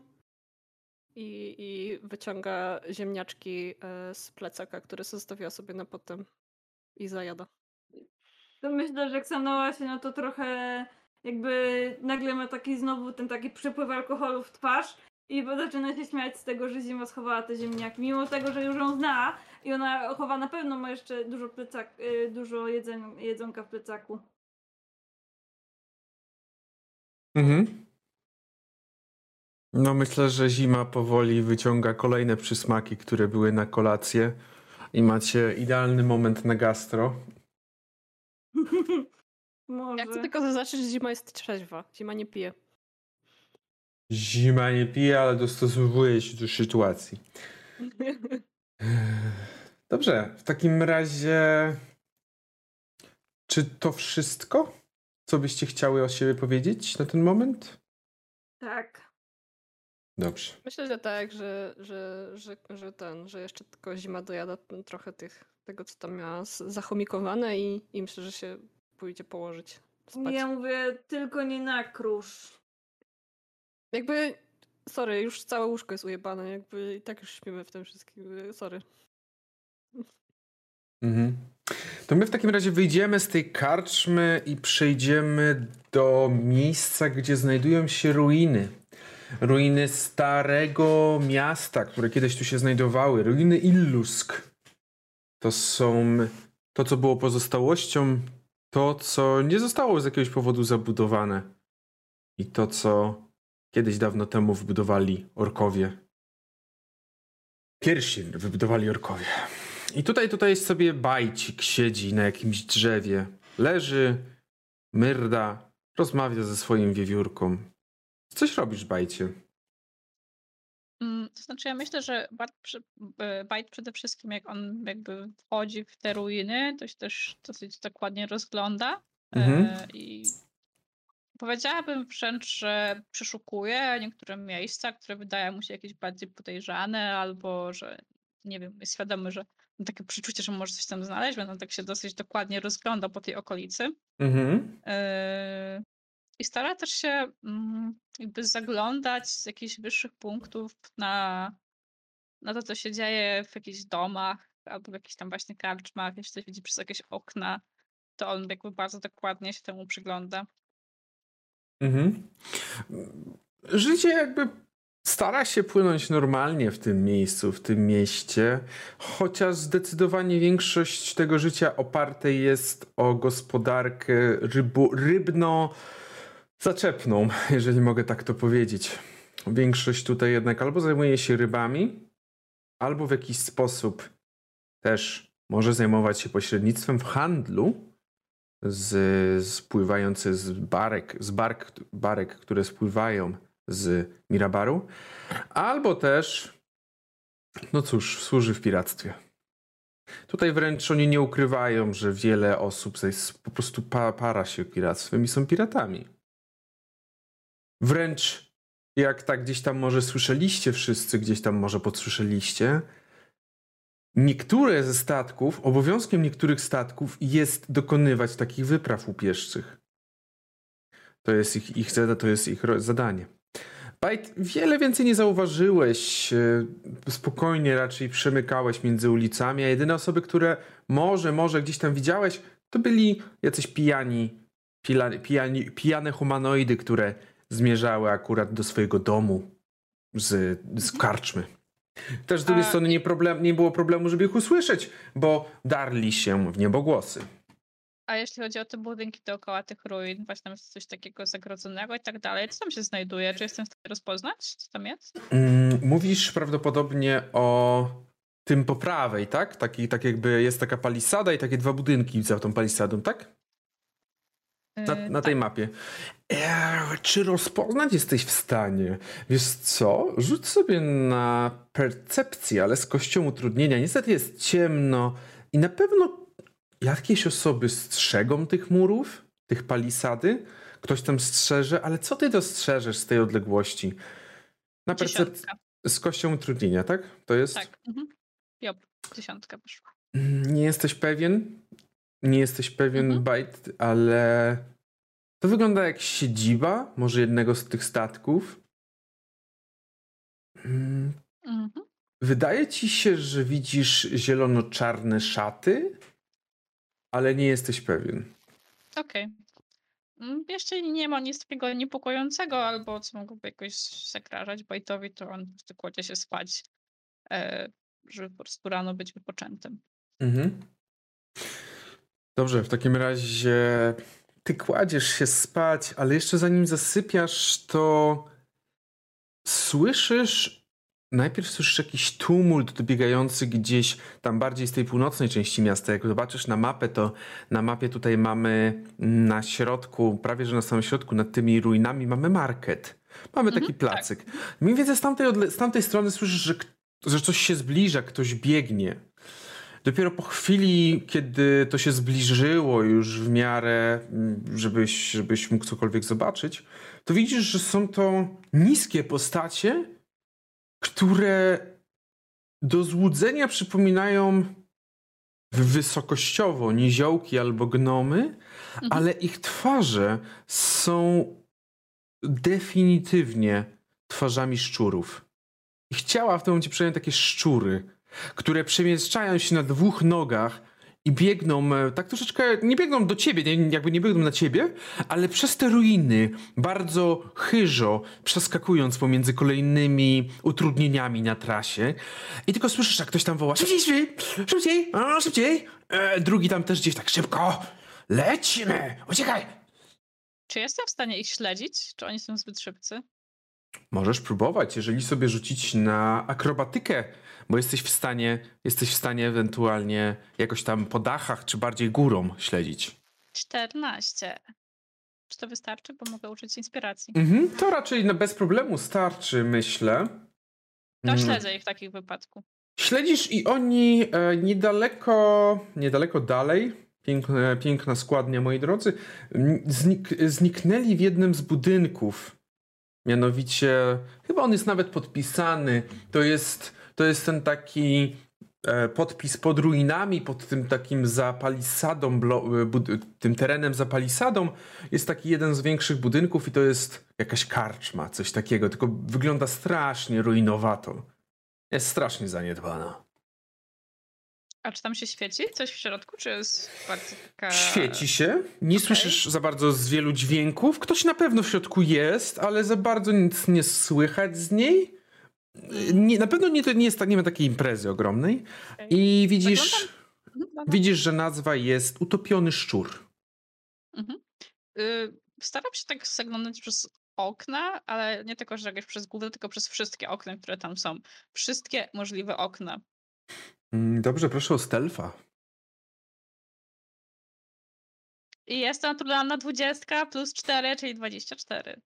i, i wyciąga ziemniaczki y, z plecaka, który zostawiła sobie na potem. i zajada. To myślę, że Ksanoa się na to trochę jakby nagle ma taki znowu ten taki przepływ alkoholu w twarz i bo zaczyna się śmiać z tego, że Zima schowała te ziemniaki, mimo tego, że już ją zna i ona chowa na pewno ma jeszcze dużo plecak, y, dużo jedzeń, jedzonka w plecaku. Mhm. No myślę, że zima powoli wyciąga kolejne przysmaki, które były na kolację i macie idealny moment na gastro. Może. Ja chcę tylko zaznaczyć, że zima jest trzeźwa. Zima nie pije. Zima nie pije, ale dostosowuje się do sytuacji. Dobrze, w takim razie czy to wszystko, co byście chciały o siebie powiedzieć na ten moment? Tak. Dobrze. Myślę, że tak, że, że, że, że ten, że jeszcze tylko zima dojada trochę tych, tego, co tam miała zachomikowane i, i myślę, że się pójdzie położyć spać. Ja mówię, tylko nie na krusz. Jakby, sorry, już całe łóżko jest ujebane, jakby i tak już śpimy w tym wszystkim, y, sorry. Mhm. To my w takim razie wyjdziemy z tej karczmy i przejdziemy do miejsca, gdzie znajdują się ruiny. Ruiny starego miasta, które kiedyś tu się znajdowały. Ruiny Illusk. To są to, co było pozostałością, to, co nie zostało z jakiegoś powodu zabudowane. I to, co kiedyś dawno temu wybudowali orkowie. Pierwsi wybudowali orkowie. I tutaj, tutaj sobie bajcik siedzi na jakimś drzewie. Leży, myrda, rozmawia ze swoim wiewiórką. Coś robisz, bajcie? Mm, To znaczy, ja myślę, że e, Bajt przede wszystkim, jak on jakby wchodzi w te ruiny, to się też dosyć dokładnie rozgląda. Mhm. E, I powiedziałabym wręcz, że przeszukuje niektóre miejsca, które wydają mu się jakieś bardziej podejrzane, albo że nie wiem, jest świadomy, że ma takie przeczucie, że może coś tam znaleźć, więc on tak się dosyć dokładnie rozgląda po tej okolicy. Mhm. Yy, I stara też się mm, jakby zaglądać z jakichś wyższych punktów na, na to, co się dzieje w jakichś domach albo w jakichś tam właśnie karczmach, jeśli coś widzi przez jakieś okna, to on jakby bardzo dokładnie się temu przygląda. Mhm. Życie jakby stara się płynąć normalnie w tym miejscu, w tym mieście, chociaż zdecydowanie większość tego życia oparte jest o gospodarkę rybu, rybno-zaczepną, jeżeli mogę tak to powiedzieć. Większość tutaj jednak albo zajmuje się rybami, albo w jakiś sposób też może zajmować się pośrednictwem w handlu, z, spływające z barek, z bark, barek, które spływają z Mirabaru, albo też, no cóż, służy w piractwie. Tutaj wręcz oni nie ukrywają, że wiele osób po prostu pa, para się piractwem i są piratami. Wręcz jak tak gdzieś tam może słyszeliście wszyscy, gdzieś tam może podsłyszeliście, Niektóre ze statków, obowiązkiem niektórych statków jest dokonywać takich wypraw upieszczych. To jest ich, ich, zada- to jest ich zadanie. Bajt, wiele więcej nie zauważyłeś. e, Spokojnie raczej przemykałeś między ulicami, a jedyne osoby, które może, może gdzieś tam widziałeś, to byli jacyś pijani, pijani pijane humanoidy, które zmierzały akurat do swojego domu z, z karczmy. Też z drugiej A- strony nie, problem, nie było problemu, żeby ich usłyszeć, bo darli się w niebogłosy. A jeśli chodzi o te budynki dookoła tych ruin, właśnie tam jest coś takiego zagrodzonego i tak dalej, co tam się znajduje? Czy jestem w stanie rozpoznać, co tam jest? Mm, mówisz prawdopodobnie o tym po prawej, tak? Taki, tak jakby jest taka palisada i takie dwa budynki za tą palisadą, tak? Na, Yy, na tej mapie. Eee, czy rozpoznać jesteś w stanie? Wiesz co? Rzuć sobie na percepcję, ale z kością utrudnienia. Niestety jest ciemno i na pewno jakieś osoby strzegą tych murów, tych palisady. Ktoś tam strzeże, ale co ty dostrzeżesz z tej odległości? Na percepcję z kością utrudnienia, tak? To jest? Tak. Mhm. Job, dziesiątka wyszła. Nie jesteś pewien? Nie jesteś pewien, Mhm. Bajt, ale to wygląda jak siedziba, może jednego z tych statków. Mm, Mhm. Wydaje ci się, że widzisz zielono-czarne szaty? ale nie jesteś pewien. Okej. Mm, Jeszcze nie ma nic takiego niepokojącego, albo co mogłoby jakoś zagrażać Bajtowi, to on po prostu kładzie się spać, e, żeby po prostu rano być wypoczętym. Mhm. Dobrze, w takim razie ty kładziesz się spać, ale jeszcze zanim zasypiasz, to słyszysz. Najpierw słyszysz jakiś tumult dobiegający gdzieś tam bardziej z tej północnej części miasta. Jak zobaczysz na mapę, to na mapie tutaj mamy na środku, prawie że na samym środku, nad tymi ruinami mamy market. Mamy Mhm, taki tak. placyk. Mniej więcej z tamtej, z tamtej strony słyszysz, że, że coś się zbliża, ktoś biegnie. Dopiero po chwili, kiedy to się zbliżyło już w miarę, mm, żebyś, żebyś mógł cokolwiek zobaczyć, to widzisz, że są to niskie postacie, które do złudzenia przypominają wysokościowo niziołki albo gnomy, Mhm. ale ich twarze są definitywnie twarzami szczurów. Ich ciała w tym momencie przyjmują takie szczury, które przemieszczają się na dwóch nogach i biegną, e, tak troszeczkę, nie biegną do ciebie, nie, jakby nie biegną na ciebie, ale przez te ruiny, bardzo chyżo, przeskakując pomiędzy kolejnymi utrudnieniami na trasie. I tylko słyszysz, jak ktoś tam woła, szybciej, szybciej, szybciej, a, szybciej. E, drugi tam też gdzieś tak, szybko, lecimy, uciekaj. Czy jestem w stanie ich śledzić? Czy oni są zbyt szybcy? Możesz próbować, jeżeli sobie rzucić na akrobatykę, bo jesteś w stanie, jesteś w stanie ewentualnie jakoś tam po dachach, czy bardziej górą śledzić. 14. Czy to wystarczy? Bo mogę użyć inspiracji. Mhm, to raczej na bez problemu starczy, myślę. To Mm. śledzę ich w takim wypadku. Śledzisz i oni e, niedaleko, niedaleko dalej, piękne, piękna składnia, moi drodzy, znik, zniknęli w jednym z budynków. Mianowicie, chyba on jest nawet podpisany. To jest, to jest ten taki e, podpis pod ruinami, pod tym takim za palisadą, e, tym terenem za palisadą. Jest taki jeden z większych budynków i to jest jakaś karczma, coś takiego. Tylko wygląda strasznie ruinowato. Jest strasznie zaniedbana. A czy tam się świeci coś w środku, czy jest bardzo taka... Świeci się, nie okej. słyszysz za bardzo z wielu dźwięków. Ktoś na pewno w środku jest, ale za bardzo nic nie słychać z niej. Nie, na pewno nie, to nie, jest, tak- nie ma takiej imprezy ogromnej. I widzisz, Wyglądam- Mhm, widzisz, że nazwa jest Utopiony Szczur. Y, Staram się tak zaglądać przez okna, ale nie tylko, że jakieś przez główne, tylko przez wszystkie okna, które tam są. Wszystkie możliwe okna. Mm, Dobrze, proszę o stealtha. I jest naturalna 20 plus 4, czyli 24.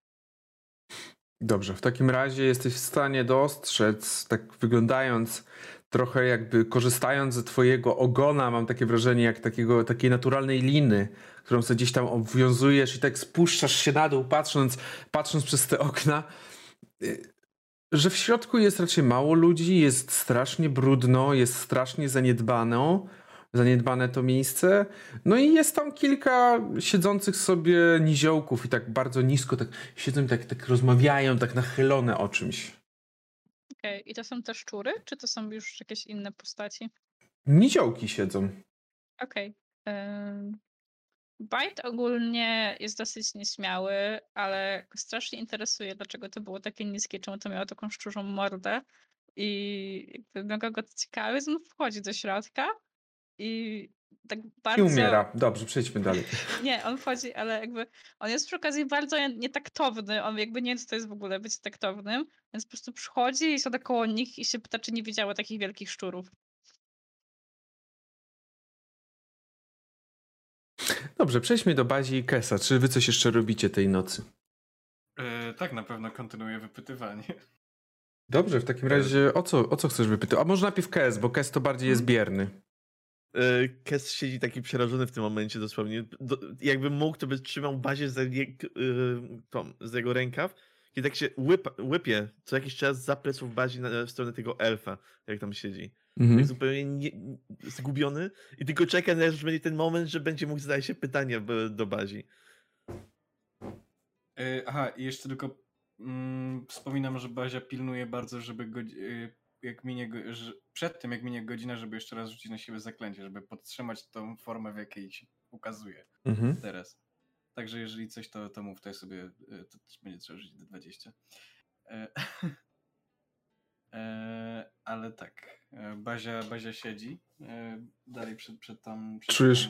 Dobrze, w takim razie jesteś w stanie dostrzec, tak wyglądając, trochę jakby korzystając ze twojego ogona, mam takie wrażenie, jak takiego, takiej naturalnej liny, którą sobie gdzieś tam obwiązujesz i tak spuszczasz się na dół, patrząc, patrząc przez te okna, y, że w środku jest raczej mało ludzi, jest strasznie brudno, jest strasznie zaniedbane, zaniedbane to miejsce. No i jest tam kilka siedzących sobie niziołków i tak bardzo nisko tak siedzą i tak, tak rozmawiają, tak nachylone o czymś. Okej, i to są te szczury, czy to są już jakieś inne postaci? Niziołki siedzą. Okej. ym, Bajt ogólnie jest dosyć nieśmiały, ale strasznie interesuje, dlaczego to było takie niskie, czemu to miało taką szczurzą mordę. I jakby mega go więc on wchodzi do środka i tak bardzo... I umiera. Dobrze, przejdźmy dalej. Nie, on wchodzi, ale jakby on jest przy okazji bardzo nie- nietaktowny. On jakby nie wie, co to jest w ogóle być taktownym, więc po prostu przychodzi i siada koło nich i się pyta, czy nie widziały takich wielkich szczurów. Dobrze, przejdźmy do Bazi i Kesa. Czy wy coś jeszcze robicie tej nocy? E, tak, na pewno kontynuuję wypytywanie. Dobrze, w takim razie o co, o co chcesz wypytać? A może najpierw Kes, bo Kes to bardziej jest bierny. E, Kes siedzi taki przerażony w tym momencie dosłownie. Do, jakby mógł, to by trzymał bazie je, y, tą, za jego rękaw. I tak się łypa, łypie co jakiś czas za pleców bazi na, w stronę tego elfa, jak tam siedzi. Mhm. Tak zupełnie nie, zgubiony i tylko czeka, aż będzie ten moment, że będzie mógł zadać się pytanie do bazi. E, aha, i jeszcze tylko mm, wspominam, że Bazia pilnuje bardzo, żeby go, jak minie, przed tym jak minie godzina, żeby jeszcze raz rzucić na siebie zaklęcie, żeby podtrzymać tą formę, w jakiej się ukazuje Mhm. teraz. Także jeżeli coś, to, to mów, to ja sobie, y, to też będzie trzeba rzucić do 20. E, e, ale tak, e, Bazia, Bazia siedzi e, dalej przed, przed tą, przed Czujesz-.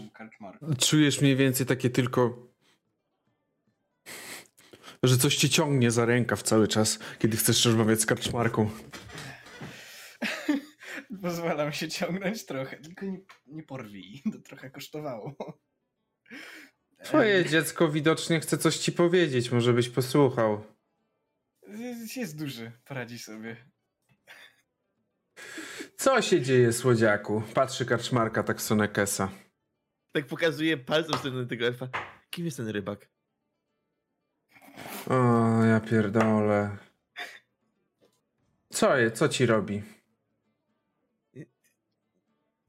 Czujesz mniej więcej takie tylko. Że coś cię ciągnie za rękaw cały czas, kiedy chcesz rozmawiać z karczmarką. Pozwalam się ciągnąć trochę, tylko nie, nie porwij, to trochę kosztowało. Twoje dziecko widocznie chce coś ci powiedzieć, może byś posłuchał. Jest, jest duży, poradzi sobie. Co się dzieje, słodziaku? Patrzy karczmarka tak w stronę Kesa. Tak pokazuje palcem w stronę tego elfa. Kim jest ten rybak? O, ja pierdolę. Co je, co ci robi?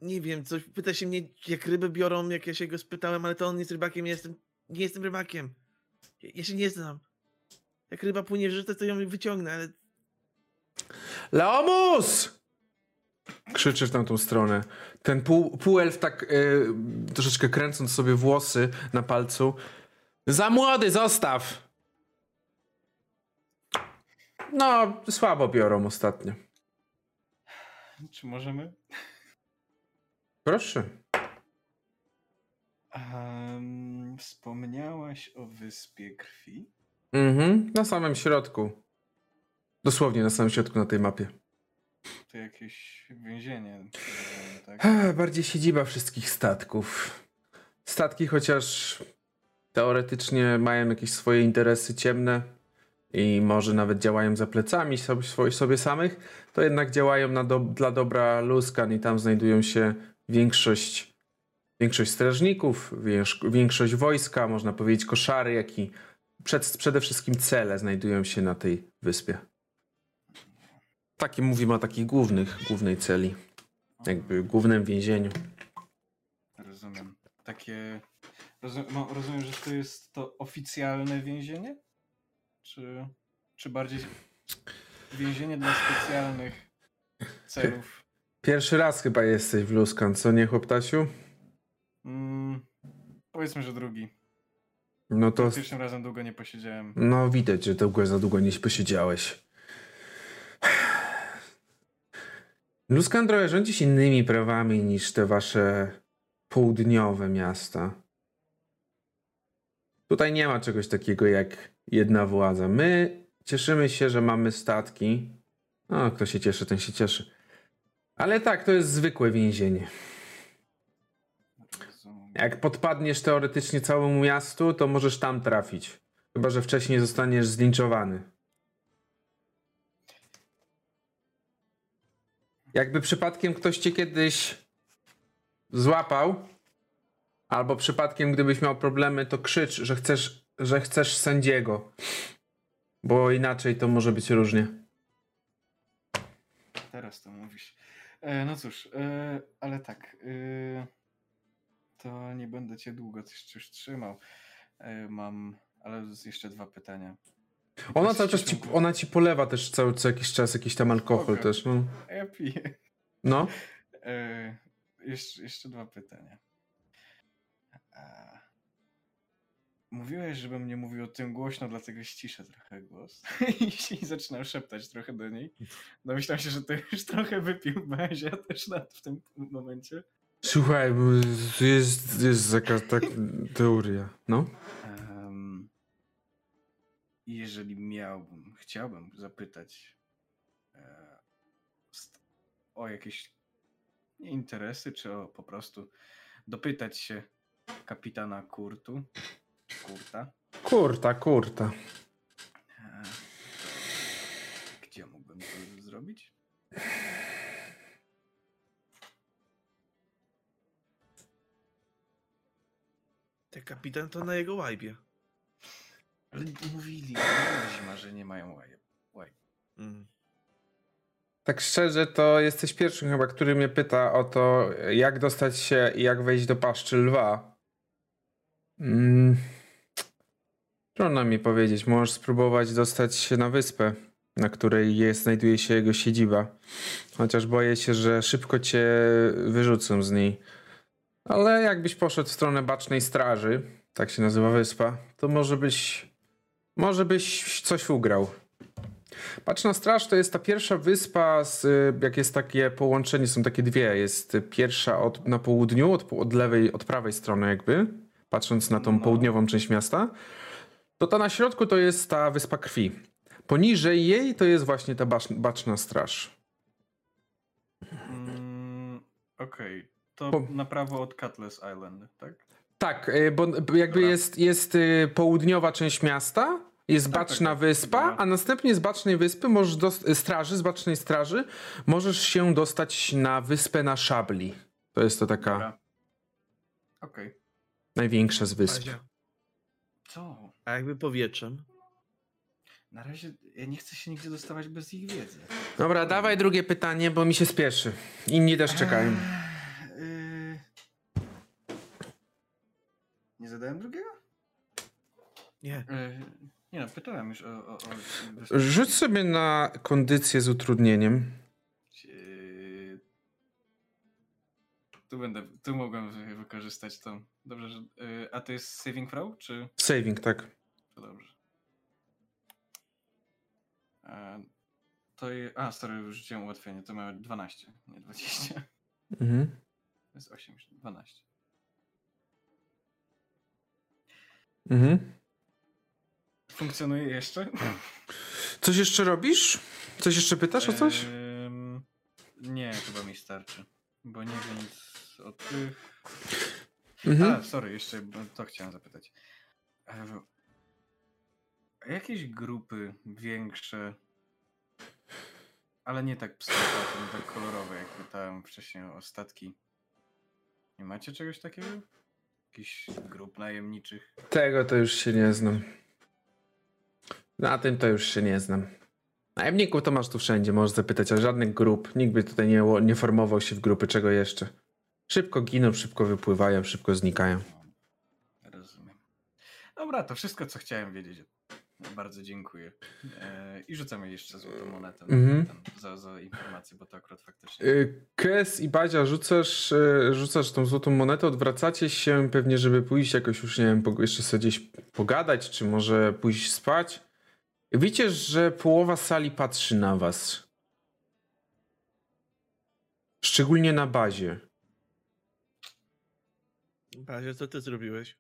Nie wiem, coś pyta się mnie, jak ryby biorą, jak ja się go spytałem, ale to on jest rybakiem, ja jestem, nie jestem rybakiem. Ja, ja się nie znam. Jak ryba płynie w rzece, to ją wyciągnę, ale Leomus! Krzyczy w tamtą stronę. Ten pół, półelf tak y, troszeczkę kręcąc sobie włosy na palcu. Za młody, zostaw! No, słabo biorą ostatnio. Czy możemy? Proszę. Um, wspomniałaś o wyspie krwi? Mhm, na samym środku. Dosłownie na samym środku na tej mapie. To jakieś więzienie, tak? Ech, Bardziej siedziba wszystkich statków. Statki chociaż teoretycznie mają jakieś swoje interesy ciemne i może nawet działają za plecami sobie, sobie samych, to jednak działają do, dla dobra Luskan i tam znajdują się większość, większość strażników, większość wojska, można powiedzieć koszary, jak i przed, przede wszystkim cele znajdują się na tej wyspie. Takie mówimy o takich głównych, głównej celi jakby głównym więzieniu. Rozumiem. Takie. Rozum, no, rozumiem, że to jest to oficjalne więzienie? Czy, czy bardziej więzienie dla specjalnych celów? Pierwszy raz chyba jesteś w Luskan, co nie, chłoptasiu? Mm, powiedzmy, że drugi. No to, Pierwszym razem długo nie posiedziałem. no widać, że długo, za długo nie posiedziałeś. Luskan trochę rządzi się innymi prawami niż te wasze południowe miasta. Tutaj nie ma czegoś takiego jak jedna władza. My cieszymy się, że mamy statki. No, kto się cieszy, ten się cieszy. Ale tak, to jest zwykłe więzienie. Jak podpadniesz teoretycznie całemu miastu, to możesz tam trafić. Chyba, że wcześniej zostaniesz zlinczowany. Jakby przypadkiem ktoś cię kiedyś złapał, albo przypadkiem gdybyś miał problemy, to krzycz, że chcesz, że chcesz sędziego. Bo inaczej to może być różnie. Teraz to mówisz. E, no cóż, e, ale tak. E, to nie będę cię długo już trzymał. Mam, ale jeszcze dwa pytania. Ona cały czas ci, ona ci polewa też cały, co jakiś czas jakiś tam alkohol Spoko. też. No. Ja piję. no. Jeszcze, jeszcze dwa pytania. A, mówiłeś, żebym nie mówił o tym głośno, dlatego ściszę trochę głos i zaczynam szeptać trochę do niej. Domyślam się, że to już trochę wypił Bazia też na, w tym momencie. Słuchaj, jest, jest taka tak, teoria. No. I jeżeli miałbym, chciałbym zapytać e, o jakieś interesy, czy o po prostu dopytać się kapitana Kurtu, Kurta, Kurta, kurta. e, gdzie mógłbym to zrobić? ten kapitan to na jego łajbie. Ale mówili, zima, że nie mają łajeb. łajb. Mm. Tak szczerze, to jesteś pierwszym chyba, który mnie pyta o to, jak dostać się i jak wejść do paszczy lwa. Mm. Trudno mi powiedzieć, możesz spróbować dostać się na wyspę. na której jest, znajduje się jego siedziba. Chociaż boję się, że szybko cię wyrzucą z niej. Ale jakbyś poszedł w stronę Bacznej Straży, tak się nazywa wyspa, to może byś, może byś coś ugrał. Baczna Straż to jest ta pierwsza wyspa, z, jak jest takie połączenie, są takie dwie. Jest pierwsza od, na południu, od, od lewej, od prawej strony jakby, patrząc na tą No. południową część miasta. To ta na środku to jest ta Wyspa Krwi. Poniżej jej to jest właśnie ta bacz, Baczna Straż. Mm, Okej, to Po- na prawo od Cutlass Island, tak? Tak, y, bo jakby Dobra. jest, jest y, południowa część miasta, jest Tak, tak, Baczna tak. Wyspa, Dobra. a następnie z Bacznej Wyspy możesz dos- straży, z Bacznej Straży możesz się dostać na wyspę na Szabli. To jest to taka. Okej. największa z wysp. Co? A jakby powietrzem? Na razie ja nie chcę się nigdzie dostawać bez ich wiedzy. Dobra, dawaj drugie pytanie, bo mi się spieszy. Inni też czekają. Eee, y- Nie zadałem drugiego? Nie. Eee, Nie no, pytałem już o... o, o Rzuć sobie na kondycję z utrudnieniem. Eee, Tu będę, tu mogłem wy- wykorzystać to. Dobrze, że... eee, A to jest saving throw, czy... Saving, tak. To dobrze. Eee, To je... A, sorry, już rzuciłem ułatwienie, to miałem 12, nie 20. Mhm. To jest 8, 12. Mhm. Funkcjonuje jeszcze? Coś jeszcze robisz? Coś jeszcze pytasz o coś? Em, nie, chyba mi starczy. Bo nie wiem nic o tych. Mhm. A, sorry, jeszcze to chciałem zapytać. Jakieś grupy większe, ale nie tak psychopaty, nie tak kolorowe, jak pytałem wcześniej o statki. Nie macie czegoś takiego? Jakichś grup najemniczych? Tego to już się nie znam. Na tym to już się nie znam. Najemników to masz tu wszędzie, możesz zapytać, ale żadnych grup. Nikt by tutaj nie, nie formował się w grupy, czego jeszcze. Szybko giną, szybko wypływają, szybko znikają. Rozumiem. Dobra, to wszystko, co chciałem wiedzieć. Bardzo dziękuję. E, I rzucamy jeszcze złotą monetę Mhm. ten, za, za informację, bo to akurat faktycznie. Y, Kes i Bazia, rzucasz, y, rzucasz tą złotą monetę, odwracacie się pewnie, żeby pójść jakoś już, nie wiem, jeszcze sobie gdzieś pogadać, czy może pójść spać. Widzicie, że połowa sali patrzy na was. Szczególnie na bazie. Bazia, co ty zrobiłeś?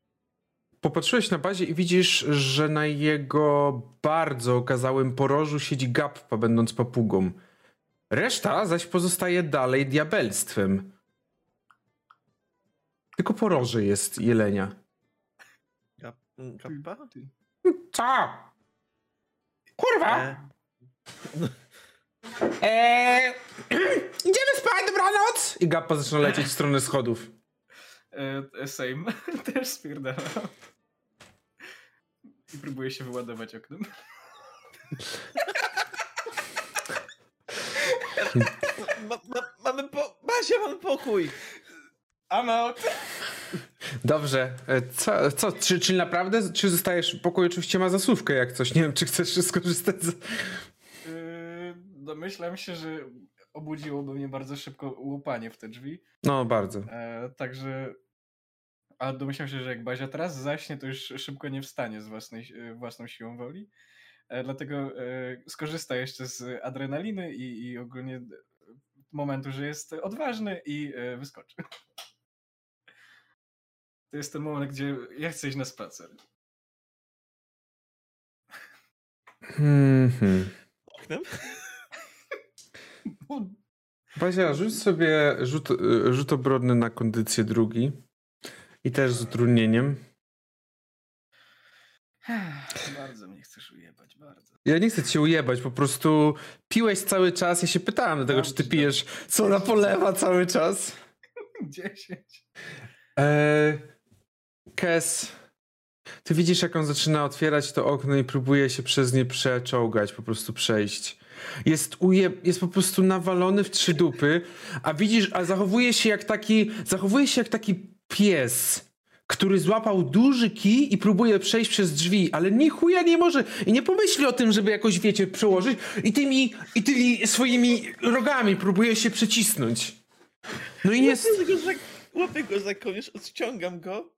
Popatrzyłeś na bazie i widzisz, że na jego bardzo okazałym porożu siedzi Gappa, będąc papugą. Reszta zaś pozostaje dalej diabelstwem. Tylko poroże jest jelenia. Kappa? Co? Kurwa! E, Eee, idziemy spać, dobranoc! I Gappa zaczyna lecieć w stronę schodów. E, e, same. Też spierdalam. I próbuję się wyładować oknem. ma, ma, mamy po... Bazia, mamy pokój! I'm out! Dobrze, e, co, co czy, czy naprawdę, czy zostajesz, pokój oczywiście ma zasłówkę jak coś, nie wiem, czy chcesz skorzystać z... E, Domyślam się, że obudziłoby mnie bardzo szybko łupanie w te drzwi. No, bardzo. E, także. A domyślam się, że jak Bazia teraz zaśnie, to już szybko nie wstanie z własnej, e, własną siłą woli. E, dlatego e, skorzysta jeszcze z adrenaliny i, i ogólnie momentu, że jest odważny i e, wyskoczy. To jest ten moment, gdzie ja chcę iść na spacer. Mhm. Oknem? Bazia, rzuć sobie rzut, y, rzut obronny na kondycję drugi. I też z utrudnieniem. Bardzo mnie chcesz ujebać, bardzo. Ja nie chcę cię ujebać, po prostu piłeś cały czas. Ja się pytałem dlatego, czy ty pijesz soda polewa cały czas. 10. Eee, Kes, ty widzisz, jak on zaczyna otwierać to okno i próbuje się przez nie przeczołgać, po prostu przejść. Jest, uje, jest po prostu nawalony w trzy dupy, a widzisz, a zachowuje się jak taki, zachowuje się jak taki pies, który złapał duży kij i próbuje przejść przez drzwi, ale ni chuja nie może i nie pomyśli o tym, żeby jakoś, wiecie, przełożyć i tymi, i tymi swoimi rogami próbuje się przycisnąć. No i za, łapię go za kołnierz, odciągam go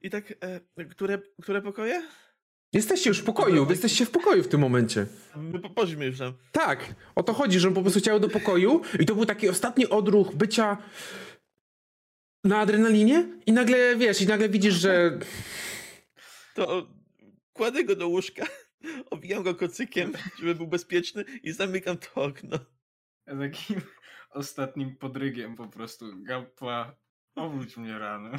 i tak, e, które, które pokoje? Jesteście już w pokoju, wy jesteście w pokoju w tym momencie. My po- Poszliśmy już tam. Tak, o to chodzi, że on po prostu chciał do pokoju i to był taki ostatni odruch bycia na adrenalinie i nagle, wiesz, i nagle widzisz, że To kładę go do łóżka, obijam go kocykiem, żeby był bezpieczny i zamykam to okno. Ja takim ostatnim podrygiem po prostu. Gappa, obudź mnie rano.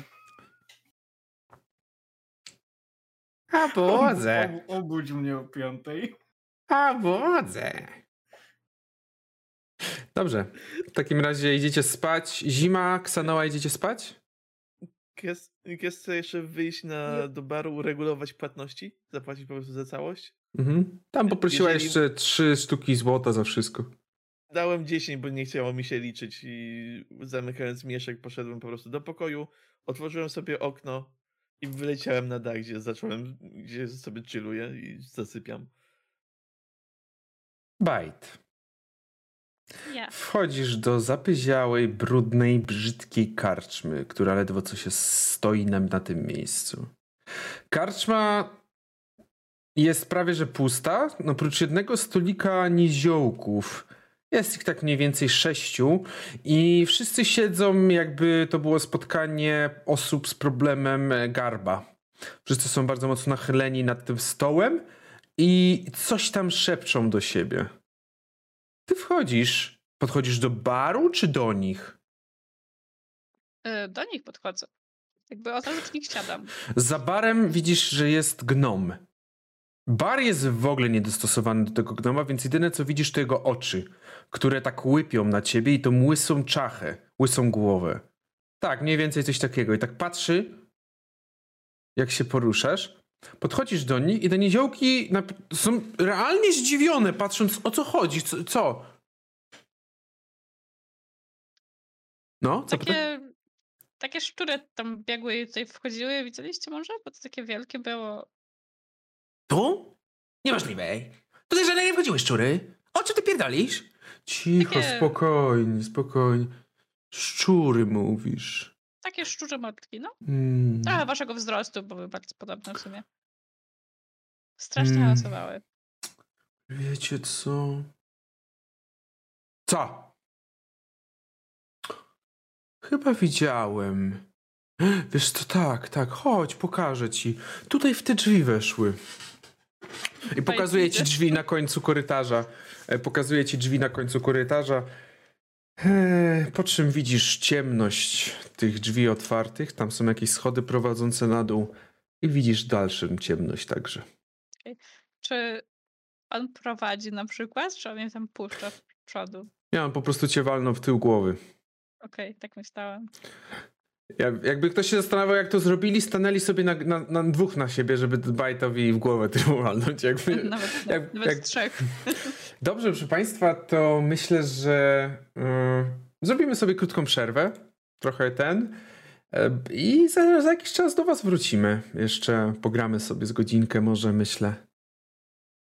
A Ob- obudź mnie o piątej. a wodzę. Dobrze, w takim razie idziecie spać. Zima, Ksanoa, idziecie spać? Jest chce jeszcze wyjść na, do baru, uregulować płatności? Zapłacić po prostu za całość? Mhm. Tam poprosiła Jeżeli- jeszcze trzy sztuki złota za wszystko. Dałem 10, bo nie chciało mi się liczyć i zamykając mieszek poszedłem po prostu do pokoju, otworzyłem sobie okno i wyleciałem na dach, gdzie zacząłem, gdzie sobie chilluję i zasypiam. Bajt. Ja. Wchodzisz do zapyziałej, brudnej, brzydkiej karczmy, która ledwo co się stoi nam na tym miejscu. Karczma jest prawie że pusta, no oprócz jednego stolika niziołków. Jest ich tak mniej więcej sześciu i wszyscy siedzą jakby to było spotkanie osób z problemem e, garba. Wszyscy są bardzo mocno nachyleni nad tym stołem i coś tam szepczą do siebie. Ty wchodzisz, podchodzisz do baru czy do nich? Y, Do nich podchodzę. Jakby od razu przy nich siadam. Za barem widzisz, że jest gnom. Bar jest w ogóle niedostosowany do tego gnoma, więc jedyne co widzisz to jego oczy, które tak łypią na ciebie i tą łysą czachę, łysą głowę. Tak, mniej więcej coś takiego. I tak patrzy, jak się poruszasz. Podchodzisz do nich i te niziołki są realnie zdziwione, patrząc o co chodzi, co? co? No, co pyta? Takie, takie szczury tam biegły i tutaj wchodziły. Widzieliście może? Bo to takie wielkie było. Tu? Niemożliwe. Tutaj żadne nie wchodziły szczury. O czym ty pierdolisz? Cicho, Takie- spokojnie, spokojnie. Szczury mówisz. Takie szczurze matki, no. Mm. Trochę waszego wzrostu, bo były bardzo podobne w sumie. Strasznie Mm. hałasowały. Wiecie co? Co? Chyba widziałem. Wiesz co, tak, tak, chodź, pokażę ci. Tutaj w te drzwi weszły. I pokazuję ci drzwi na końcu korytarza. E, Pokazuję ci drzwi na końcu korytarza. E, Po czym widzisz ciemność tych drzwi otwartych. Tam są jakieś schody prowadzące na dół. I widzisz dalszą ciemność także. Czy on prowadzi na przykład, czy on mnie tam puszcza w przodu? Ja on po prostu cię walnął w tył głowy. Okej, tak myślałam. Ja, jakby ktoś się zastanawiał, jak to zrobili, stanęli sobie na, na, na dwóch na siebie, żeby Bajtowi w głowę tym walnąć. Jakby. Nawet, jak- nawet jak- trzech. Dobrze, proszę Państwa, to myślę, że y, zrobimy sobie krótką przerwę. Trochę ten. e, I za, za jakiś czas do Was wrócimy. Jeszcze pogramy sobie z godzinkę, może myślę.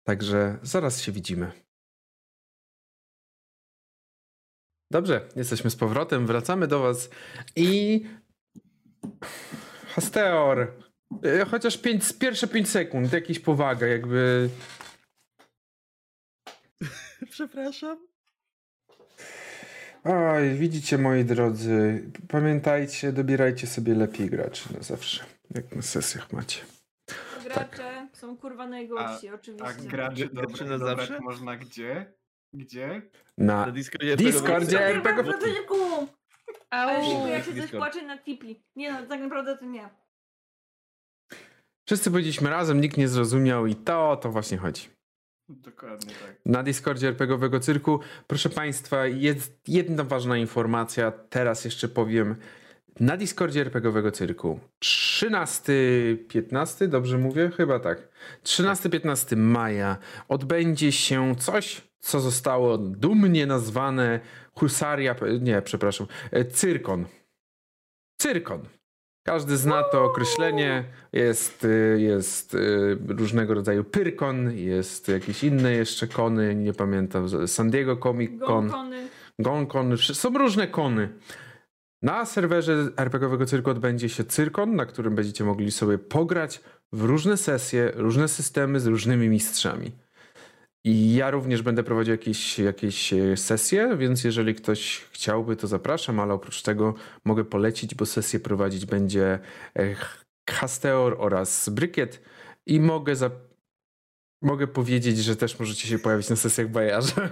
Także zaraz się widzimy. Dobrze, jesteśmy z powrotem, wracamy do Was i. Hasteor. e, Chociaż pięć, pierwsze 5 sekund, jakiś powaga, jakby. Przepraszam. Oj, widzicie moi drodzy, pamiętajcie, dobierajcie sobie lepiej graczy na zawsze, jak na sesjach macie. Gracze są kurwa najgorsi, A oczywiście. graczy Graczy dobre na zawsze? można gdzie? Gdzie? Na Na Discordzie. Discordzie RPG. Ale jak się coś płacze na tipi. Nie no, tak naprawdę to nie. Wszyscy powiedzieliśmy razem, nikt nie zrozumiał i to, o to właśnie chodzi. Dokładnie tak. Na Discordzie RPGowego Cyrku, proszę Państwa, jest jedna ważna informacja, teraz jeszcze powiem. Na Discordzie RPGowego Cyrku 13-15, dobrze mówię? Chyba tak. 13-15 maja odbędzie się coś, co zostało dumnie nazwane Husaria, nie, przepraszam, e, Cyrkon. Cyrkon. Każdy zna to określenie. Jest, y, jest y, różnego rodzaju pyrkon, jest jakieś inne jeszcze kony, nie pamiętam, San Diego Comic Con, Gąkony. Gonkon, wszy- są różne kony. Na serwerze RPGowego Cyrku odbędzie się Cyrkon, na którym będziecie mogli sobie pograć w różne sesje, różne systemy z różnymi mistrzami. I ja również będę prowadził jakieś, jakieś e, sesje, więc jeżeli ktoś chciałby, to zapraszam, ale oprócz tego mogę polecić, bo sesję prowadzić będzie e, Hasteor oraz Brykiet i mogę, za... mogę powiedzieć, że też możecie się pojawić na sesjach Bajarza.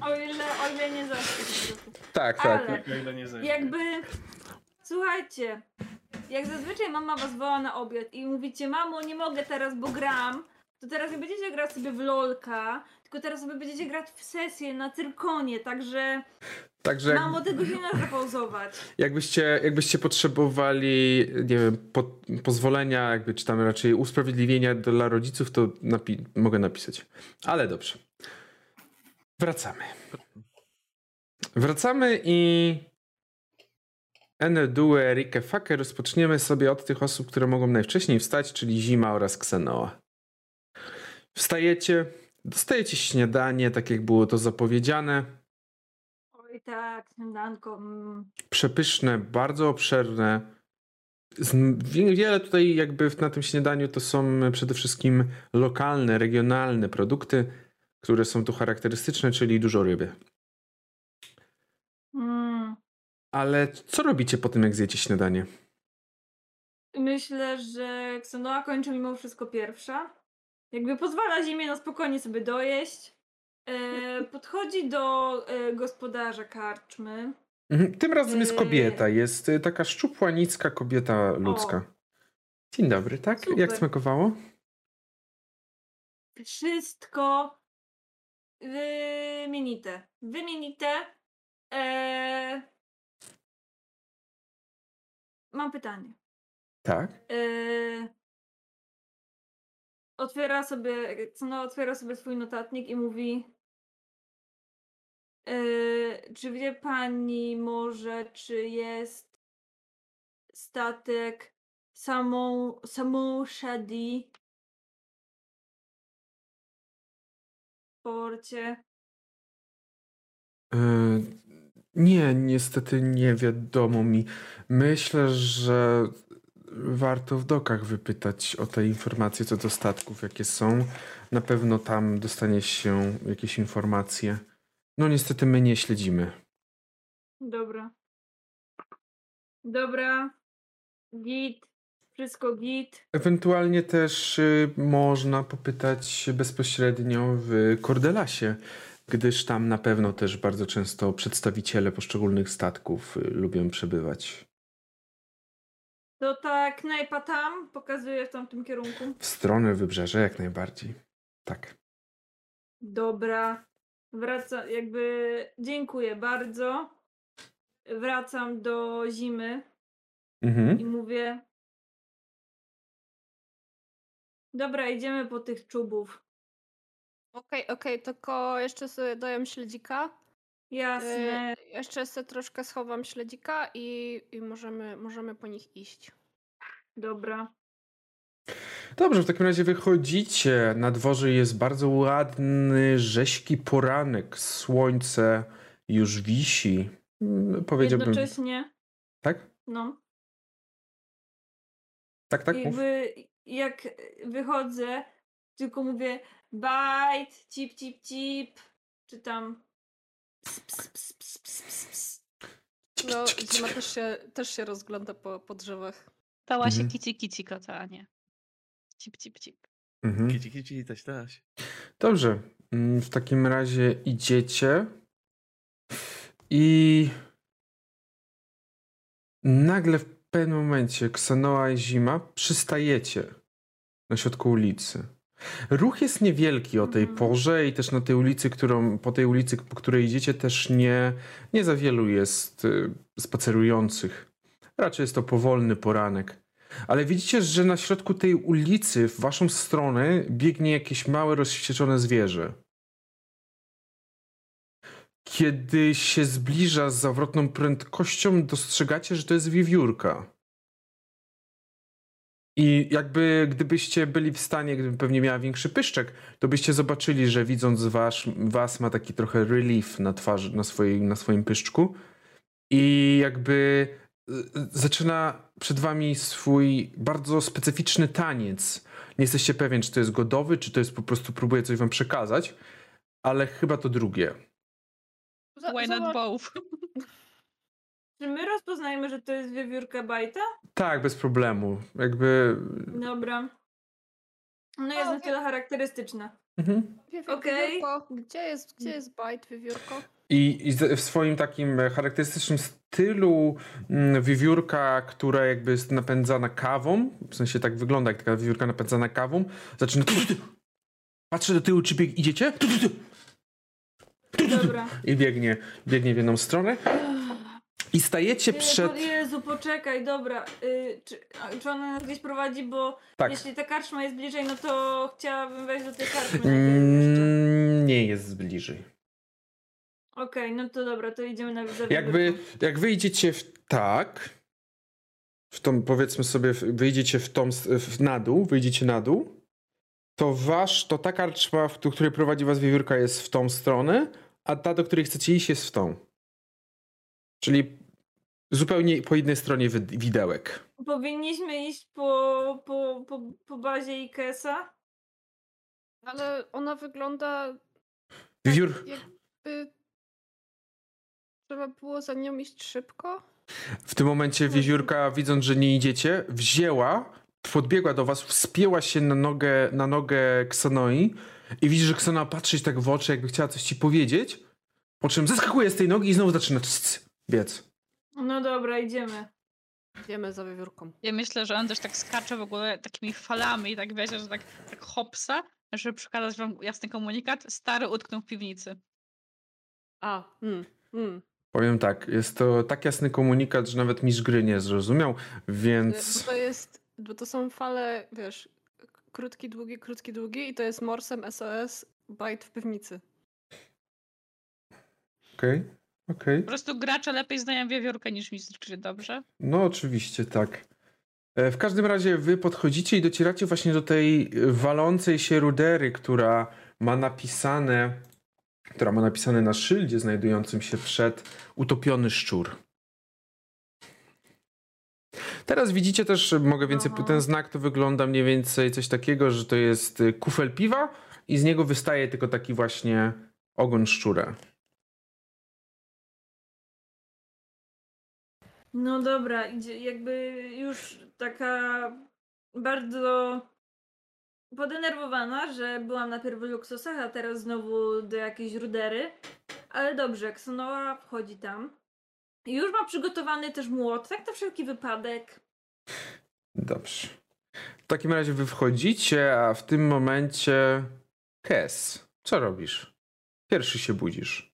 O ile, o ile nie zawsze. tak, tak. Ale O ile nie zejdzie. jakby, słuchajcie, jak zazwyczaj mama was woła na obiad i mówicie, mamo, nie mogę teraz, bo gram, to teraz nie będziecie grać sobie w lolka, tylko teraz sobie będziecie grać w sesję na cyrkonie, także Także jak, mamo, tego da zapauzować. jakbyście, jakbyście potrzebowali, nie wiem, po, pozwolenia, jakby, czy tam raczej usprawiedliwienia dla rodziców, to napi- mogę napisać. Ale dobrze. Wracamy. Wracamy i Ene Due Rike Fake rozpoczniemy sobie od tych osób, które mogą najwcześniej wstać, czyli Zima oraz Ksenoa. Wstajecie, dostajecie śniadanie, tak jak było to zapowiedziane. Oj tak, śniadanko. Mm. przepyszne, bardzo obszerne. Wiele tutaj jakby na tym śniadaniu to są przede wszystkim lokalne, regionalne produkty, które są tu charakterystyczne, czyli dużo ryby. Mm. Ale co robicie po tym, jak zjecie śniadanie? Myślę, że Ksenoa kończy mimo wszystko pierwsza. Jakby pozwala zimie na spokojnie sobie dojeść. E, podchodzi do e, gospodarza karczmy. Mhm, Tym razem jest Yy. kobieta, jest y, taka szczupła, nicka kobieta ludzka. Dzień dobry, tak? Jak Super. smakowało? Wszystko wymienite. Wymienite. E, mam pytanie. Tak. E, otwiera sobie, Ksenoa otwiera sobie swój notatnik i mówi e, czy wie pani może, czy jest statek samą, samą Shadi w porcie? E, Nie, niestety nie wiadomo mi. Myślę, że warto w dokach wypytać o te informacje co do statków, jakie są. Na pewno tam dostanie się jakieś informacje. No niestety my nie śledzimy. Dobra. Dobra. Git. Wszystko git. Ewentualnie też y, można popytać bezpośrednio w Kordelasie, gdyż tam na pewno też bardzo często przedstawiciele poszczególnych statków y, lubią przebywać. To ta knajpa tam pokazuje w tamtym kierunku. W stronę wybrzeża jak najbardziej. Tak. Dobra. Wraca, jakby dziękuję bardzo. Wracam do zimy Mhm. i mówię. Dobra, idziemy po tych czubów. Okej, okej, tylko jeszcze sobie dojem śledzika. Jasne. Y, jeszcze sobie troszkę schowam śledzika i, i możemy, możemy po nich iść. Dobra. Dobrze, w takim razie wychodzicie. Na dworze jest bardzo ładny, rześki poranek. Słońce już wisi. Mm, Powiedziałbym. Jednocześnie, Tak? no. Tak, tak. Mów. jakby jak wychodzę, tylko mówię bite, cip, cip, cip, czy tam ps, ps, ps, ps, ps, ps, ps. No, Zima też się, też się rozgląda po, po drzewach. Stała się Mhm. kici kici kota, a nie. Cip, cip, cip. Mhm. Kici, kici, taś, taś. Dobrze. Mm, W takim razie idziecie i nagle w pewnym momencie Ksanoa i Zima przystajecie na środku ulicy. Ruch jest niewielki o tej Mhm. porze i też na tej ulicy, którą, po tej ulicy, po której idziecie też nie, nie za wielu jest y, spacerujących. Raczej jest to powolny poranek. Ale widzicie, że na środku tej ulicy w waszą stronę biegnie jakieś małe, rozwścieczone zwierzę. kiedy się zbliża z zawrotną prędkością, dostrzegacie, że to jest wiewiórka. I jakby gdybyście byli w stanie, gdyby pewnie miała większy pyszczek, to byście zobaczyli, że widząc was, was ma taki trochę relief na twarzy, na, swojej, na swoim pyszczku. I jakby y, zaczyna przed wami swój bardzo specyficzny taniec. Nie jesteście pewien, czy to jest godowy, czy to jest po prostu próbuje coś wam przekazać, ale chyba to drugie. Why not both? Czy my rozpoznajemy, że to jest wiewiórka bajta? Tak, bez problemu. Jakby. Dobra. No jest O, na tyle charakterystyczna. Mhm. Okej. Wiewiórko, gdzie jest, gdzie jest bajt, wiewiórko? I, I z- w swoim takim e, charakterystycznym stylu mm, wiewiórka, która jakby jest napędzana kawą, w sensie tak wygląda jak taka wiewiórka napędzana kawą, zaczyna patrzy do tyłu, czy bieg idziecie? Dobra. I biegnie, biegnie w jedną stronę. I stajecie przed... po- Jezu, poczekaj, dobra. Y, czy, czy ona nas gdzieś prowadzi, bo Tak. jeśli ta karczma jest bliżej, no to chciałabym wejść do tej karczmy. Mm, nie jest bliżej. Okej, no to dobra, to idziemy na za Jakby, jak wyjdziecie w tak, w tą, powiedzmy sobie, wyjdziecie w tą, w, na dół, wyjdziecie na dół, to wasz, to ta karczma, w- do której prowadzi was wiewiórka jest w tą stronę, a ta, do której chcecie iść jest w tą. Czyli zupełnie po jednej stronie wi- widełek. Powinniśmy iść po, po, po, po bazie Ikesa. Ale ona wygląda Wiewiór... jakby... Trzeba było za nią iść szybko? W tym momencie wiewiórka, widząc, że nie idziecie, wzięła, podbiegła do was, wspięła się na nogę, na nogę Ksanoi i widzisz, że Ksanoa patrzy tak w oczy, jakby chciała coś ci powiedzieć, po czym zeskakuje z tej nogi i znowu zaczyna biec. No dobra, idziemy. Idziemy za wiewiórką. Ja myślę, że on też tak skacze w ogóle takimi falami i tak wiecie, że tak, tak hopsa, żeby przekazać wam jasny komunikat. Stary utknął w piwnicy. A, hmm, hmm. Powiem tak, jest to tak jasny komunikat, że nawet mistrz gry nie zrozumiał, Bo więc... to jest, bo to są fale, wiesz, krótki, długi, krótki, długi i to jest morsem SOS bajt w piwnicy. Okej, okej. Po prostu gracze lepiej znają wiewiórkę niż mistrz gry, dobrze? No oczywiście, tak. E, W każdym razie wy podchodzicie i docieracie właśnie do tej e, walącej się rudery, która ma napisane, która ma napisane na szyldzie znajdującym się przed utopiony szczur. Teraz widzicie też, e, mogę więcej, Aha. ten znak to wygląda mniej więcej coś takiego, że to jest kufel piwa i z niego wystaje tylko taki właśnie ogon szczura. No dobra, idzie, jakby już taka bardzo podenerwowana, że byłam najpierw w luksusach, a teraz znowu do jakiejś rudery. Ale dobrze, Ksonoa wchodzi tam. Już ma przygotowany też młot, tak na wszelki wypadek. Dobrze. W takim razie wy wchodzicie, a w tym momencie Kes, co robisz? Pierwszy się budzisz.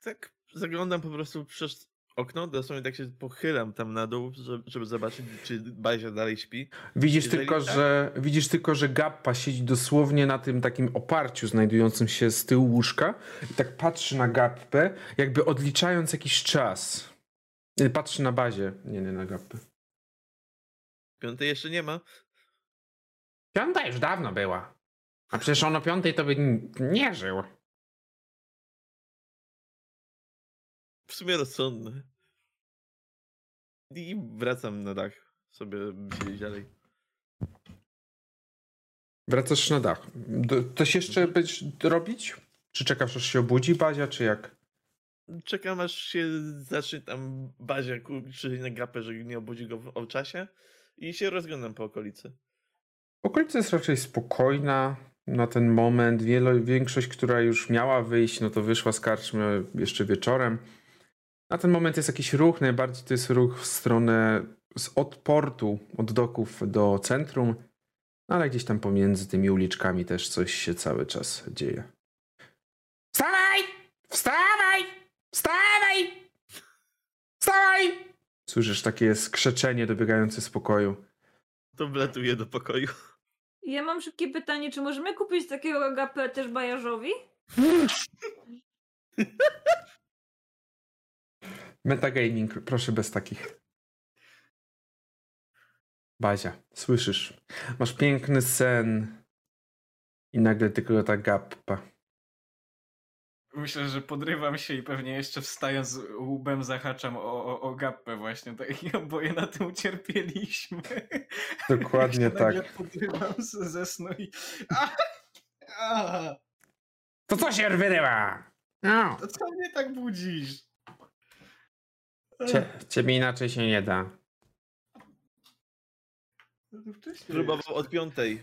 Tak zaglądam po prostu przez okno, dosłownie tak się pochylam tam na dół, żeby, zobaczyć, czy Bazia dalej śpi. Widzisz Jeżeli tylko, tak- że widzisz tylko, że Gappa siedzi dosłownie na tym takim oparciu znajdującym się z tyłu łóżka i tak patrzy na Gappę, jakby odliczając jakiś czas. Patrzy na bazie, nie, nie na Gappę. Piątej jeszcze nie ma. Piąta już dawno była. A przecież on o piątej to by nie żył. W sumie rozsądne. I wracam na dach sobie siedzieć dalej. Wracasz na dach. Coś jeszcze będziesz robić? Czy czekasz, aż się obudzi Bazia, czy jak? Czekam aż się zacznie tam Bazia krzyczeć na gapę, że nie obudzi go w, czasie i się rozglądam po okolicy. Okolica jest raczej spokojna na ten moment. Wielo, większość, która już miała wyjść, no to wyszła z karczmy jeszcze wieczorem. Na ten moment jest jakiś ruch, najbardziej to jest ruch w stronę z od portu, od doków do centrum, ale gdzieś tam pomiędzy tymi uliczkami też coś się cały czas dzieje. Wstawaj! Wstawaj! Wstawaj! Wstawaj! Słyszysz takie skrzeczenie dobiegające z pokoju. To wlatuję do pokoju. Ja mam szybkie pytanie, czy możemy kupić takiego agapę też bajarzowi? Metagaming, proszę bez takich. Bazia, słyszysz? Masz piękny sen i nagle tylko ta gappa. Myślę, że podrywam się i pewnie jeszcze wstając łbem zahaczam o, o, o gappę właśnie. Tak i oboje na tym ucierpieliśmy. Dokładnie tak. Podrywam ze snu i... A! A! To co się wyrywa? No. To co mnie tak budzisz? Cie, ciebie inaczej się nie da. No Próbował od piątej.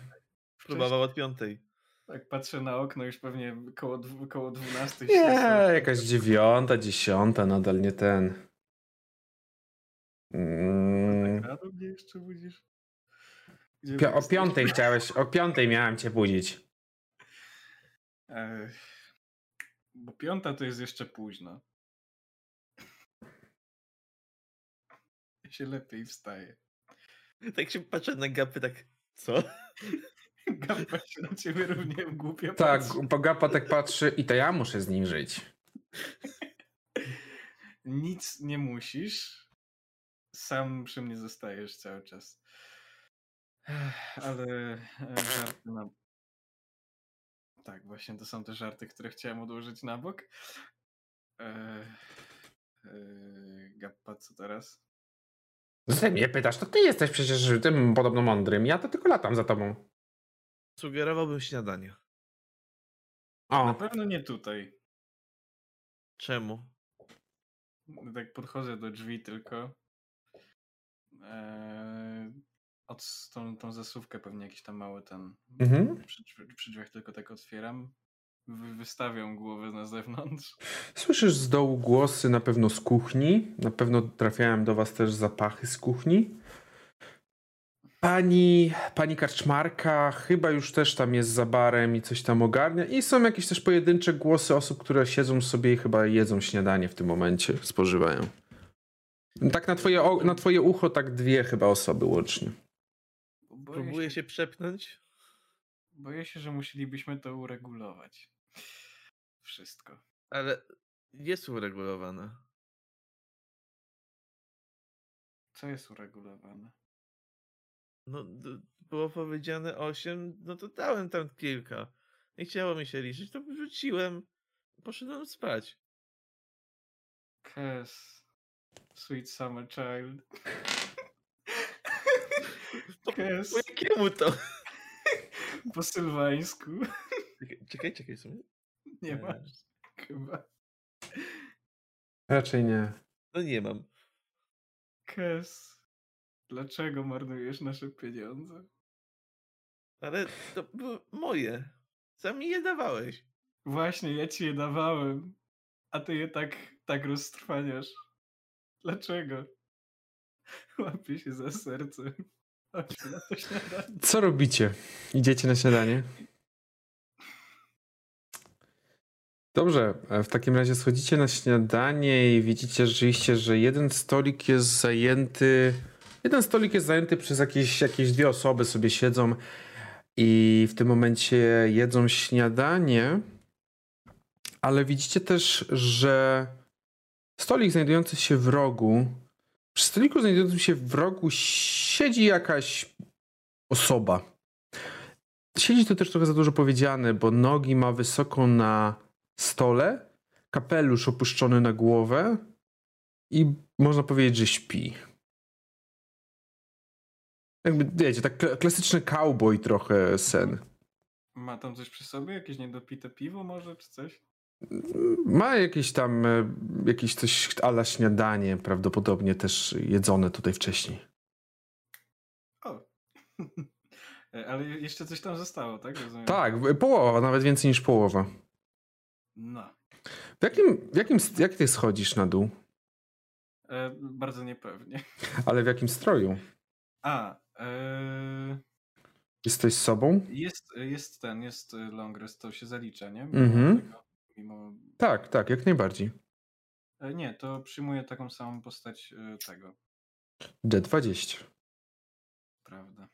Próbował od piątej. Tak patrzę na okno już pewnie koło, koło 12. Nie, jakaś dziewiąta, dziesiąta, nadal nie ten. Mm, Rano mnie jeszcze budzisz? Pio- o piątej chciałeś, o piątej miałem cię budzić. Ech, Bo piąta to jest jeszcze późno. Się lepiej wstaje. Tak się patrzę na gapy, tak. Co? Gamba się na ciebie równie głupio Tak, patrzy. Pogapa tak patrzy i to ja muszę z nim żyć. Nic nie musisz. Sam przy mnie zostajesz cały czas. Ale e, żarty na... Tak, właśnie to są te żarty, które chciałem odłożyć na bok. E, e, Gappa, co teraz? Ty mnie pytasz, to ty jesteś przecież tym podobno mądrym, ja to tylko latam za tobą. Sugerowałbym śniadanie. Na O, pewno nie tutaj. Czemu? Tak podchodzę do drzwi tylko. Eee, od tą, tą zasuwkę pewnie jakiś tam mały ten. Mhm. Przy, przy drzwiach tylko tak otwieram. Wy, wystawiam głowę na zewnątrz. słyszysz z dołu głosy na pewno z kuchni, na pewno trafiają do was też zapachy z kuchni. Pani, pani karczmarka chyba już też tam jest za barem i coś tam ogarnia. I są jakieś też pojedyncze głosy osób, które siedzą sobie i chyba jedzą śniadanie w tym momencie, spożywają. Tak na twoje, na twoje ucho tak dwie chyba osoby łącznie. Boję Próbuję się, się przepchnąć. boję się, że musielibyśmy to uregulować. Wszystko. Ale jest uregulowane. Co jest uregulowane? No, było powiedziane 8, no to dałem tam kilka. Nie chciało mi się liczyć, to wrzuciłem. Poszedłem spać. Kes. Sweet Summer Child. Kes. po jakiemu to? Po sylwańsku. Czekaj, czekaj, czekaj sobie. Nie masz. Chyba. Raczej nie. No nie mam. Kes. Dlaczego marnujesz nasze pieniądze? Ale to były moje. Sam mi je dawałeś. Właśnie, ja ci je dawałem. A ty je tak, tak roztrwaniasz. Dlaczego? Łapię się za serce. Co robicie? Idziecie na śniadanie? Dobrze, e, w takim razie schodzicie na śniadanie i widzicie rzeczywiście, że jeden stolik jest zajęty. Jeden stolik jest zajęty przez jakieś, jakieś dwie osoby, sobie siedzą i w tym momencie jedzą śniadanie. Ale widzicie też, że stolik znajdujący się w rogu, przy stoliku znajdującym się w rogu siedzi jakaś osoba. Siedzi to też trochę za dużo powiedziane, bo nogi ma wysoko na stole, kapelusz opuszczony na głowę i można powiedzieć, że śpi. Jakby, wiecie, tak kla- klasyczny cowboy trochę sen. Ma tam coś przy sobie? Jakieś niedopite piwo może, czy coś? Ma jakieś tam, e, jakieś coś ala śniadanie, prawdopodobnie też jedzone tutaj wcześniej. O. E, Ale jeszcze coś tam zostało, tak? Rozumiem. Tak, połowa, nawet więcej niż połowa. No. W jakim, w jakim, jak ty schodzisz na dół? E, bardzo niepewnie. Ale w jakim stroju? A, e, Jesteś sobą? jest, jest ten, jest long rest, to się zalicza, nie? Mimo Mhm. tego, mimo... Tak, tak, jak najbardziej. E, nie, to przyjmuję taką samą postać e, tego, D20. prawda?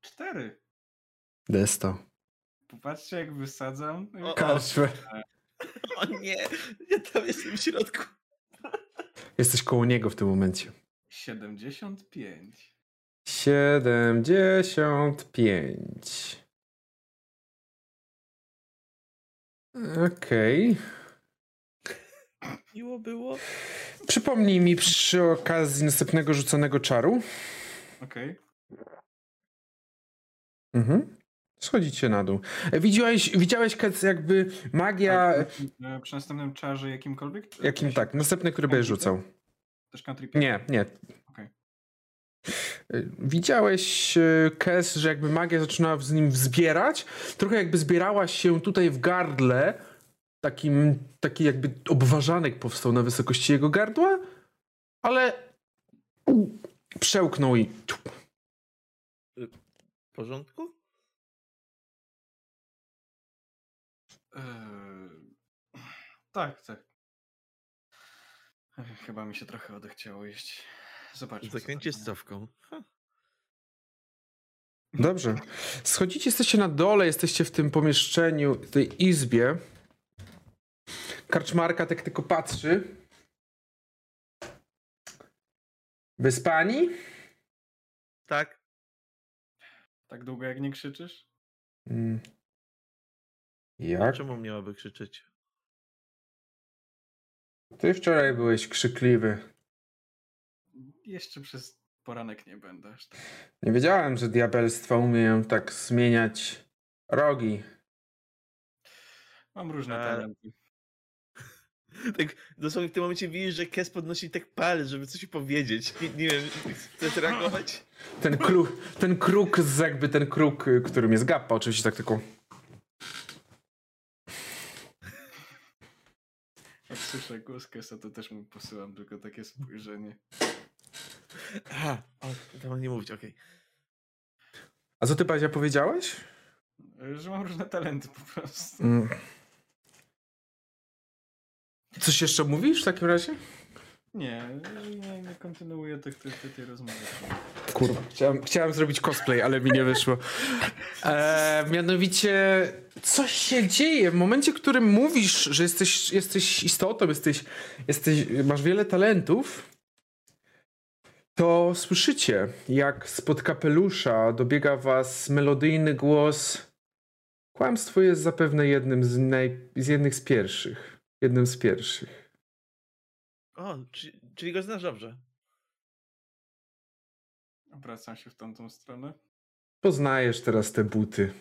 Cztery. Desto. Popatrzcie, jak wysadzam. O, Karczmę. O nie, ja tam jestem w środku. Jesteś koło niego w tym momencie. 75. 75. Okej. Miło było. Przypomnij mi przy okazji następnego rzuconego czaru. Okej. Mhm. Schodzicie na dół. E, Widziałeś, widziałeś Kec, jakby magia. A, e, Przy następnym czarze jakimkolwiek? Jakim tak? Następny, który będziesz rzucał. Też country Nie, nie. Okej. E, Widziałeś, Kes, że jakby magia zaczynała z nim wzbierać. Trochę jakby zbierała się tutaj w gardle. Takim, taki jakby obwarzanek powstał na wysokości jego gardła, ale przełknął i W porządku? Tak, tak. Chyba mi się trochę odechciało jeść. Zobaczmy. Zakręcie z cofką. Dobrze. Schodzicie, jesteście na dole, jesteście w tym pomieszczeniu, w tej izbie. Karczmarka tak tylko patrzy. Wyspani? Tak. Tak długo jak nie krzyczysz? Mm. Jak? Czemu miałaby krzyczeć? Ty wczoraj byłeś krzykliwy. Jeszcze przez poranek nie będę aż tak. Nie wiedziałem, że diabelstwa umieją tak zmieniać rogi. Mam różne talenty. Tak dosłownie w tym momencie widzisz, że Kes podnosi tak palec, żeby coś powiedzieć. Nie, nie wiem, chcesz reagować? Ten, kru, ten kruk, z jakby ten kruk, y, którym jest gappa, oczywiście tak tylko. Jak słyszę głos Kesa, to też mu posyłam tylko takie spojrzenie. Aha, o, to mam nie mówić, okej. A co ty, Bazia, powiedziałeś? Że mam różne talenty po prostu. Mm. Coś jeszcze mówisz w takim razie? Nie, nie, nie kontynuuję tych, tych, tej rozmowy. Kurwa, chciałem, chciałem zrobić cosplay, ale mi nie wyszło. E, mianowicie, coś się dzieje w momencie, w którym mówisz, że jesteś, jesteś istotą, jesteś, jesteś, masz wiele talentów, to słyszycie, jak spod kapelusza dobiega was melodyjny głos. Kłamstwo jest zapewne jednym z, naj, z jednych z pierwszych. Jednym z pierwszych. O, czyli, czyli go znasz dobrze. Obracam się w tamtą stronę. Poznajesz teraz te buty.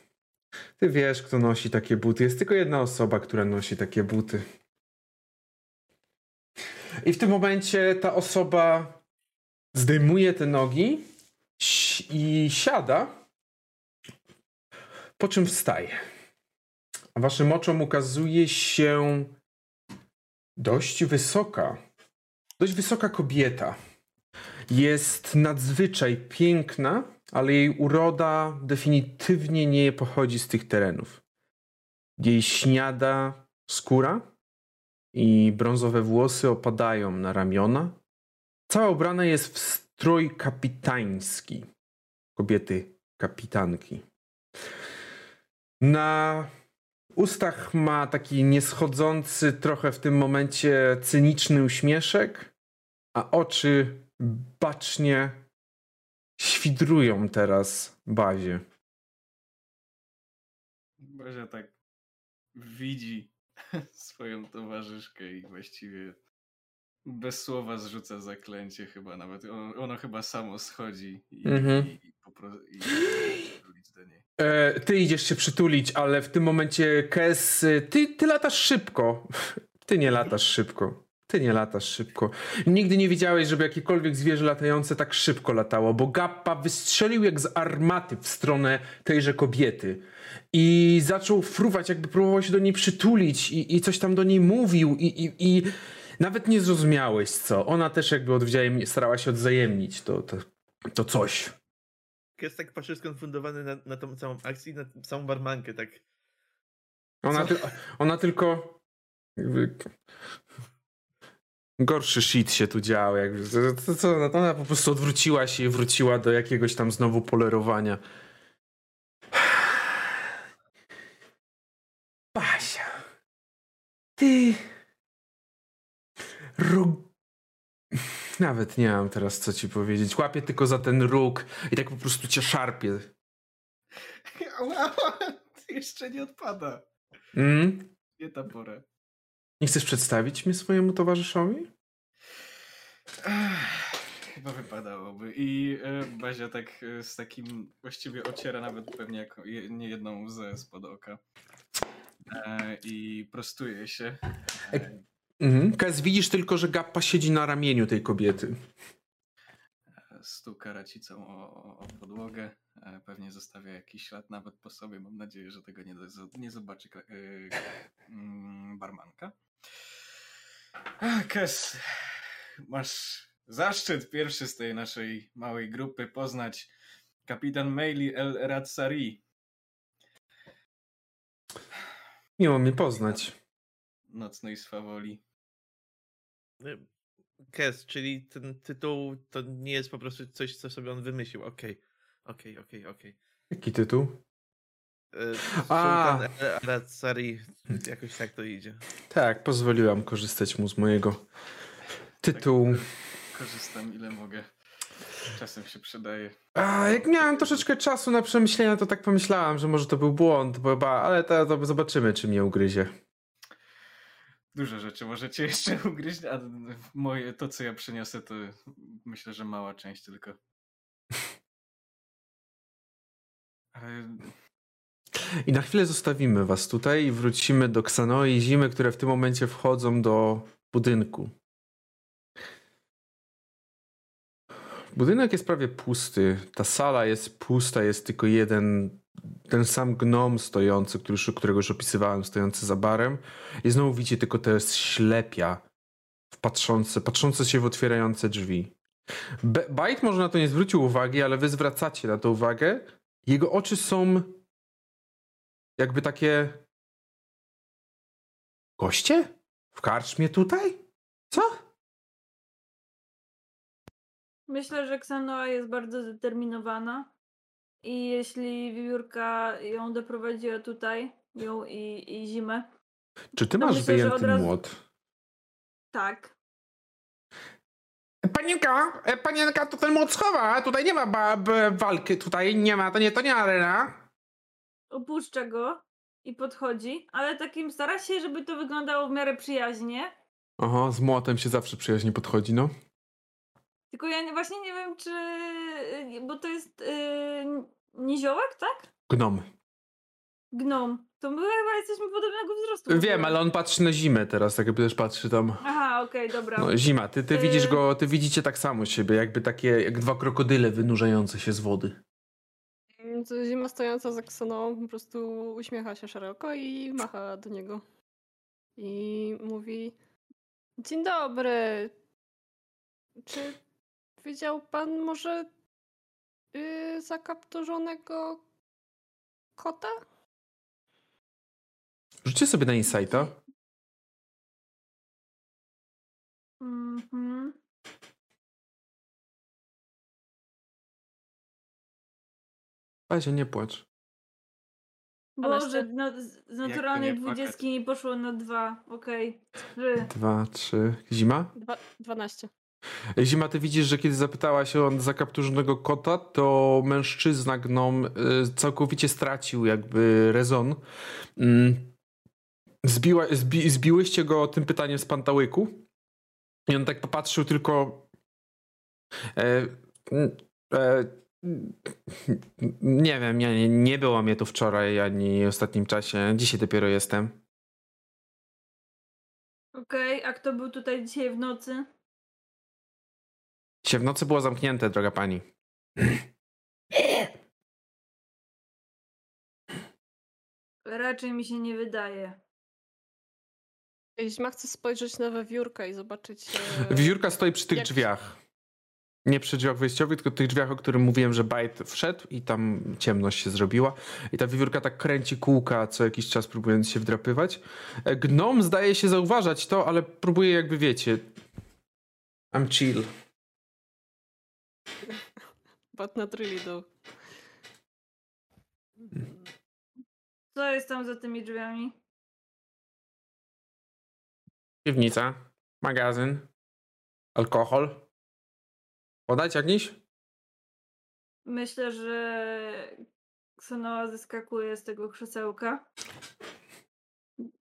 Ty wiesz, kto nosi takie buty. Jest tylko jedna osoba, która nosi takie buty. I w tym momencie ta osoba zdejmuje te nogi i siada, po czym wstaje. A waszym oczom ukazuje się dość wysoka, dość wysoka kobieta. Jest nadzwyczaj piękna, ale jej uroda definitywnie nie pochodzi z tych terenów. Jej śniada skóra i brązowe włosy opadają na ramiona. Cała ubrana jest w strój kapitański. Kobiety kapitanki. Na ustach ma taki nieschodzący, trochę w tym momencie cyniczny uśmieszek, a oczy bacznie świdrują teraz bazie. Bazia tak widzi swoją towarzyszkę i właściwie bez słowa zrzuca zaklęcie chyba nawet. Ono, ono chyba samo schodzi i, Mhm. i, i, i do niej. E, ty idziesz się przytulić, ale w tym momencie Kes, y, ty, ty latasz szybko. Ty nie latasz szybko. Ty nie latasz szybko. Nigdy nie widziałeś, żeby jakiekolwiek zwierzę latające tak szybko latało, bo Gappa wystrzelił jak z armaty w stronę tejże kobiety. I zaczął fruwać, jakby próbował się do niej przytulić i, i coś tam do niej mówił i, i, i nawet nie zrozumiałeś co. Ona też jakby starała się odwzajemnić to, to, to coś jest tak patrzę skonfundowany na, na tą całą akcję i na samą barmankę, tak. Ona, ty, ona tylko. Gorszy shit się tu działo, Jak, no to, ona po prostu odwróciła się i wróciła do jakiegoś tam znowu polerowania. Basia. Ty. Rog Nawet nie mam teraz co ci powiedzieć. Łapię tylko za ten róg i tak po prostu cię szarpie. Jeszcze nie odpada. Mm? Nie ta pora. Nie chcesz przedstawić mnie swojemu towarzyszowi? Ech, Chyba wypadałoby. I e, Bazia tak e, z takim właściwie ociera nawet pewnie jako je, nie jedną łzę spod oka. E, I prostuje się. E, Mhm. Kaz, widzisz tylko, że Gappa siedzi na ramieniu tej kobiety. stuka racicą o, o, podłogę. E, pewnie zostawia jakiś ślad nawet po sobie. Mam nadzieję, że tego nie, do- nie zobaczy mm, barmanka. Kes, masz zaszczyt pierwszy z tej naszej małej grupy poznać kapitan Meili El Ratsari. Miło mnie poznać. Nocnej swawoli. Y, Kes, czyli ten tytuł to nie jest po prostu coś, co sobie on wymyślił. Okej, okej, okej, okej. Jaki tytuł? Y, A. Sultan Aratsari, jakoś tak to idzie. Tak, pozwoliłam korzystać mu z mojego tytułu. Korzystam ile mogę. Czasem się przydaje. A jak miałem troszeczkę czasu na przemyślenia, to tak pomyślałam, że może to był błąd, bo, ba- ale to, to zobaczymy, czy mnie ugryzie. Dużo rzeczy możecie jeszcze ugryźć, a moje, to co ja przyniosę, to myślę, że mała część tylko. Ale I na chwilę zostawimy was tutaj i wrócimy do Ksanoi i Zimy, które w tym momencie wchodzą do budynku. Budynek jest prawie pusty. Ta sala jest pusta, jest tylko jeden, ten sam gnom stojący, który, którego już opisywałem, stojący za barem. I znowu widzicie tylko te ślepia patrzące, patrzące się w otwierające drzwi. Be- Bajt może na to nie zwrócił uwagi, ale wy zwracacie na to uwagę. Jego oczy są jakby takie. Goście? W karczmie tutaj? Co? Myślę, że Ksanoa jest bardzo zdeterminowana i jeśli wiewiórka ją doprowadziła tutaj, ją i, i zimę, Czy ty masz myślę, wyjęty razu- młot? tak. Panienka, e, panienka, to ten młot schowa. Tutaj nie ma ba- b- walki, tutaj nie ma, to nie, to nie arena. Opuszcza go i podchodzi, ale takim stara się, żeby to wyglądało w miarę przyjaźnie. Aha, z młotem się zawsze przyjaźnie podchodzi, no. Tylko ja nie, właśnie nie wiem, czy. Bo to jest yy, niziołek, tak? Gnom. Gnom. To my chyba jesteśmy podobnego wzrostu. Wiem, ale on patrzy na zimę teraz, tak jakby też patrzy tam. Aha, okej, dobra. No, zima, ty, ty Y- widzisz go, ty widzicie tak samo siebie, jakby takie, jak dwa krokodyle wynurzające się z wody. Mm, Zima stojąca za Ksoną po prostu uśmiecha się szeroko i macha do niego. I mówi: Dzień dobry. Czy widział pan może yy, zakapturzonego kota? Rzućcie sobie na insighta. Mhm. Pazie, nie płacz. Boże, no, z naturalnej nie dwudziestki mi poszło na dwa. Okej. Trzy. Dwa, trzy. Zima? Dwa, 12. Zima, ty widzisz, że kiedy zapytała się o zakapturzonego kota, to mężczyzna gnom y, całkowicie stracił jakby rezon. Mm. Zbiła, zbi, zbiłyście go tym pytaniem z pantałyku i on tak popatrzył tylko e, e, nie wiem, nie, nie było mnie tu wczoraj ani w ostatnim czasie. Dzisiaj dopiero jestem. Okej, a kto był tutaj dzisiaj w nocy? Dzisiaj w nocy było zamknięte, droga pani. Raczej mi się nie wydaje. Zima chce spojrzeć na wewiórkę i zobaczyć. e, Wiewiórka stoi przy tych Jak- drzwiach. Nie przy drzwiach wejściowych, tylko tych drzwiach, o którym mówiłem, że Bajt wszedł i tam ciemność się zrobiła. I ta wiewiórka tak kręci kółka co jakiś czas, próbując się wdrapywać. E, Gnom zdaje się zauważać to, ale próbuje jakby, wiecie... I'm chill. But not really though. Co jest tam za tymi drzwiami? Piwnica. magazyn, alkohol. Podać jakiś? Myślę, że Ksonoa zeskakuje z tego krzesełka.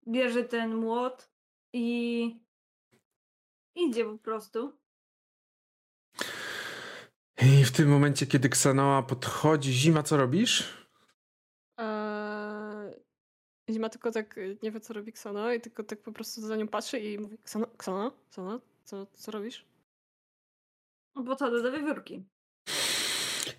Bierze ten młot i idzie po prostu. I w tym momencie, kiedy Ksanoa podchodzi, zima, co robisz? Eee, Zima tylko tak y, nie wie, co robi Ksona i tylko tak po prostu za nią patrzy i mówi Ksona, Ksona, co, co robisz? Bo co, do wiewiórki.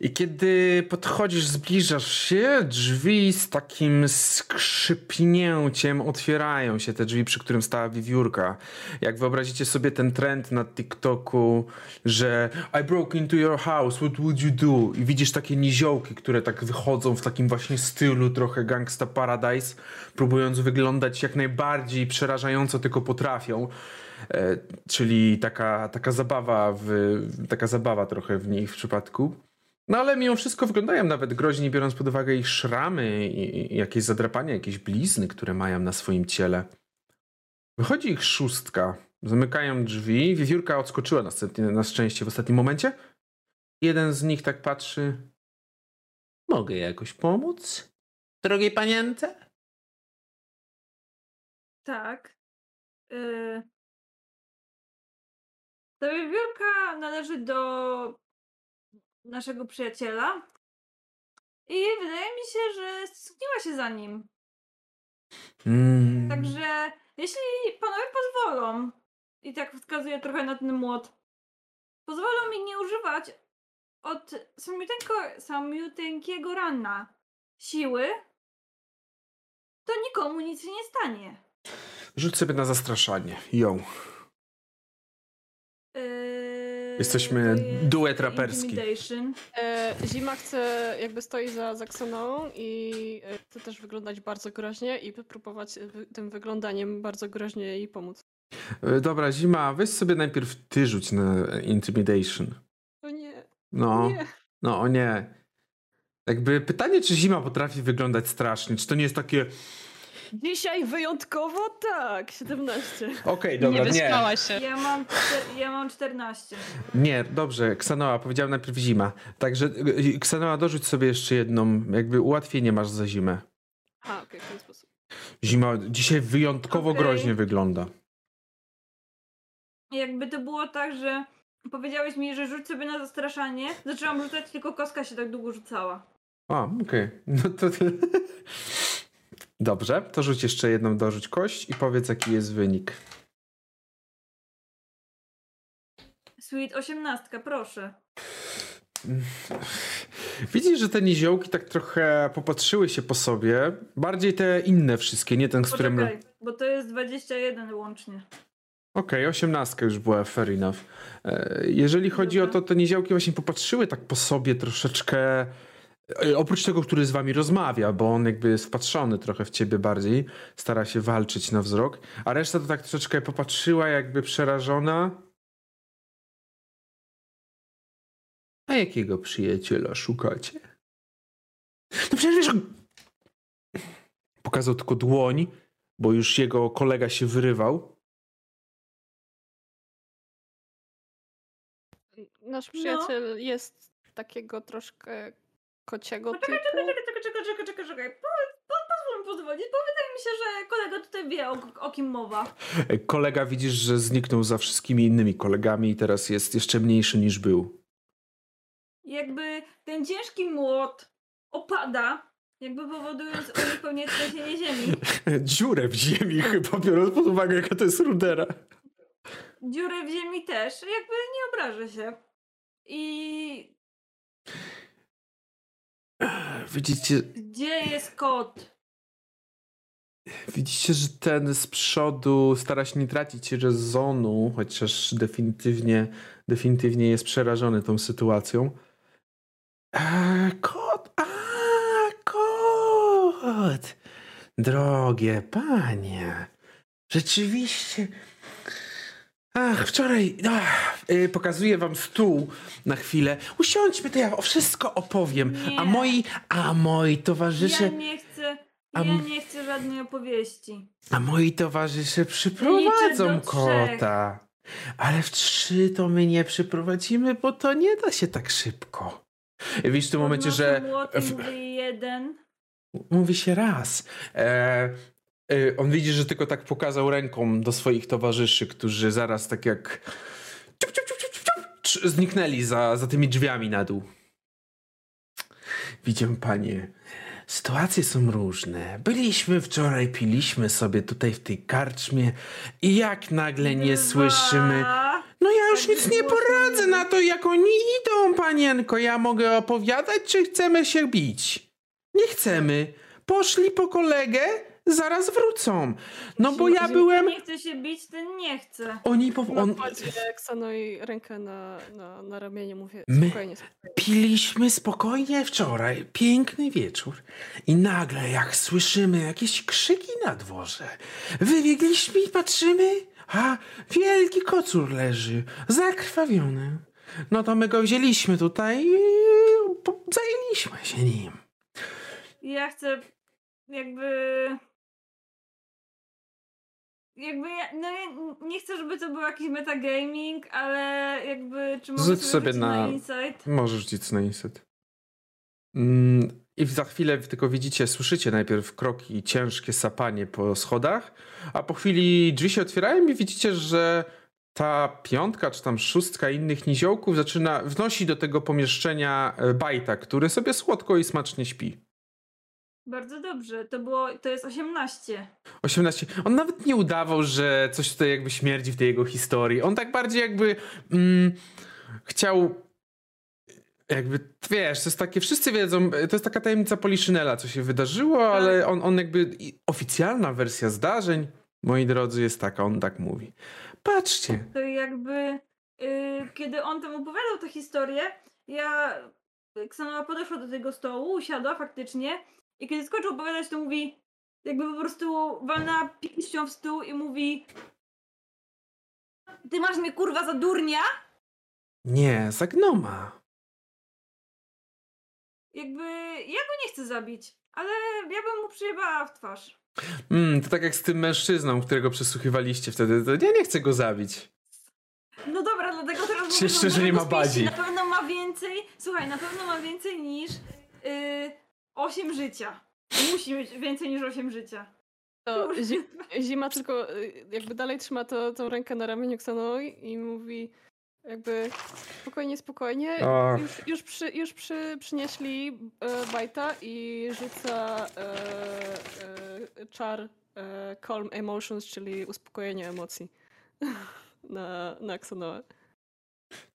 I kiedy podchodzisz, zbliżasz się, drzwi z takim skrzypnięciem otwierają się, te drzwi, przy którym stała wiewiórka. Jak wyobrazicie sobie ten trend na TikToku, że I broke into your house, what would you do? I widzisz takie niziołki, które tak wychodzą w takim właśnie stylu trochę Gangsta Paradise, próbując wyglądać jak najbardziej przerażająco tylko potrafią. E, czyli taka, taka zabawa w, taka zabawa trochę w nich w przypadku. No ale mimo wszystko wyglądają nawet groźnie, biorąc pod uwagę ich szramy i, jakieś zadrapania, jakieś blizny, które mają na swoim ciele. Wychodzi ich szóstka. Zamykają drzwi. Wiewiórka odskoczyła następnie, na szczęście w ostatnim momencie. Jeden z nich tak patrzy. Mogę jakoś pomóc? Drogiej panience? Tak. Yy... Ta wiewiórka należy do naszego przyjaciela. I wydaje mi się, że stęskniła się za nim. Mm. Także jeśli panowie pozwolą, i tak wskazuję trochę na ten młot, pozwolą mi nie używać od samiuteńko, samiuteńkiego rana siły, to nikomu nic się nie stanie. Rzuć sobie na zastraszanie. Ją. Yy, Jesteśmy duet raperski. E, Zima chce, jakby stoi za, za Ksoną i e, chce też wyglądać bardzo groźnie i próbować e, tym wyglądaniem bardzo groźnie jej pomóc. Dobra, Zima, weź sobie najpierw ty rzuć na Intimidation. O nie, No, nie. no o nie. Jakby pytanie, czy Zima potrafi wyglądać strasznie, czy to nie jest takie Dzisiaj wyjątkowo tak, 17. okej, nie dobra, nie. wyspałaś się. Ja mam, ja mam 14. Nie, dobrze, Ksanoa, powiedziałem najpierw Zima. Także y, Ksanoa, dorzuć sobie jeszcze jedną, jakby ułatwienie masz za Zimę. A, okej, w ten sposób. Zima dzisiaj wyjątkowo Okej. groźnie wygląda. Jakby to było tak, że powiedziałeś mi, że rzuć sobie na zastraszanie, zaczęłam rzucać, tylko kostka się tak długo rzucała. A, okej. No to... Dobrze, to rzuć jeszcze jedną, dorzuć kość i powiedz, jaki jest wynik. Sweet 18, proszę. Widzisz, że te niziołki tak trochę popatrzyły się po sobie. Bardziej te inne wszystkie, nie ten, z którym... Poczekaj, bo to jest 21 łącznie. Okej, osiemnastka już była, fair enough. E, Jeżeli chodzi o Dobra. to, to niziołki właśnie popatrzyły tak po sobie troszeczkę, oprócz tego, który z wami rozmawia, bo on jakby jest wpatrzony trochę w ciebie bardziej, stara się walczyć na wzrok, a reszta to tak troszeczkę popatrzyła jakby przerażona. A jakiego przyjaciela szukacie? No przecież wiesz... Pokazał tylko dłoń, bo już jego kolega się wyrywał. Nasz No. przyjaciel jest takiego troszkę kociego Poczekaj, typu. czekaj, czekaj, czekaj, czekaj, czekaj, czekaj, czekaj. Po, po, pozwól mi pozwolić, bo wydaje mi się, że kolega tutaj wie, o, o kim mowa. Kolega widzisz, że zniknął za wszystkimi innymi kolegami i teraz jest jeszcze mniejszy niż był. Jakby ten ciężki młot opada, jakby powodując uzupełnienie trzęsienie ziemi. Dziurę w ziemi chyba, biorąc pod uwagę, jaka to jest rudera. Dziurę w ziemi też, jakby nie obrażę się. I Widzicie, gdzie jest kot? widzicie, że ten z przodu stara się nie tracić rezonu, chociaż definitywnie, definitywnie jest przerażony tą sytuacją. A, kot! A, kot! Drogie panie, rzeczywiście. Ach, wczoraj ach, y, pokazuję wam stół na chwilę. Usiądźmy, to ja o wszystko opowiem. A Nie. moi, a moi towarzysze, Ja nie chcę, A ja nie chcę żadnej opowieści. a moi towarzysze przyprowadzą kota. Ale w trzy to my nie przeprowadzimy, bo to nie da się tak szybko. Widzisz w tym momencie, że w- mówię jeden. mówi się raz. E, on widzi, że tylko tak pokazał ręką do swoich towarzyszy, którzy zaraz tak jak ciup, ciup, ciup, ciup, ciup, ciup, trz- zniknęli za, za tymi drzwiami na dół. Widzę, panie, sytuacje są różne. Byliśmy wczoraj, piliśmy sobie tutaj w tej karczmie i jak nagle nie słyszymy... No ja już Tak nic nie poradzę na to, jak oni idą, panienko. Ja mogę opowiadać, czy chcemy się bić? Nie chcemy. Poszli po kolegę, zaraz wrócą. No bo ja byłem... nie chce się bić, ten nie chce. Oni po... On... Ksanoi rękę na, na, na ramieniu, mówię My- spokojnie, spokojnie. Piliśmy spokojnie wczoraj, piękny wieczór i nagle jak słyszymy jakieś krzyki na dworze, wybiegliśmy i patrzymy, a wielki kocur leży, zakrwawiony. No to my go wzięliśmy tutaj i zajęliśmy się nim. Ja chcę jakby... Jakby ja, no ja nie chcę, żeby to był jakiś metagaming, ale jakby czy mogę Rzuć sobie, na- na insight? Możesz rzucić na inset. Mm, I za chwilę tylko widzicie, słyszycie najpierw kroki, ciężkie sapanie po schodach, a po chwili drzwi się otwierają i widzicie, że ta piątka czy tam szóstka innych niziołków zaczyna, wnosi do tego pomieszczenia e, bajta, który sobie słodko i smacznie śpi. Bardzo dobrze, to było, to jest 18. 18. On nawet nie udawał, że coś tutaj jakby śmierdzi w tej jego historii. On tak bardziej jakby mm, chciał jakby, wiesz, to jest takie, wszyscy wiedzą, to jest taka tajemnica Poliszynela, co się wydarzyło, ale on, on jakby, oficjalna wersja zdarzeń, moi drodzy, jest taka, on tak mówi. Patrzcie, To jakby, yy, kiedy on tam opowiadał tę historię, ja, Ksanowa podeszła do tego stołu, usiadła faktycznie i kiedy skończył opowiadać, to mówi, jakby po prostu walna pięścią w stół i mówi Ty masz mnie kurwa za durnia? nie, za gnoma. Jakby, ja go nie chcę zabić, ale ja bym mu przyjebała w twarz. Mm, to tak jak z tym mężczyzną, którego przesłuchiwaliście wtedy, to ja nie chcę go zabić. No dobra, dlatego teraz Czy mówię, że nie ma bazi? Na pewno ma więcej, słuchaj, na pewno ma więcej niż yy, 8 życia. Musi mieć więcej niż 8 życia. To zi zima tylko y, jakby dalej trzyma to, tą rękę na ramieniu Ksanoi i mówi jakby spokojnie, spokojnie. Już, już, przy, już przy, przynieśli e, bajta i rzuca e, e, czar e, Calm Emotions, czyli uspokojenie emocji na, na Ksanoę.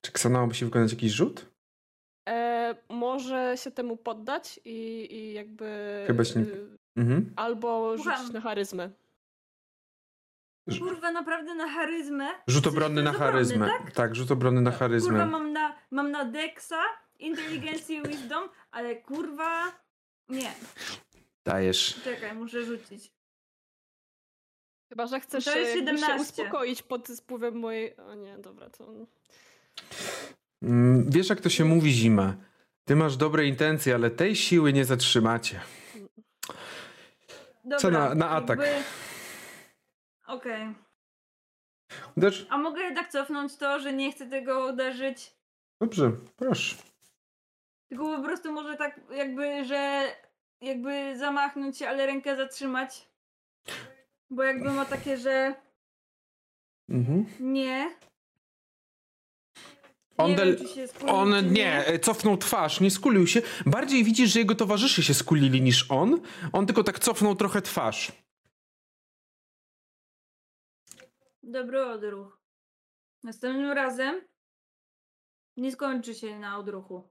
Czy Ksanoa musi wykonać jakiś rzut? E, może się temu poddać i, i jakby Chyba się nie- y, Mhm. albo rzucić na charyzmę. Kurwa, naprawdę na charyzmę? Rzut obronny na charyzmę. tak? Tak, rzut obronny na Kurwa, charyzmę. mam na, mam na Dexa, inteligencję i wisdom, ale kurwa... Nie, Dajesz. czekaj, muszę rzucić. Chyba, że chcesz To jest się, jakby się 17. uspokoić pod wpływem mojej... O nie, dobra, to... Mm, Wiesz, jak to się mówi, zima. Ty masz dobre intencje, ale tej siły nie zatrzymacie. Dobra, Co na- na atak? jakby- Okej. Uderz? A mogę jednak cofnąć to, że nie chcę tego uderzyć? Dobrze, proszę. Tylko po prostu może tak jakby, że jakby zamachnąć się, ale rękę zatrzymać. Bo jakby ma takie, że Mhm. nie. On, nie del- wiem, skulił, on nie, e, cofnął twarz, nie skulił się. Bardziej widzisz, że jego towarzysze się skulili niż on. On tylko tak cofnął trochę twarz. Dobry odruch. Następnym razem nie skończy się na odruchu.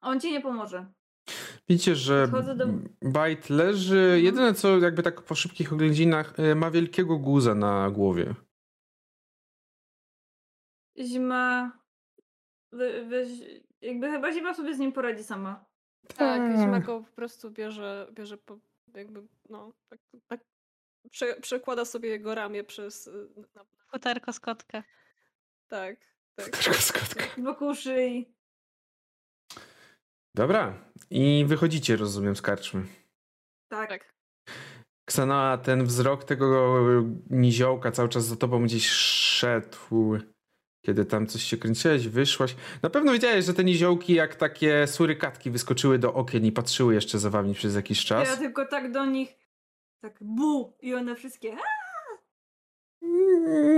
On ci nie pomoże. Widzicie, że do- Bajt leży. Jedyne co, jakby tak po szybkich oględzinach, e, ma wielkiego guza na głowie. Zima. We, weź, jakby chyba zima sobie z nim poradzi sama. Tak, Hmm. zima go po prostu bierze, bierze po, jakby, no, tak, tak prze, przekłada sobie jego ramię przez... y, Na, Futerko z kotka. tak, tak. Tylko skotka. Wokół szyi. Dobra. I wychodzicie, rozumiem, z karczmy. Tak. Tak. Ksanoa, ten wzrok tego niziołka cały czas za tobą gdzieś szedł. Kiedy tam coś się kręciłeś, wyszłaś. Na pewno wiedziałeś, że te niziołki jak takie surykatki wyskoczyły do okien i patrzyły jeszcze za wami przez jakiś czas. Ja tylko tak do nich tak bu i one wszystkie "A!"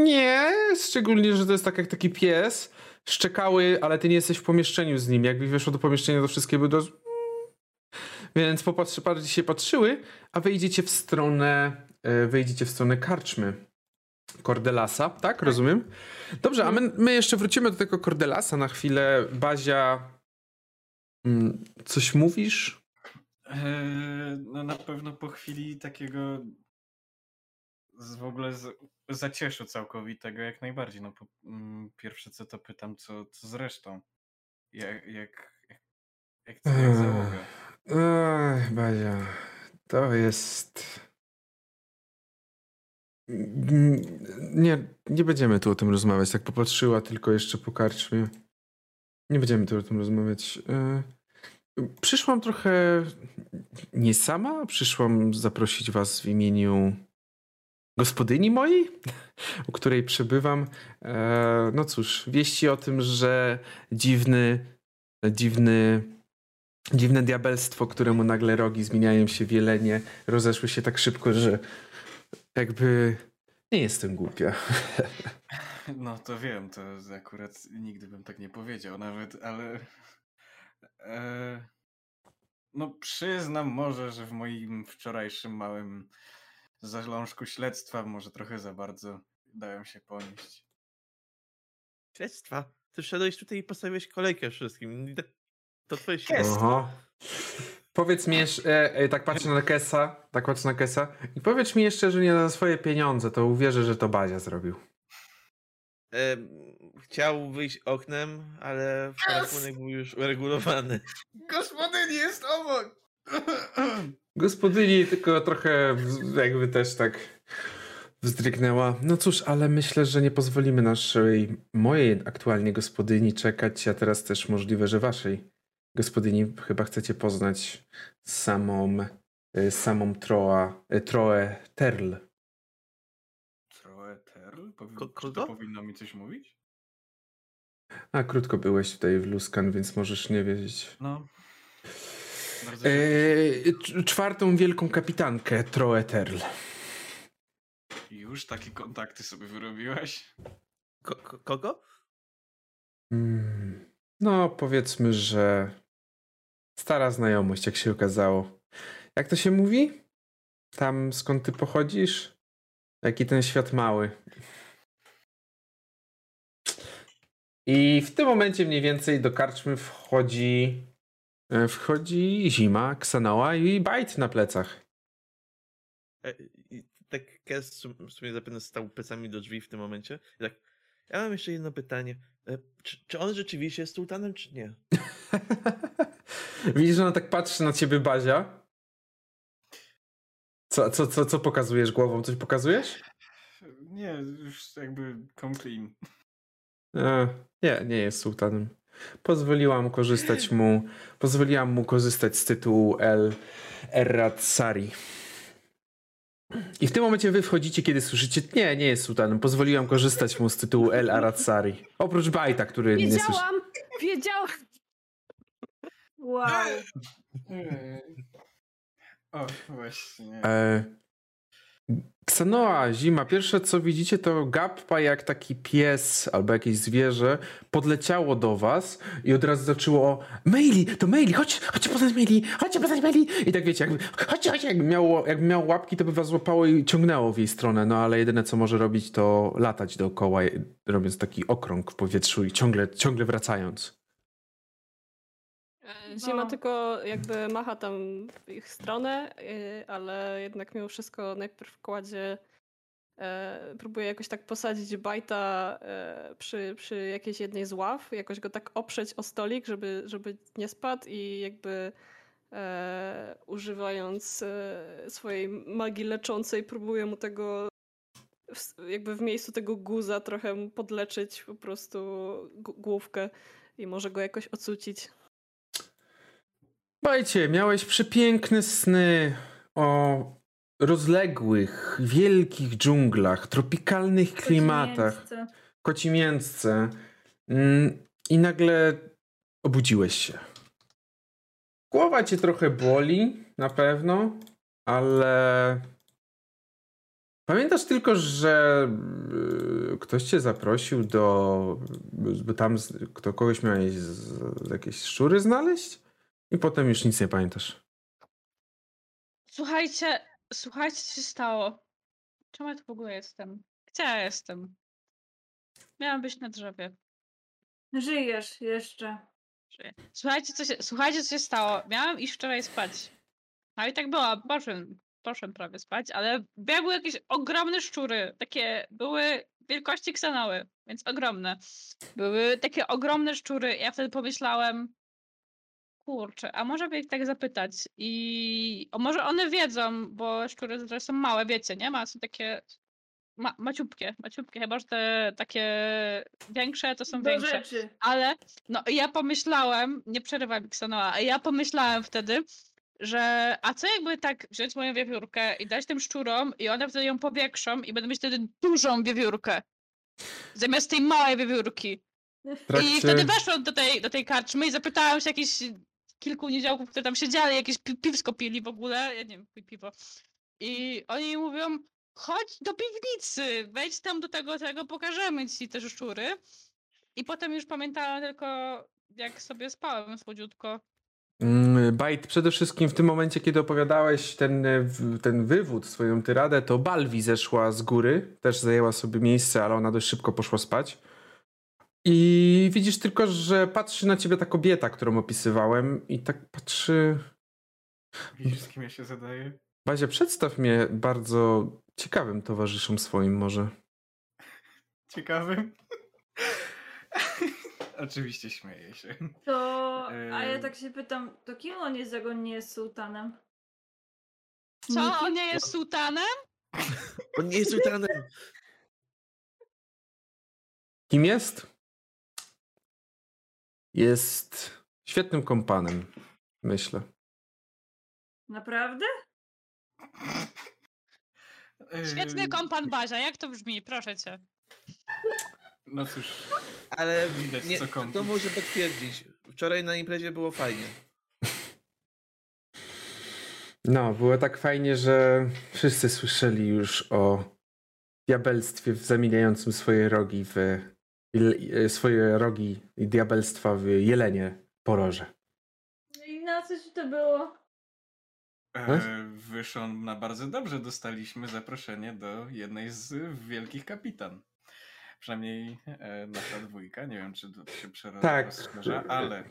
Nie, szczególnie, że to jest tak jak taki pies. Szczekały, ale ty nie jesteś w pomieszczeniu z nim. Jakby weszło do pomieszczenia, to wszystkie by do... Więc popatrzy, bardziej się patrzyły, a wyjdziecie w stronę, e, wyjdziecie w stronę karczmy. Cordelasa, tak? Rozumiem? Dobrze, a my, my jeszcze wrócimy do tego Cordelasa na chwilę. Bazia, mm, coś mówisz? Eee, no na pewno po chwili takiego z, w ogóle z, zacieszu całkowitego jak najbardziej. No po, mm, pierwsze co to pytam, co, co z resztą? Jak, jak, jak, jak, jak załoga? Ech, Bazia, to jest... Nie, nie będziemy tu o tym rozmawiać. Tak popatrzyła tylko jeszcze po karczmie. Nie będziemy tu o tym rozmawiać. E, Przyszłam trochę nie sama. Przyszłam zaprosić was w imieniu gospodyni mojej, u której przebywam. E, No cóż, wieści o tym, że dziwny, dziwny Dziwne diabelstwo, któremu nagle rogi zmieniają się w jelenie, rozeszły się tak szybko, że jakby nie jestem głupia. No to wiem, to akurat nigdy bym tak nie powiedział nawet, ale e, no przyznam może, że w moim wczorajszym małym zalążku śledztwa może trochę za bardzo dałem się ponieść. Śledztwa. Ty wszedłeś tutaj i postawiłeś kolejkę wszystkim. To twoje śledztwo. Powiedz mi jeszcze, e, e, tak patrzę na Kesa, tak patrzę na Kesa i powiedz mi jeszcze, że nie za swoje pieniądze, to uwierzę, że to Bazia zrobił. Em, chciał wyjść oknem, ale rachunek był już uregulowany. Gospodyni jest obok! Gospodyni tylko trochę jakby też tak wzdrygnęła. No cóż, ale myślę, że nie pozwolimy naszej, mojej aktualnie gospodyni czekać, a teraz też możliwe, że waszej gospodyni chyba chcecie poznać samą, e, samą Troa, e, Troę Terl. Trochę Terl? Powi- to powinno mi coś mówić? A krótko byłeś tutaj w Luskan, więc możesz nie wiedzieć. No. E, cz- czwartą wielką kapitankę Troę Terl. Już takie kontakty sobie wyrobiłaś? Ko- ko- kogo? Mm, No, powiedzmy, że stara znajomość, jak się okazało. Jak to się mówi? Tam skąd ty pochodzisz? Jaki ten świat mały. I w tym momencie mniej więcej do karczmy wchodzi e, wchodzi zima, Ksanoa i bajt na plecach. E, I tak Kes w sum- w sumie zapewne stał plecami do drzwi w tym momencie. I tak, ja mam jeszcze jedno pytanie. E, Czy, czy on rzeczywiście jest sultanem, czy nie? Widzisz, że ona tak patrzy na ciebie, Bazia? Co, co, co, co pokazujesz głową? Coś pokazujesz? Nie, już jakby come clean. E, nie, nie jest sułtanem. Pozwoliłam korzystać mu, pozwoliłam mu korzystać z tytułu El Errat Sari. I w tym momencie wy wchodzicie, kiedy słyszycie, nie, nie jest sułtanem, pozwoliłam korzystać mu z tytułu El Arad Sari. Oprócz Bajta, który nie słyszy. Wiedziałam! Wow. O, właśnie. E, Ksanoa, zima, pierwsze co widzicie to Gappa jak taki pies albo jakieś zwierzę podleciało do was i od razu zaczęło Maili, to Maili, chodź, chodźcie poznać Maili, chodźcie poznać Maili i tak wiecie, jakby, chodźcie, chodźcie, jakby miało, jakby miało łapki to by was złapało i ciągnęło w jej stronę, no ale jedyne co może robić to latać dookoła robiąc taki okrąg w powietrzu i ciągle, ciągle wracając. Zima No. tylko jakby macha tam w ich stronę, y, ale jednak mimo wszystko najpierw kładzie, e, próbuje jakoś tak posadzić bajta e, przy, przy jakiejś jednej z ław, jakoś go tak oprzeć o stolik, żeby, żeby nie spadł i jakby e, używając e, swojej magii leczącej próbuje mu tego w- jakby w miejscu tego guza trochę podleczyć po prostu główkę i może go jakoś ocucić. Słuchajcie, miałeś przepiękne sny o rozległych, wielkich dżunglach, tropikalnych klimatach, kocimiętce. Mm, i nagle obudziłeś się. Głowa cię trochę boli, na pewno, ale pamiętasz tylko, że y, ktoś cię zaprosił do, tam kto kogoś miałeś z, z jakieś szczury znaleźć i potem już nic nie pamiętasz. Słuchajcie, słuchajcie, co się stało. Czemu ja tu w ogóle jestem? Gdzie ja jestem? Miałam być na drzewie. Żyjesz jeszcze. Żyję. Słuchajcie, co się, słuchajcie, co się stało. Miałam iść wczoraj spać. No i tak było, poszłem, poszłem prawie spać, ale biegły jakieś ogromne szczury. Takie były wielkości ksanoły, więc ogromne. Były takie ogromne szczury. Ja wtedy pomyślałem, kurczę, a może by ich tak zapytać i o, może one wiedzą, bo szczury zazwyczaj są małe, wiecie, nie? Ma, są takie ma, maciupkie, maciupkie, chyba, że te takie większe to są Do większe. rzeczy. Ale no ja pomyślałem, nie przerywaj mi Ksanoa, a ja pomyślałem wtedy, że a co jakby tak wziąć moją wiewiórkę i dać tym szczurom i one wtedy ją powiększą i będą mieć wtedy dużą wiewiórkę. Zamiast tej małej wiewiórki. W I trakcie- wtedy weszłam do tej, do tej karczmy i zapytałam się jakichś kilku niedziałków, które tam siedzieli, jakieś pi piwsko pili w ogóle, ja nie wiem, pi- piwo. I oni mówią, chodź do piwnicy, wejdź tam do tego, tego, pokażemy ci te szczury. I potem już pamiętałam tylko, jak sobie spałem słodziutko. Mm, Bajt, przede wszystkim w tym momencie, kiedy opowiadałeś ten, e, ten wywód, swoją tyradę, to Balwi zeszła z góry, też zajęła sobie miejsce, ale ona dość szybko poszła spać. I widzisz tylko, że patrzy na ciebie ta kobieta, którą opisywałem i tak patrzy... Widzisz, z kim ja się zadaję? Bazia, przedstaw mnie bardzo ciekawym towarzyszom swoim może. Ciekawym. Oczywiście śmieję się. To, a ja tak się pytam, to kim on jest, jak on nie jest sułtanem? Co, Nikim? on nie jest sułtanem? On nie jest sultanem. Kim jest? Jest świetnym kompanem, myślę. Naprawdę? Świetny kompan Bazia, jak to brzmi? Proszę cię. No cóż, Ale Widać, nie, co kompi. to może potwierdzić. Wczoraj na imprezie było fajnie. No, było tak fajnie, że wszyscy słyszeli już o diabelstwie w zamieniającym swoje rogi w swoje rogi i diabelstwa w jelenie poroże. I na coś to było? e, wyszło na bardzo dobrze. Dostaliśmy zaproszenie do jednej z wielkich kapitan. Przynajmniej e, nasza dwójka. Nie wiem, czy to się przero- Tak. ale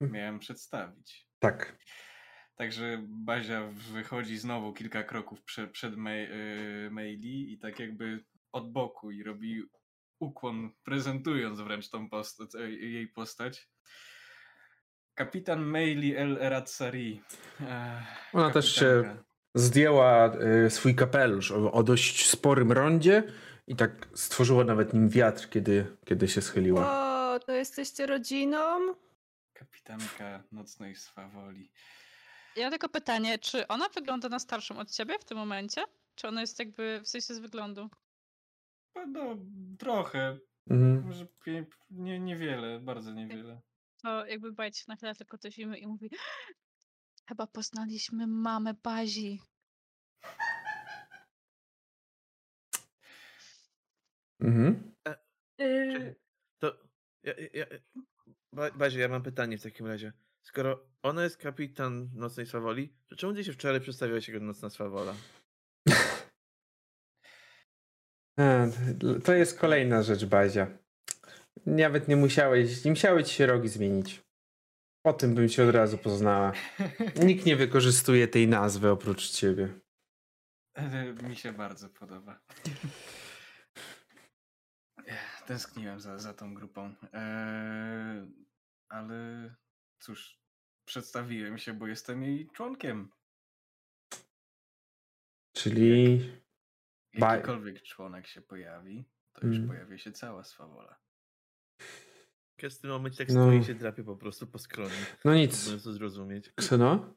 miałem przedstawić. Tak. Także Bazia wychodzi znowu kilka kroków prze, przed ma- y, maili i tak jakby od boku i robi ukłon, prezentując wręcz tą postać, e, jej postać. Kapitan Maili El Eratsari. E, Ona też się kapitanka. zdjęła y, swój kapelusz o, o dość sporym rondzie i tak stworzyła nawet nim wiatr, kiedy, kiedy się schyliła. O, to jesteście rodziną? Kapitanka nocnej swawoli. Ja mam tylko pytanie, czy ona wygląda na starszą od ciebie w tym momencie? Czy ona jest jakby w sensie z wyglądu? No, trochę. Mhm. Może nie, niewiele, bardzo niewiele. To jakby bajcie się nachyla tylko do zimy i mówi chyba poznaliśmy mamę Bazi. Mhm. Y, To. Ja, ja, Ba- Bazie, ja mam pytanie w takim razie. Skoro ona jest kapitan Nocnej Swawoli, to czemu ty się wczoraj przedstawiałeś jako Nocna Swawola? A, to jest kolejna rzecz, Bazia. Nawet nie musiałeś, nie musiały ci się rogi zmienić. O tym bym cię od razu poznała. Nikt nie wykorzystuje tej nazwy oprócz ciebie. Mi się bardzo podoba. Tęskniłem za, za tą grupą. Eee, ale cóż, przedstawiłem się, bo jestem jej członkiem. Czyli Jakikolwiek członek się pojawi, to już Mm. pojawia się cała swawola. Kes w tym momencie tak No. stoi i się drapie po prostu po skroni. no nic. Próbując to zrozumieć. Kseno?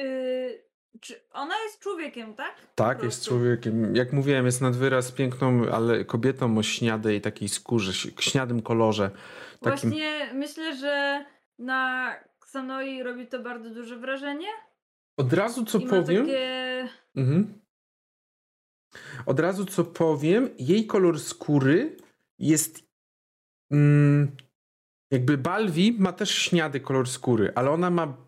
y, Czy ona jest człowiekiem, tak? Tak, jest człowiekiem. Jak mówiłem, jest nad wyraz piękną, ale kobietą o śniadej takiej skórze, śniadym kolorze. Takim... Właśnie myślę, że na Xanoi robi to bardzo duże wrażenie. Od razu co I ma powiem. takie... Mhm. Od razu co powiem, jej kolor skóry jest. Mm, jakby Balwi ma też śniady kolor skóry, ale ona ma.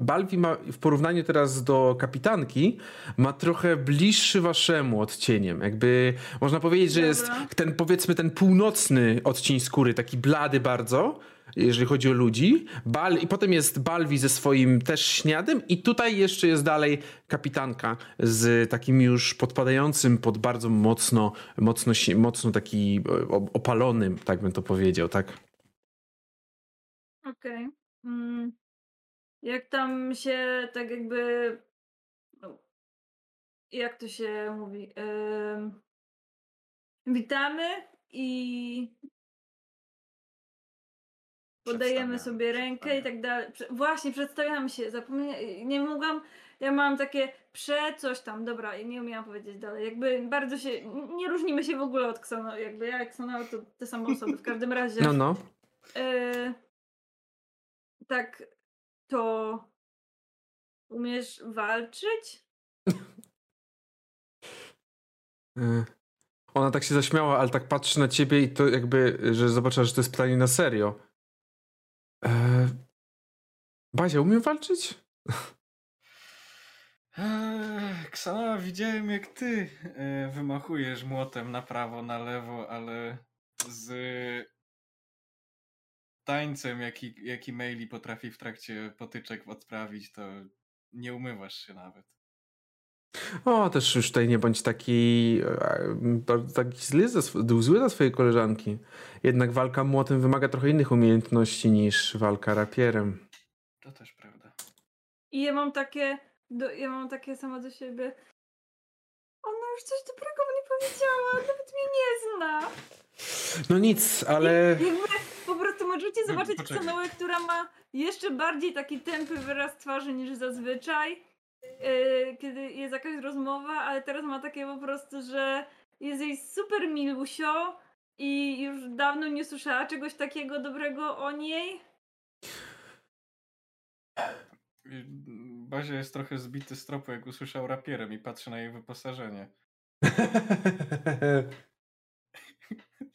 Balwi ma w porównaniu teraz do kapitanki, ma trochę bliższy waszemu odcieniem. Jakby można powiedzieć, że jest ten powiedzmy ten północny odcień skóry, taki blady bardzo, jeżeli chodzi o ludzi. Bal, I potem jest Balwi ze swoim też śniadem i tutaj jeszcze jest dalej kapitanka z takim już podpadającym pod bardzo mocno, mocno, mocno taki opalonym, tak bym to powiedział, tak? Okej. Mm. Jak tam się tak jakby. no, Jak to się mówi? Em, witamy i podajemy sobie rękę i tak. dalej. Właśnie, przedstawiamy się. Zapomnie... Nie mogłam. Ja mam takie prze coś tam, dobra, i nie umiałam powiedzieć dalej. Jakby bardzo się. Nie różnimy się w ogóle od Ksano. Jakby ja i Ksano to te same osoby. W każdym razie. No, no. E, tak, to umiesz walczyć? E, Ona tak się zaśmiała, ale tak patrzy na ciebie i to jakby, że zobaczyła, że to jest pytanie na serio. E... Bazia, umiem walczyć? Eee, Ksana, widziałem jak ty e, wymachujesz młotem na prawo, na lewo, ale z tańcem, jaki, jaki maili potrafi w trakcie potyczek odprawić, to nie umywasz się nawet. O, też już tutaj nie bądź taki, e, bardzo taki zły sw- zły za swoje koleżanki. Jednak walka młotem wymaga trochę innych umiejętności niż walka rapierem. To też prawda. I ja mam takie, do, ja mam takie samo do siebie. Ona już coś dobrego mnie powiedziała, nawet mnie nie zna. No nic, ale... Jakby po prostu możecie zobaczyć poczekaj. Ksanoę, która ma jeszcze bardziej taki tępy wyraz twarzy niż zazwyczaj, kiedy jest jakaś rozmowa, ale teraz ma takie po prostu, że jest jej super milusio i już dawno nie słyszała czegoś takiego dobrego o niej. Bazia jest trochę zbity z tropu, jak usłyszał rapierem i patrzy na jej wyposażenie.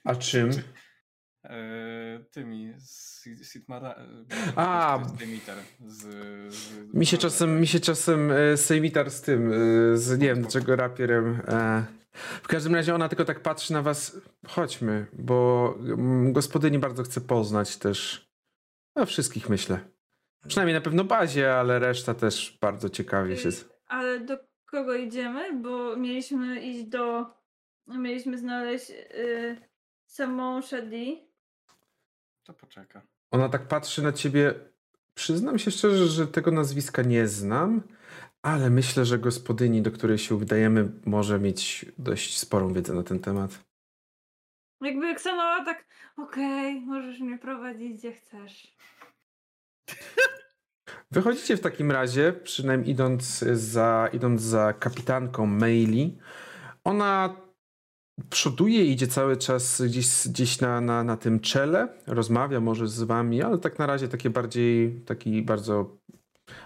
A czym? Eee, tymi z Sitmara. A. z. Z, z Mi się czasem, mi się czasem e, sejmitar z tym, e, z nie wiem dlaczego rapierem. E. W każdym razie ona tylko tak patrzy na was. Chodźmy, bo mm, gospodyni bardzo chce poznać też. No, wszystkich myślę. Przynajmniej na pewno bazie, ale reszta też bardzo ciekawie się. Ale do kogo idziemy? Bo mieliśmy iść do. Mieliśmy znaleźć yy, samą Shadi. To poczeka. Ona tak patrzy na ciebie. Przyznam się szczerze, że tego nazwiska nie znam, ale myślę, że gospodyni, do której się udajemy, może mieć dość sporą wiedzę na ten temat. Jakby Ksanoa tak, okej, możesz mnie prowadzić gdzie chcesz. Wychodzicie w takim razie, przynajmniej idąc za, idąc za kapitanką Maili. Ona przoduje, idzie cały czas gdzieś, gdzieś na, na, na tym czele, rozmawia może z wami, ale tak na razie takie bardziej, taki bardzo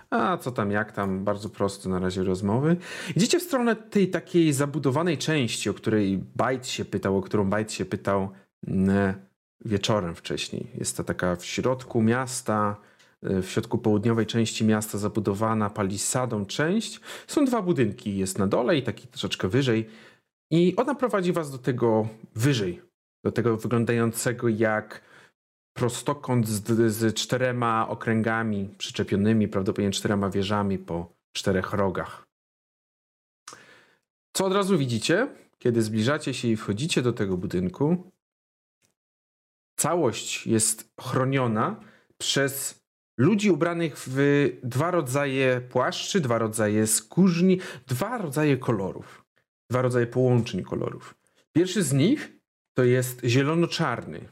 a co tam, jak tam, bardzo prosto na razie rozmowy. Idziecie w stronę tej takiej zabudowanej części, o której Bajt się pytał, o którą Bajt się pytał mm, wieczorem wcześniej. Jest to taka w środku miasta, w środku południowej części miasta zabudowana palisadą część. Są dwa budynki, jest na dole i taki troszeczkę wyżej. I ona prowadzi was do tego wyżej, do tego wyglądającego jak prostokąt z, z czterema okręgami przyczepionymi, prawdopodobnie czterema wieżami po czterech rogach. Co od razu widzicie, kiedy zbliżacie się i wchodzicie do tego budynku? Całość jest chroniona przez ludzi ubranych w dwa rodzaje płaszczy, dwa rodzaje skórzni, dwa rodzaje kolorów, dwa rodzaje połączeń kolorów. Pierwszy z nich to jest zielono-czarny.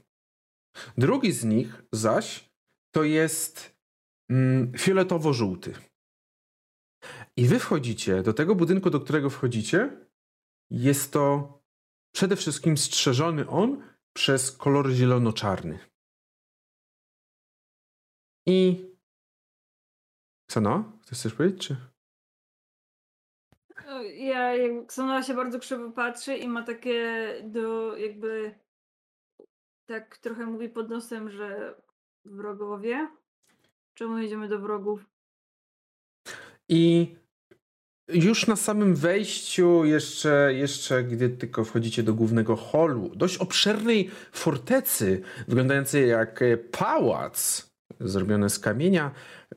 Drugi z nich zaś to jest mm, fioletowo-żółty. I wy wchodzicie do tego budynku, do którego wchodzicie. Jest to przede wszystkim strzeżony on przez kolor zielono-czarny. I. Co no? Chcesz coś powiedzieć? Czy... Ja, jak Ksona się bardzo krzywo patrzy i ma takie do jakby tak trochę mówi pod nosem, że wrogowie. Czemu jedziemy do wrogów? I już na samym wejściu, jeszcze, jeszcze gdy tylko wchodzicie do głównego holu, dość obszernej fortecy, wyglądającej jak e, pałac, zrobione z kamienia,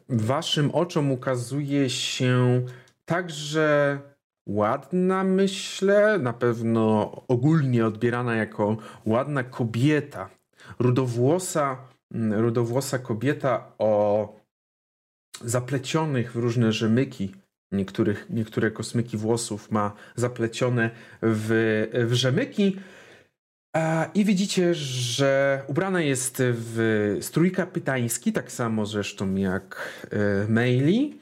waszym oczom ukazuje się także ładna, myślę, na pewno ogólnie odbierana jako ładna kobieta, rudowłosa, mm, rudowłosa kobieta o zaplecionych w różne rzemyki. Niektórych, niektóre kosmyki włosów ma zaplecione w, w rzemyki. I widzicie, że ubrana jest w strój kapitański, tak samo zresztą jak e, Meili.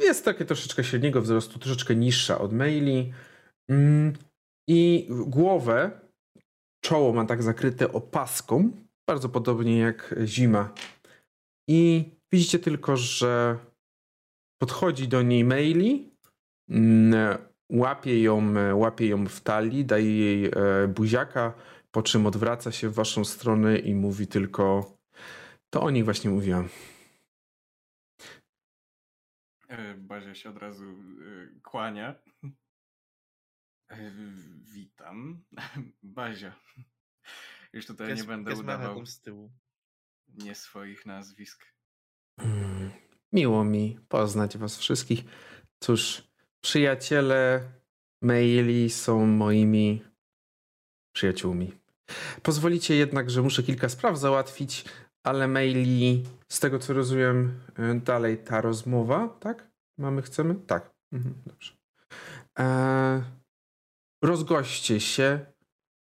Jest takie troszeczkę średniego wzrostu, troszeczkę niższa od Meili. Mm, I głowę, czoło ma tak zakryte opaską, bardzo podobnie jak zima. I widzicie tylko, że podchodzi do niej Meili, mm, łapie ją, łapie ją w talii, daje jej e, buziaka, po czym odwraca się w waszą stronę i mówi tylko to o nich właśnie mówiłam. E, Bazia się od razu e, kłania. E, Witam. Bazia. Już tutaj nie będę udawał z tyłu. nie swoich nazwisk. Mm, Miło mi poznać was wszystkich. Cóż, przyjaciele Meili są moimi przyjaciółmi. Pozwolicie jednak, że muszę kilka spraw załatwić, ale Meili, z tego co rozumiem, y, dalej ta rozmowa, tak? Mamy, chcemy? Tak. Mhm, dobrze. Eee, rozgoście się.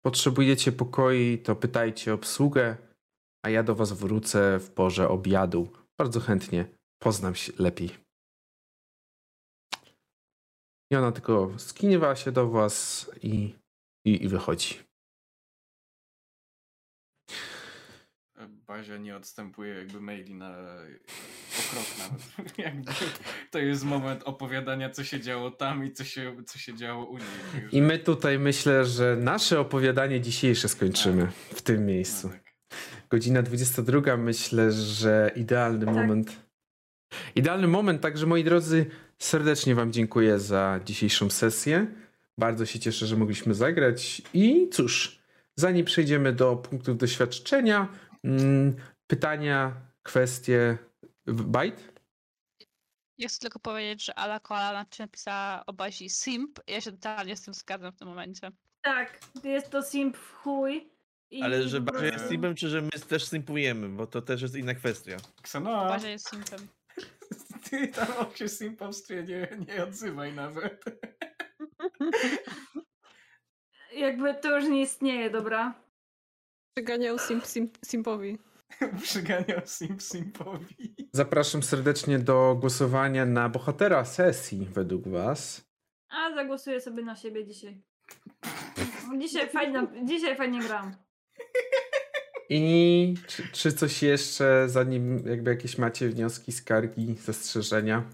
Potrzebujecie pokoi, to pytajcie obsługę, a ja do was wrócę w porze obiadu. Bardzo chętnie poznam się lepiej. I ona tylko skiniwa się do was i, i, i wychodzi. E, Bazia nie odstępuje jakby maili na o krok nawet. jakby to jest moment opowiadania, co się działo tam i co się, co się działo u niej. I my tutaj myślę, że nasze opowiadanie dzisiejsze skończymy w tym No miejscu. tak. Godzina 22, myślę, że idealny Tak. moment. Idealny moment, także moi drodzy, serdecznie Wam dziękuję za dzisiejszą sesję. Bardzo się cieszę, że mogliśmy zagrać. I cóż, zanim przejdziemy do punktów doświadczenia, pytania, kwestie. Bajt? Ja chcę tylko powiedzieć, że Ala Koala napisała o bazi Simp. Ja się totalnie z tym zgadzam w tym momencie. Tak, jest to simp w chuj. I Ale że Bazia jest simpem, czy że my też simpujemy, bo to też jest inna kwestia. Ksenoa, Bazia jest Simpem. ty tam o się simpowstwie nie, nie odzywaj nawet. Jakby to już nie istnieje, dobra? Przyganiał simp, simp, simpowi. Przyganiał simp simpowi. Zapraszam serdecznie do głosowania na bohatera sesji według Was. A zagłosuję sobie na siebie dzisiaj. Dzisiaj fajnie, dzisiaj fajnie gram. I czy, czy coś jeszcze, zanim jakby jakieś macie wnioski, skargi, zastrzeżenia?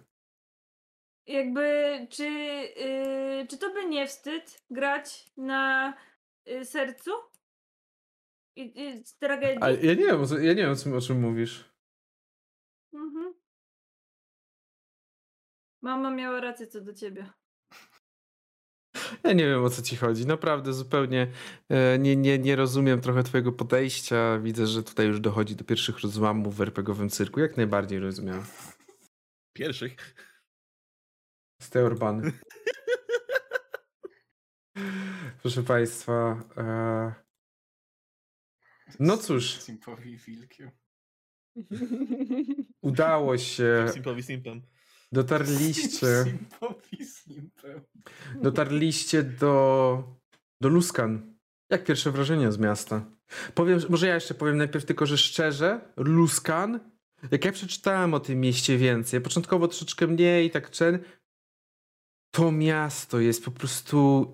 Jakby, czy, yy, czy to by nie wstyd grać na y, sercu? I, i z tragedii? Ale ja nie wiem, ja nie wiem o czym, o czym mówisz. Mhm. Mama miała rację co do ciebie. Ja nie wiem o co ci chodzi. Naprawdę zupełnie e, nie, nie, nie rozumiem trochę twojego podejścia. Widzę, że tutaj już dochodzi do pierwszych rozłamów w RPGowym cyrku. Jak najbardziej rozumiem. Pierwszych. Z tej Orbany. Proszę państwa. E, no cóż, Simpowi wilkiem. udało się. Simpowi simpem. Dotarliście. Simpowi simpem. Dotarliście do, do Luskan. Jak pierwsze wrażenia z miasta? Powiem, może ja jeszcze powiem najpierw tylko, że szczerze, Luskan, jak ja przeczytałem o tym mieście więcej, początkowo troszeczkę mniej, tak czen, to miasto jest po prostu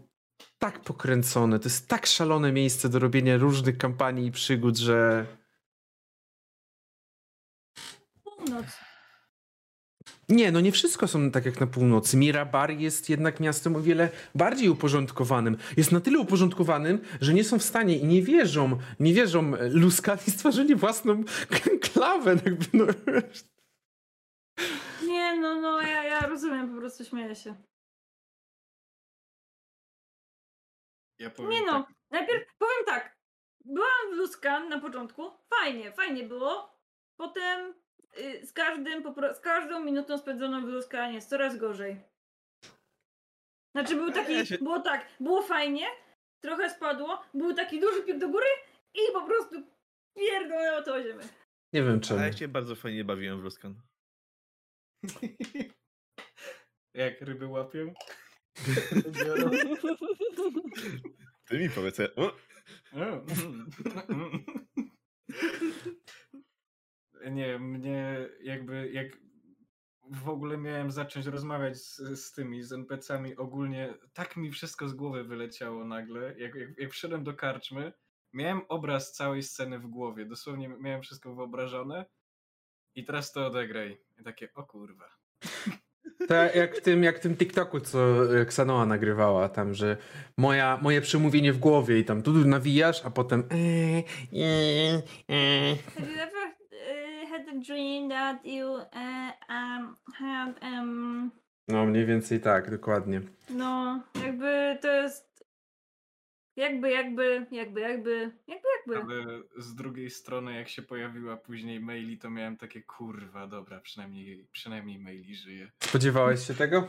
tak pokręcone. To jest tak szalone miejsce do robienia różnych kampanii i przygód, że Północ. Nie, no nie wszystko są tak jak na północy. Mirabar jest jednak miastem o wiele bardziej uporządkowanym. Jest na tyle uporządkowanym, że nie są w stanie i nie wierzą, nie wierzą e, Luskani stworzyli własną klawę. Jakby, no. Nie, no, no, ja, ja rozumiem, po prostu śmieję się. Ja powiem Nie no, tak, najpierw powiem tak. Byłam w Luskan na początku. Fajnie, fajnie było. Potem y, z każdym, z każdą minutą spędzoną w Luskanie jest coraz gorzej. Znaczy był taki, Ja się- było tak, było fajnie, trochę spadło, był taki duży pik do góry i po prostu pierdolę to ziemię. Nie wiem czemu. A ja się bardzo fajnie bawiłem w Luskan. jak ryby łapią. Ty mi powiedz. ja- Nie, mnie jakby jak w ogóle miałem zacząć rozmawiać z, z tymi, z NPC-ami ogólnie, tak mi wszystko z głowy wyleciało nagle. Jak, jak, jak wszedłem do karczmy, miałem obraz całej sceny w głowie, dosłownie miałem wszystko wyobrażone i teraz to odegraj. I takie, o kurwa. Tak jak w tym, jak w tym TikToku, co e, Ksanoa nagrywała tam, że moja, moje przemówienie w głowie i tam tu nawijasz, a potem e, e. Have you ever had a dream that you um, had um, No mniej więcej tak, dokładnie. no jakby to jest jakby, jakby, jakby, jakby, jakby, jakby. Ale z drugiej strony, jak się pojawiła później maili, to miałem takie, kurwa, dobra, przynajmniej, przynajmniej maili żyje. Spodziewałeś się tego?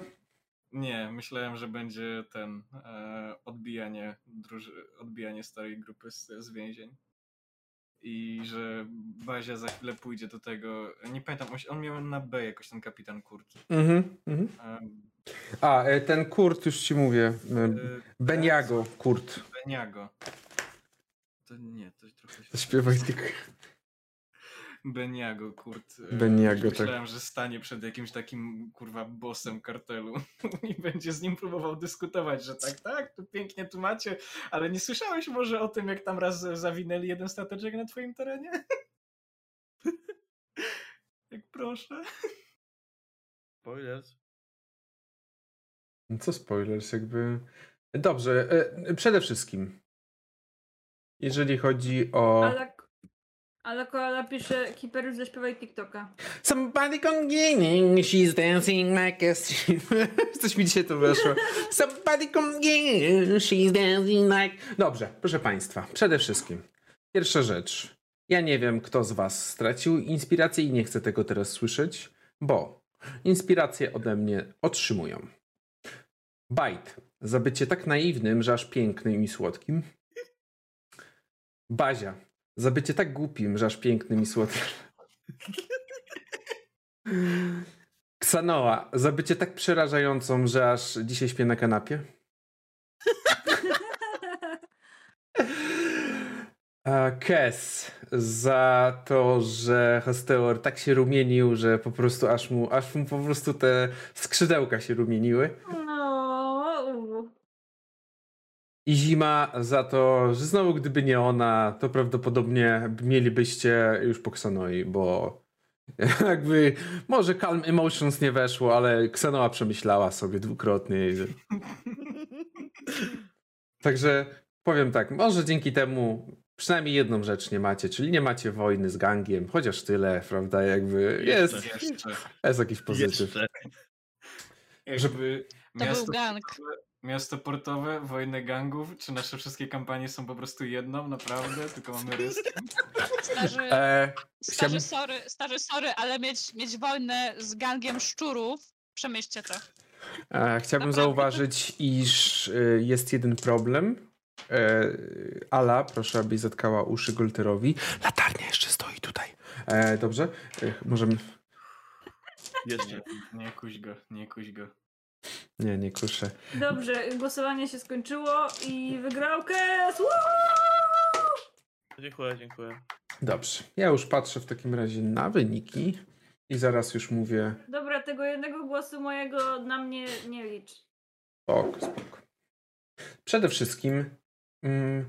Nie, myślałem, że będzie ten e, odbijanie, druży- odbijanie starej grupy z, z więzień. I że Bazia za chwilę pójdzie do tego. Nie pamiętam, on, miał na B jakoś ten kapitan Kurt. Mhm, mhm. Um, A, e, ten Kurt, już ci mówię. e, Beniago, Kurt. Beniago. To nie, to trochę się... Zaśpiewaj tylko. Beniago, Kurt. e, Beniago, tak. Myślałem, że stanie przed jakimś takim, kurwa, bossem kartelu i będzie z nim próbował dyskutować, że tak, tak, tu pięknie tu macie, ale nie słyszałeś może o tym, jak tam raz zawinęli jeden stateczek na twoim terenie? jak proszę. Spoilers. No Co spoilers, jakby. Dobrze, e, przede wszystkim. Jeżeli chodzi o. Ale, ale koala pisze, Kiper już zaśpiewaj TikToka. Somebody complaining, she's dancing like a... Coś mi dzisiaj to weszło. Somebody complaining, she's dancing like... Dobrze, proszę Państwa, przede wszystkim. Pierwsza rzecz. Ja nie wiem, kto z Was stracił inspirację i nie chcę tego teraz słyszeć, bo inspirację ode mnie otrzymują. Bajt. Za bycie tak naiwnym, że aż pięknym i słodkim. Bazia. Za bycie tak głupim, że aż pięknym i słodkim. Ksanoa, za bycie tak przerażającą, że aż dzisiaj śpię na kanapie. Kes, za to, że Hosteor tak się rumienił, że po prostu aż mu, aż mu po prostu te skrzydełka się rumieniły. I Zima za to, że znowu gdyby nie ona, to prawdopodobnie mielibyście już po Ksanoi, bo jakby może Calm Emotions nie weszło, ale Ksanoa przemyślała sobie dwukrotnie. i- Także powiem tak, może dzięki temu przynajmniej jedną rzecz nie macie, czyli nie macie wojny z gangiem, chociaż tyle, prawda, jakby jest, Jeszcze. jest jakiś pozytyw. Jeszcze. Jakby To miasto, był gang. Miasto portowe, wojny gangów, czy nasze wszystkie kampanie są po prostu jedną, naprawdę? Tylko mamy ryski? Starzy, E, starzy, sorry, starzy, sorry, ale mieć, mieć wojnę z gangiem szczurów, przemyślcie to. E, chciałbym Naprawdę. zauważyć, iż e, jest jeden problem. E, Ala, proszę, abyś zatkała uszy Golterowi. Latarnia jeszcze stoi tutaj. E, dobrze? E, możemy... Jeszcze. Nie, nie kuś go, nie kuś go. Nie, nie kuszę. Dobrze, głosowanie się skończyło i wygrał Kes! Dziękuję, dziękuję. Dobrze. Ja już patrzę w takim razie na wyniki i zaraz już mówię. Dobra, tego jednego głosu mojego na mnie nie licz. Spoko, spoko. Przede wszystkim mm,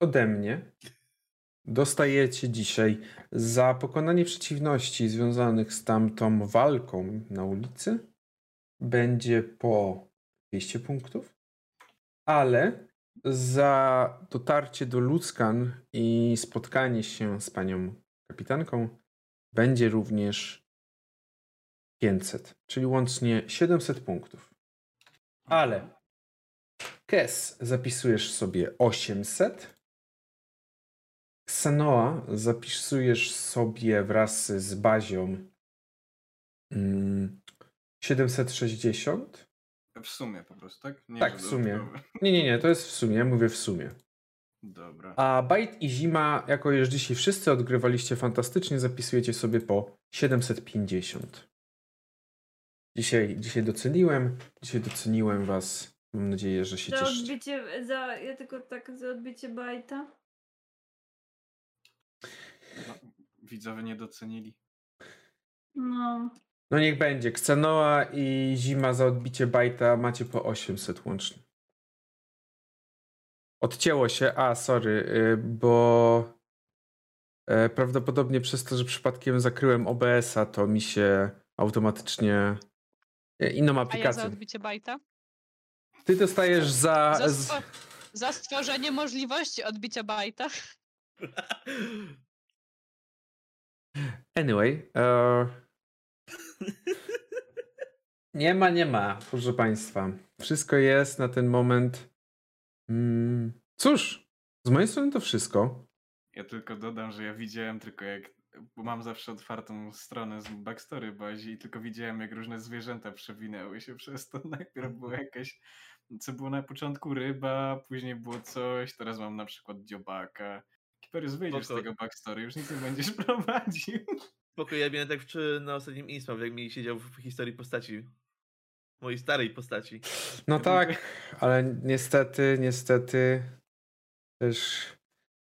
ode mnie dostajecie dzisiaj za pokonanie przeciwności związanych z tamtą walką na ulicy będzie po 200 punktów, ale za dotarcie do Luckan i spotkanie się z panią kapitanką będzie również 500, czyli łącznie 700 punktów. Ale Kes zapisujesz sobie 800. Xenoa zapisujesz sobie wraz z bazią mm, 760. W sumie po prostu, tak? Nie, Tak, w sumie. Nie, nie, nie, to jest w sumie, mówię w sumie. Dobra. A Bite i Zima, jako już dzisiaj wszyscy odgrywaliście fantastycznie, zapisujecie sobie po 750. Dzisiaj, dzisiaj doceniłem, dzisiaj doceniłem was. Mam nadzieję, że się Za cieszycie. odbicie, za, ja tylko tak za odbicie bajta. No, widzowie nie docenili. No. No niech będzie. Xenoa i Zima za odbicie Bajta macie po 800 łącznie. Odcięło się. A, sorry, y, bo e, prawdopodobnie przez to, że przypadkiem zakryłem OBS-a, to mi się automatycznie e, inną A ja za aplikację. odbicie bajta? Ty dostajesz za. Za, za stworzenie możliwości odbicia bajta. Anyway. E... Nie ma, nie ma, proszę Państwa. Wszystko jest na ten moment. Mm, cóż, z mojej strony to wszystko. Ja tylko dodam, że ja widziałem tylko jak, bo mam zawsze otwartą stronę z backstory bazi i tylko widziałem jak różne zwierzęta przewinęły się przez to. Najpierw była jakaś, co było na początku ryba, później było coś, teraz mam na przykład dziobaka. Kiperys, wyjdziesz z Spoko. tego backstory, już nic nie będziesz prowadził. Spoko, ja miałem tak w, na ostatnim Insmaw, jak mi siedział w historii postaci. Mojej starej postaci. No tak, ale niestety, niestety też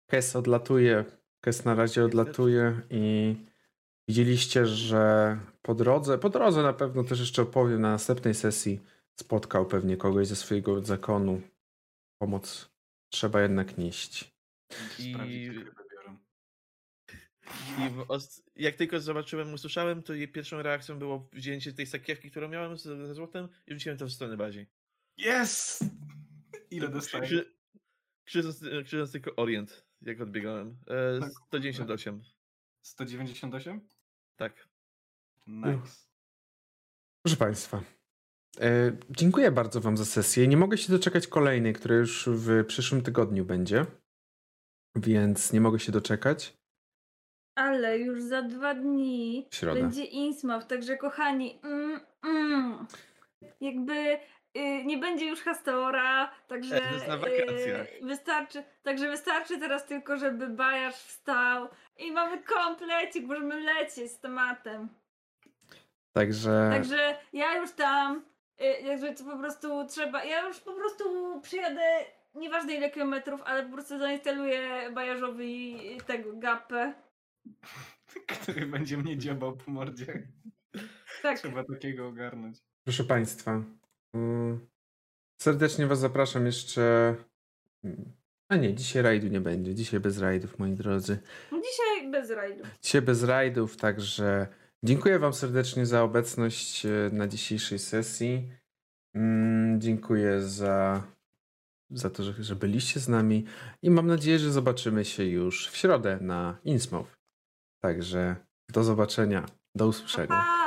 Kes odlatuje. Kes na razie odlatuje i widzieliście, że po drodze, po drodze na pewno też jeszcze opowiem na następnej sesji, spotkał pewnie kogoś ze swojego zakonu. Pomoc trzeba jednak nieść. I- Sprawdzić, jak ryby biorą. I jak tylko zobaczyłem, usłyszałem, to jej pierwszą reakcją było wzięcie tej sakiewki, którą miałem z- ze złotem i wrzuciłem to w stronę bazi. Yes! Ile dostaję? Krzy- Krzycząc, krzycząc tylko Orient, jak odbiegałem. E, Tak, 198. 198? Tak. Nice. Proszę Państwa, e, dziękuję bardzo Wam za sesję. Nie mogę się doczekać kolejnej, która już w przyszłym tygodniu będzie, więc nie mogę się doczekać. Ale już za dwa dni będzie Innsmouth, także kochani, mm, mm, jakby y, nie będzie już Hastora, także E, to jest na wakacjach. y, wystarczy, także wystarczy teraz tylko, żeby Bajarz wstał i mamy komplecik, możemy lecieć z tematem. Także Także ja już tam, y, jakby to po prostu trzeba, ja już po prostu przyjadę, nieważne ile kilometrów, ale po prostu zainstaluję Bajarzowi tego gapę. Który będzie mnie dziobał po mordzie. Tak. Trzeba takiego ogarnąć. proszę Państwa, mm, serdecznie Was zapraszam jeszcze. mm, A nie, dzisiaj rajdu nie będzie. Dzisiaj bez rajdów, moi drodzy. Dzisiaj bez rajdu. Dzisiaj bez rajdów, także dziękuję Wam serdecznie za obecność e, na dzisiejszej sesji. Mm, Dziękuję za, za to, że, że byliście z nami i mam nadzieję, że zobaczymy się już w środę na Innsmouth. Także do zobaczenia, do usłyszenia.